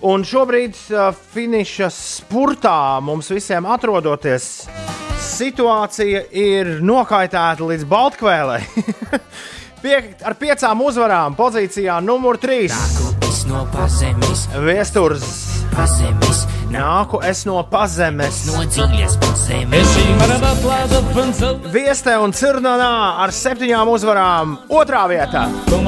Un šobrīd, uh, finiša spurtā mums visiem atrodoties, situācija ir nokaitēta līdz Baltkvēlei. Pie, ar piecām uzvarām pozīcijā numur 3. no pazemes, Viesturs. pazemes, Nāku es no pazemes. no dziļas pazemes. Vieste un Cirnanā ar septiņām uzvarām otrā vietā. Un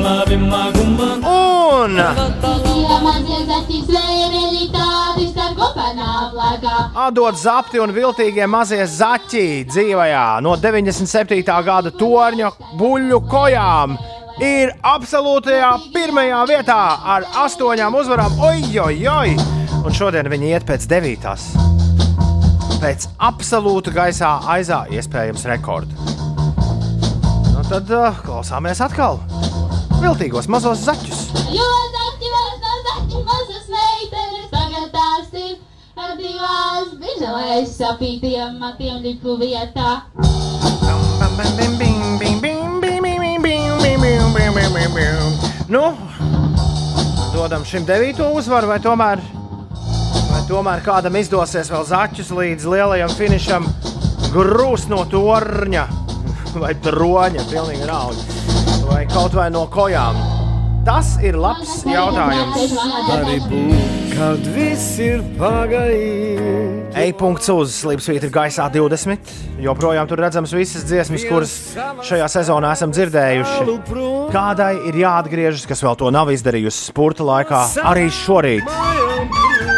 atdot zapti un viltīgie mazie zaķi dzīvajā no 97. gada torņa buļļu kojām. Ir absolūtajā pirmajā vietā ar astoņām uzvarām. Oi! Un šodien viņi iet pēc devītās. Pēc absolūta gaisā aizā iespējams rekords. Nu, tad uh, klausāmies atkal viltīgos mazos zaķus. Jo zaķi vairs nav zaķi, mazas meitenes tagad tās ir ar divās Nu, dodam šim devīto uzvaru, vai tomēr, vai tomēr kādam izdosies vēl zaķus līdz lielajam finišam grūst no torņa vai troņa, pilnīgi nav. Vai kaut vai no kojām. Tas ir labs jautājums. Arī būs, kad viss ir pagājis. E-punkts uz Slimsvītra gaisā 20. Joprojām tur redzams visas dziesmas, kuras šajā sezonā esam dzirdējuši. Kādai ir jāatgriežas, kas vēl to nav izdarījusi spurta laikā, arī šorīt.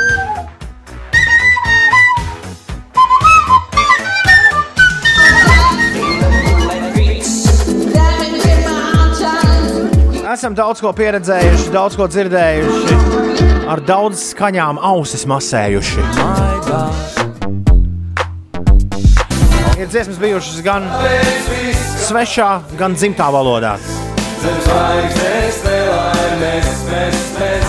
Esam daudz ko pieredzējuši, daudz ko dzirdējuši, ar daudz skaņām ausis masējuši. Ir dziesmas bijušas gan svešā, gan dzimtā valodā. Zvaigznes nelaimes, mēs, mēs.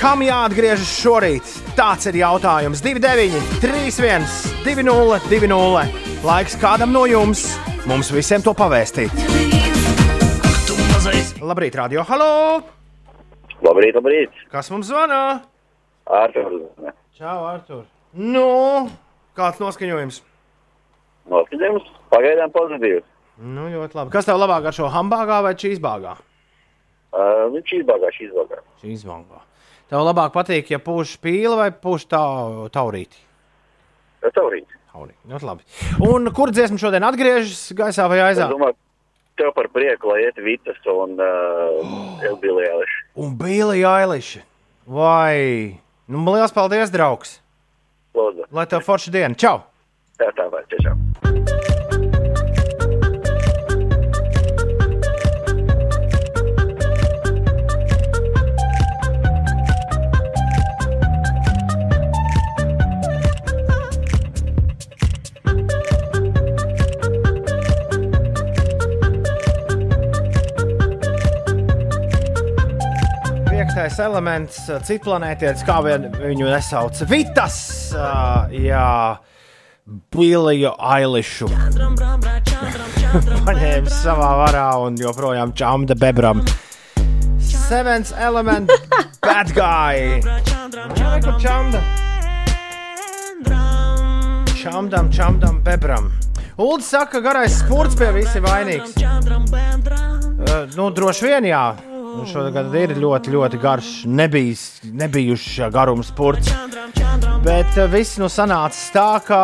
Kam jāatgriežas šorīt? Tāds ir jautājums. 29, 31, 20, 20. Laiks kādam no jums, mums visiem to pavēstīt. Labrīt, radio! Halo! Labrīt, labrīt! Kas mums zvana? Artur. Čau, Artur! Nu, kāds noskaņojums? Noskaņojums pagaidām pozitīvs. Nu, ļoti labi. Kas tev labāk ar šo hambāgā vai čīzbāgā? Uh, viņš izbāgā, šī izbāgā. Čīzbāgā. Tev labāk patīk, ja pūš pīli vai pūš tā, taurīti? Taurīt. Taurīti. Ļoti labi. Un kur dziesma šodien atgriežas gaisā vai aizā? Domāju, tev par prieku, lai iet Vitas un uh, Elbīlī Jāliši. Un Bīlija Ailiša. Vai? Nu, liels paldies, draugs! Lūdzu. Lai tev forša diena! Čau! Tā tā vai, tiešām. Piektais elements, cits planētietis, kā vien viņu nesauc. Vitas! Uh, jā, Bīliju Ailišu. Paņēma savā varā un joprojām čamda bebram. Sevens element, bad guy. Kur čamda? Čamdam, čamdam, bebram. Ulds saka, ka garais spurts pie visi vainīgs. Uh, nu, droši vien jā. Šogad ir ļoti, ļoti garš, nebijis, nebijušs garums spurts. Bet uh, viss nu sanāca tā, ka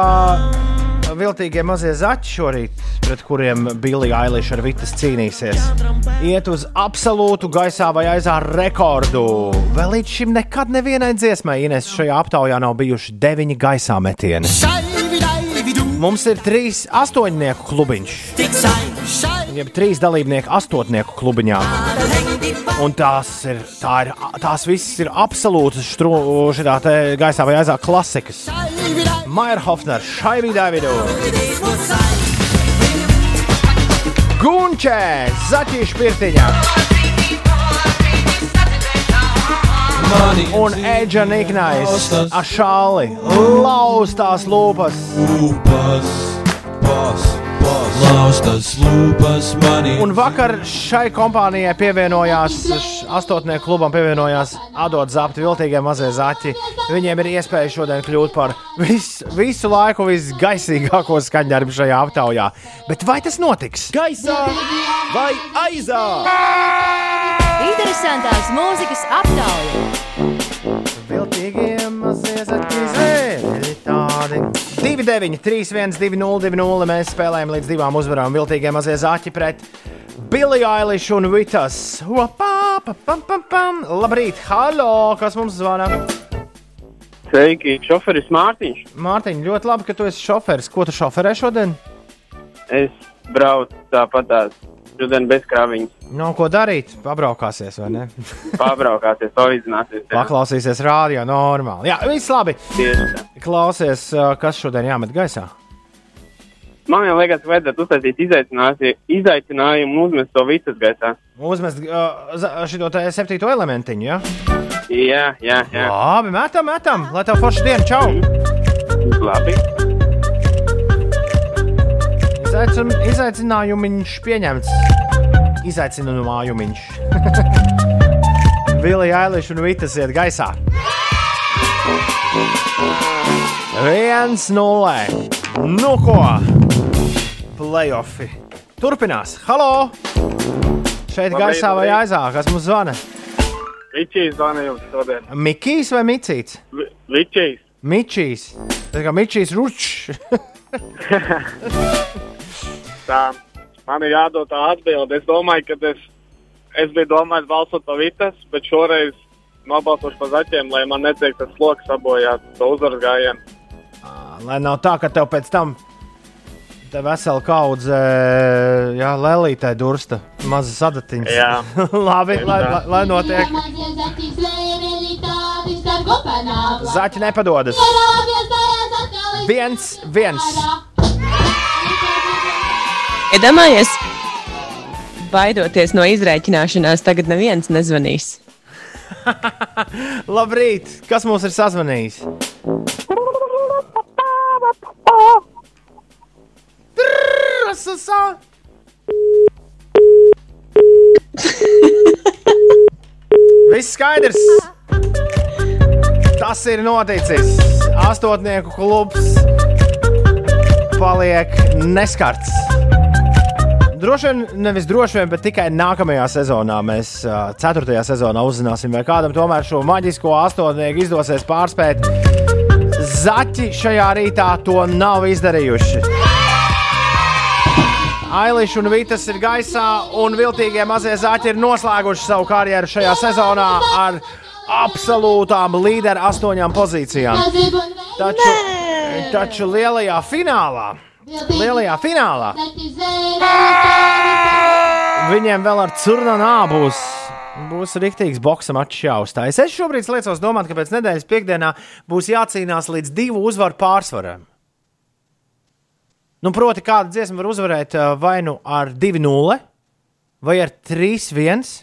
viltīgie mazie zaķi šorīt, pret kuriem Bilija Ailiša ar Vitas cīnīsies, iet uz absolūtu gaisā vai aizā rekordu. Vēl līdz šim nekad nevienai dziesmai Ines šajā aptaujā nav bijuši deviņi gaisā metieni. Mums ir trīs astoņnieku klubiņš. Jeb trīs dalībnieku astotnieku klubiņā. Un tās, ir, tā ir, tās visas ir absolūtas šitā gaisā vai aizā klasikas. Maija Hofner, Šaibī Davidu, Gunčē, Zaķīša Pirtiņā. Un Edža Niknais, Ašāli, laustās lūpas. Lūpas, pas, pas, laustas lūpas manī. Un vakar šai kompānijai pievienojās, astotnieku klubam pievienojās Adot Zapti, viltīgie mazie zaķi. Viņiem ir iespēja šodien kļūt par vis, visu laiku visgaisīgāko skaņdarbu šajā aptaujā. Bet vai tas notiks? Gaisā vai aizā? Interesantās mūzikas aptauja. Viltīgie mazie zaķi zēļi tādi. 2, 9, 3, 1, 2, 0, 2, 0. Mēs spēlējam līdz divām uzvarām. Viltīgie mazie zaķi pret Billy Eilish un Vitas. Wapā, pa, pam, pam, pam. Labrīt, halo! Kas mums zvana? Sveiki, šoferis Mārtiņš. Mārtiņ, ļoti labi, ka tu esi šoferis. Ko tu šoferē šodien? Es braucu tāpatās šodien bez krāviņas. Nav ko darīt. Pabraukāsies, vai ne? Pabraukāties, pavīdzināties. jā. Paklausīsies rādio normāli. Jā, viss labi. Tieši. Klausies, kas šodien jāmet gaisā. Man liekas, vajadzētu uztaisīt izaicinājumu, un uzmest to visas gaisā. Uzmest uh, šo septīto elementiņu, ja? Jā, jā, jā. Labi, metam, metam, lai tev forša diena, čau! Labi. Izaicin, izaicinājumiņš pieņemts. Izaicinājumiņš. Vilija Ailiša un Vitas iet gaisā. 1-0. Nu ko? Playoffi. Turpinās. Halo! Šeit Labrīt, gaisā vai aizā? Kas mums zvana? Vičijs zvana jums šodien. Mikijs vai Micīts? Vičijs. Mičijs. Tas kā Mičijs Ručs. Tā, man ir jādod tā atbilde. Es domāju, ka es, es biju domājis balsot par Vitas, bet šoreiz nobalsošu par zaķiem, lai man netiek tas sloks sabojāt to uzvaras gājienu. Lai nav tā, ka tev pēc tam Te vesela kaudze, jā, lēlītē dursta, maza sadatiņas. Jā. Labi, lai, lai, lai notiek. Zaķi nepadodas. Viens, viens. Iedomājies, baidoties no izrēķināšanās, tagad neviens nezvanīs. Labrīt! Kas mums ir sazvanījis? Viss skaidrs! Tas ir noticis. Astotnieku klubs paliek neskarts. Droši vien, nevis droši vien, bet tikai nākamajā sezonā mēs, ceturtajā sezonā, uzzināsim, vai kādam tomēr šo maģisko astotnieku izdosies pārspēt. Zaķi šajā rītā to nav izdarījuši. Ailiša un Vitas ir gaisā, un viltīgie mazie zaķi ir noslēguši savu karjeru šajā sezonā ar absolūtām līderu astoņām pozīcijām. Taču, taču lielajā finālā, lielajā finālā viņiem vēl ar curnanā būs. Būs rīktīgs boxa mačs jāuzstājas. Es šobrīd liecos domāt, ka pēc nedēļas piekdienā būs jācīnās līdz divu uzvaru pārsvaram. Nu, proti, kāda dziesma var uzvarēt ā, vai nu ar 2-0, vai ar 3-1,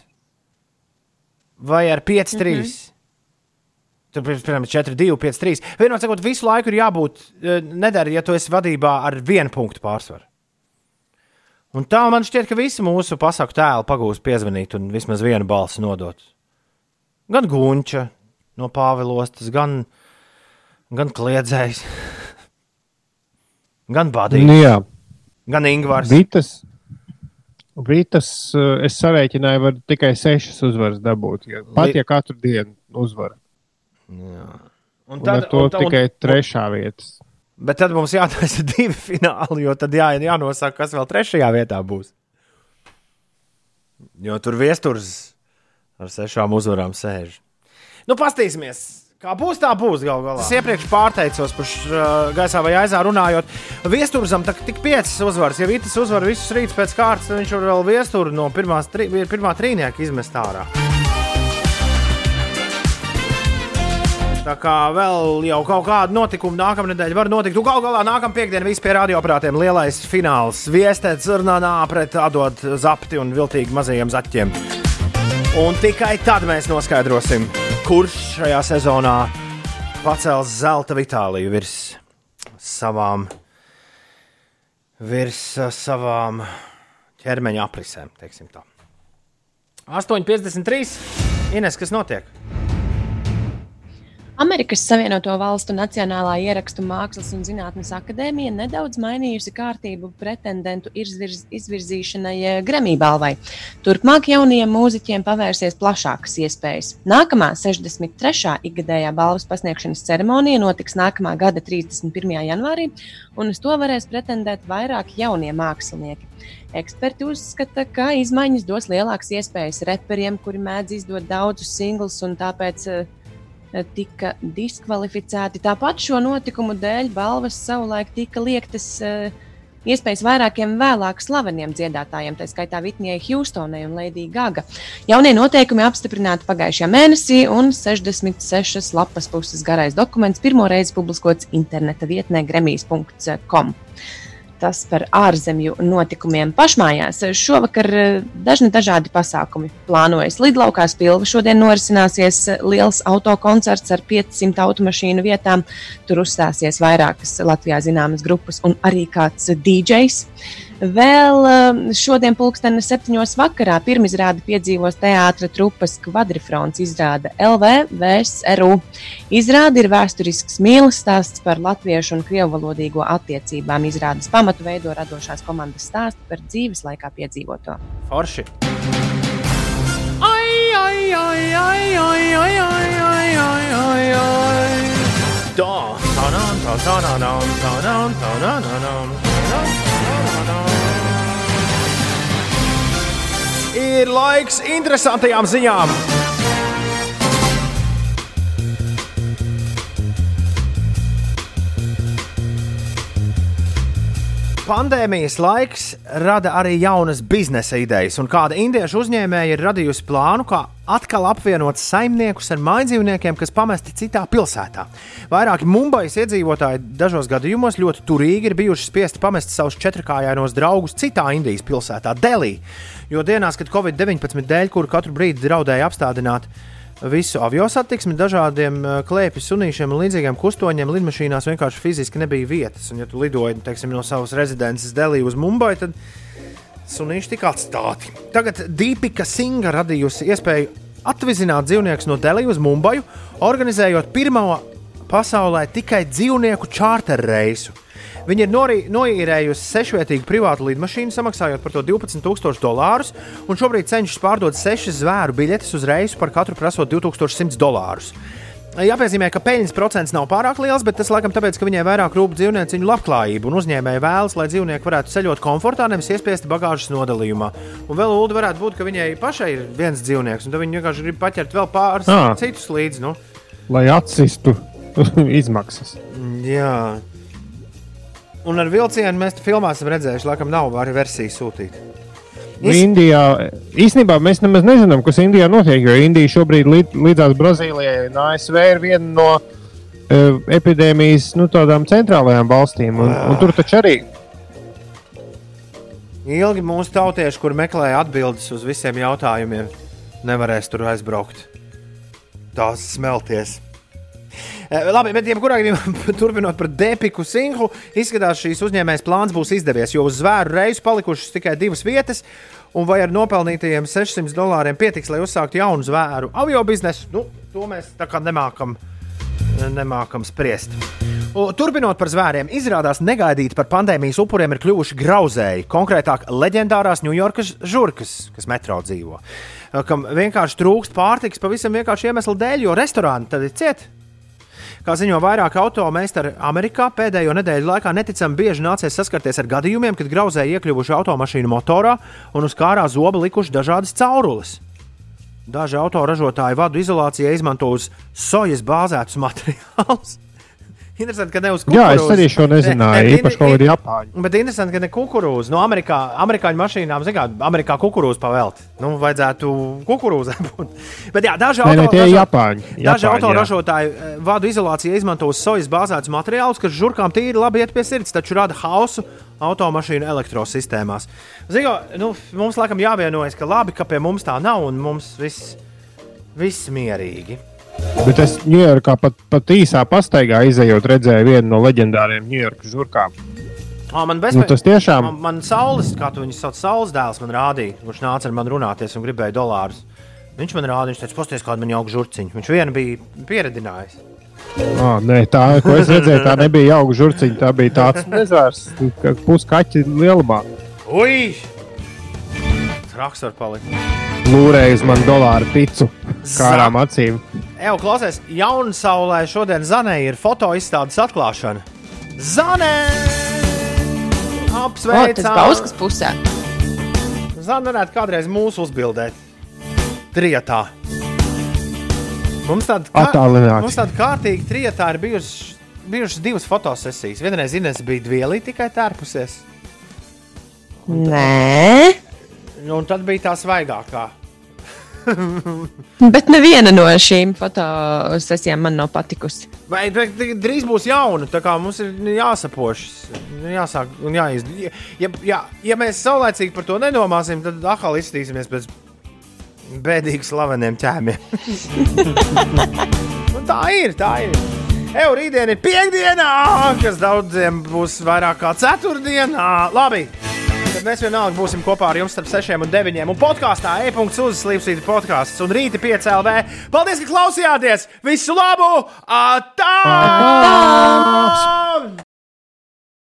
vai ar 5-3. Tur, piemēram, 4-2, 5-3. Vienot sakot, visu laiku ir jābūt eh, nedara, ja tu esi vadībā ar vienu punktu pārsvaru. Un tā man šķiet, ka visi mūsu pasaku tēli pagūs piezvanīt un vismaz vienu balsi nodot. Gan Gunča no Pāvilostas, gan, gan Kliedzējs, gan Nu, Badījis, jā, gan Ingvars. Vitas, Vitas eh, es sarēķināju, var tikai sešas uzvaras dabūt. Ja, pat ja katru dienu uzvar. Un Un tad, ar to un- un- tikai trešā vieta. Bet tad mums jātaisa divi fināli, jo tad jā, jānosaka, kas vēl trešajā vietā būs. Jo tur viesturs ar sešām uzvarām sēž. Nu, paskatīsimies, kā būs, tā būs gal galā. Es iepriekš pārteicos par uh, gaisā vai aizā runājot. Viesturzam tik piecas uzvaras. Ja Vitas uzvar visus rītus pēc kārtas, tad viņš var vēl viesturu no pirmās, tri, pirmā trīnieka izmest ārā. Tā kā vēl jau kaut kāda notikuma nākamā nedēļa var notikt. Tu gal galā nākamā piekdiena vispār pie radioaparātiem lielais fināls. Viestē Cernānā pret Adot Zapti un viltīgi mazajiem zaķiem. Un tikai tad mēs noskaidrosim, kurš šajā sezonā pacels zelta vitāliju virs savām, virs uh, savām ķermeņa aprisēm. teiksim tā. 8,53. Ines, kas notiek? Amerikas Savienoto Valstu Nacionālā ierakstu mākslas un zinātnes akadēmija nedaudz mainījusi kārtību pretendentu izvirz, izvirzīšanai eh, Grammy balvai. Turpmāk jaunajiem mūziķiem pavērsies plašākas iespējas. Nākamā 63. ikgadējā balvas pasniegšanas ceremonija notiks nākamā gada 31. janvārī, un uz to varēs pretendēt vairāk jaunie mākslinieki. Eksperti uzskata, ka izmaiņas dos lielākas iespējas reperiem, kuri mēdz izdot daudzus singlus un tāpēc uh, tika diskvalificēti. Tāpat šo notikumu dēļ balvas savulaik tika liektas uh, iespējas vairākiem vēlāk slaveniem dziedātājiem, tā skaitā Vitnijai Hjūstonai un Lēdijai Gaga. Jaunie noteikumi apstiprināti pagājušajā mēnesī, un 66 lapas puses garais dokuments pirmo reizi publiskots interneta vietnē gremijas.com. Tas par ārzemju notikumiem pašmājās. Šovakar eh, dažni dažādi pasākumi plānojas. Lidlaukā spilva šodien norisināsies liels autokoncerts ar 500 automašīnu vietām. Tur uzstāsies vairākas Latvijā zināmas grupas un arī kāds DJs. Vēl eh, šodien, pulksten septiņos vakarā, pirmizrādi piedzīvos teātra trupas kvadrifrons izrāda LV VSRU. Izrāde ir vēsturisks mīlestības stāsts par latviešu un krievu valodīgo attiecībām. Izrādes pamatu veido radošās komandas stāstu par dzīves laikā piedzīvoto. Forši. Ai, ai, ai, ai, ai, ai, ai, ai, ai, ai, ai. Tā, tā, tā, tā, tā, tā, tā, tā, tā, tā, tā, tā, Ir laiks interesantajām ziņām. Pandēmijas laiks rada arī jaunas biznesa idejas, un kāda indiešu uzņēmēja ir radījusi plānu, kā atkal apvienot saimniekus ar mājdzīvniekiem, kas pamesti citā pilsētā. Vairāki Mumbajas iedzīvotāji dažos gadījumos ļoti turīgi ir bijuši spiesti pamest savus četrkājainos draugus citā Indijas pilsētā, Delī. Jo dienās, kad Covid-19 dēļ, kuru katru brīdi draudēja apstādināt, visu avio satiksmi, dažādiem eh, klēpju sunīšiem un līdzīgiem kustoņiem lidmašīnās vienkārši fiziski nebija vietas. Un, ja tu lidoji teiksim, no savas rezidences Delī uz Mumbai, tad sunīši tika atstāti. Tagad Dīpika Singa radījusi iespēju atvizināt dzīvniekus no Delī uz Mumbaju, organizējot pirmo pasaulē tikai dzīvnieku čārter reisu. Viņi ir norī, noīrējusi sešvietīgu privātu lidmašīnu, samaksājot par to 12,000 dolārus, un šobrīd cenšas pārdot sešas zvēru biļetes uz reisu par katru prasot 2100 dolārus. Jāpiezīmē, ka peļņas procents nav pārāk liels, bet tas laikam tāpēc, ka viņai vairāk rūp dzīvnieciņu labklājība un uzņēmēji vēlas, lai dzīvnieki varētu ceļot komfortā, nevis iespiesti bagāžas nodalījumā. Un vēl Ulu varētu būt, ka viņai pašai ir viens dzīvnieks, un tad viņi vienkārši grib paķert vēl pāris Ā. citus līdzi. Nu. Lai atsistu izmaksas. Jā. Un ar vilcienu mēs filmā esam redzējuši, laikam nav arī versija sūtīt. Nu, Indijā īstenībā mēs nemaz nezinām, kas Indijā notiek. Jo Indija šobrīd līd, līdzās Brazīlijai un ASV ir viena no uh, epidēmijas nu, tādām centrālajām valstīm. Un, un tur taču arī Ilgi mūsu tautieši, kur meklēja atbildes uz visiem jautājumiem, nevarēs tur aizbraukt. Tās smelties. Eh, Labi, bet jebkurā gadījumā, turpinot par Depiku Singhu, izskatās, šīs uzņēmējas plāns būs izdevies, jo uz zvēru reisu palikušas tikai divas vietas. Un vai ar nopelnītajiem 600 dolāriem pietiks, lai uzsāktu jaunu zvēru avio biznesu? Nu, to mēs tā kā nemākam, nemākam spriest. Turpinot par zvēriem, izrādās negaidīti par pandēmijas upuriem ir kļuvuši grauzēji. Konkrētāk, leģendārās Ņujorkas žurkas, kas metro dzīvo. Kam vienkārši trūkst pārtiks pavisam vienkārši iemeslu dēļ, jo restorāni tad ir cieti. Kā ziņo vairāk automeistari Amerikā, pēdējo nedēļu laikā neticami bieži nācies saskarties ar gadījumiem, kad grauzēji iekļuvuši automašīnu motorā un uz kārā zoba likuši dažādas caurules. Daži autoražotāji vadu izolācijai izmanto uz sojas bāzētus materiālus. Interesanti, ka ne uz kukurūzas. Jā, es arī šo nezināju. Īpaši kaut kādi Japāņi. Bet interesanti, ka ne kukurūza. No Amerikā, amerikāņu mašīnām, zinām, Amerikā kukurūza pavelt. Nu, vajadzētu kukurūzai būt. Bet jā, daži nē, auto ir autoražotāji eh, vadu izolācijā izmanto sojas bāzētus materiālus, kas žurkām tīri labi iet pie sirds, taču rada hausu automašīnu elektrosistēmās. Zino, nu, mums laikam jāvienojas, ka labi, ka pie mums tā nav un mums viss, viss mierīgi. Bet es Ņujorkā pat, pat īsā pastaigā izējot, redzēju vienu no leģendāriem Ņujorkas žurkām. O, man Nu, tas tiešām- Man, man saules, kā tu viņu sauc, saules dēls man rādīja, kurš nāca ar mani runāties un gribēja dolārus. Viņš man rādīja, viņš teica, pasties, kāda man jauka žurciņa. Viņš vienu bija pieredzinājis. Ah, nē, tā, ko es redzēju, tā nebija jauka žurciņa. Tā bija tāds nezvērs, kā puskaķi lielumā. Ui! Traks var palikt. Lūrēja uz man dolāru picu kārām acīm. Evo, klausies, jaunu saulē šodien Zanē ir foto izstādes atklāšana. Zanē! O, Apsveicam! tas Bauskas pusē. Zana varētu kādreiz mūsu uzbildēt. Trietā. Mums tāda Attālināti. Mums tāda kārtīga trietā ir bijušas, bijušas divas fotosesijas. Vienreiz Ines bija dvielī tikai tērpusies. Nē, Un tad bija tā svaigākā. bet neviena no šīm fotosesijām man nav patikusi. Vai drīz būs jauna, tā kā mums ir jāsapošas, jāsāk un jāizdara. Ja, ja, ja mēs saulēcīgi par to nedomāsim, tad atkal izskatīsimies pēc bēdīgi slaveniem ķēmiem. Tā ir, tā ir. Evo, rītdiena ir piekdiena, kas daudziem būs vairāk kā ceturtdiena. Labi, tad mēs vienalga būsim kopā ar jums starp 6 un 9. Un podkāstā e-punkts uzslīpstīt podkāsts un rīta 5 LV. Paldies, ka klausījāties! Visu labu! Atā!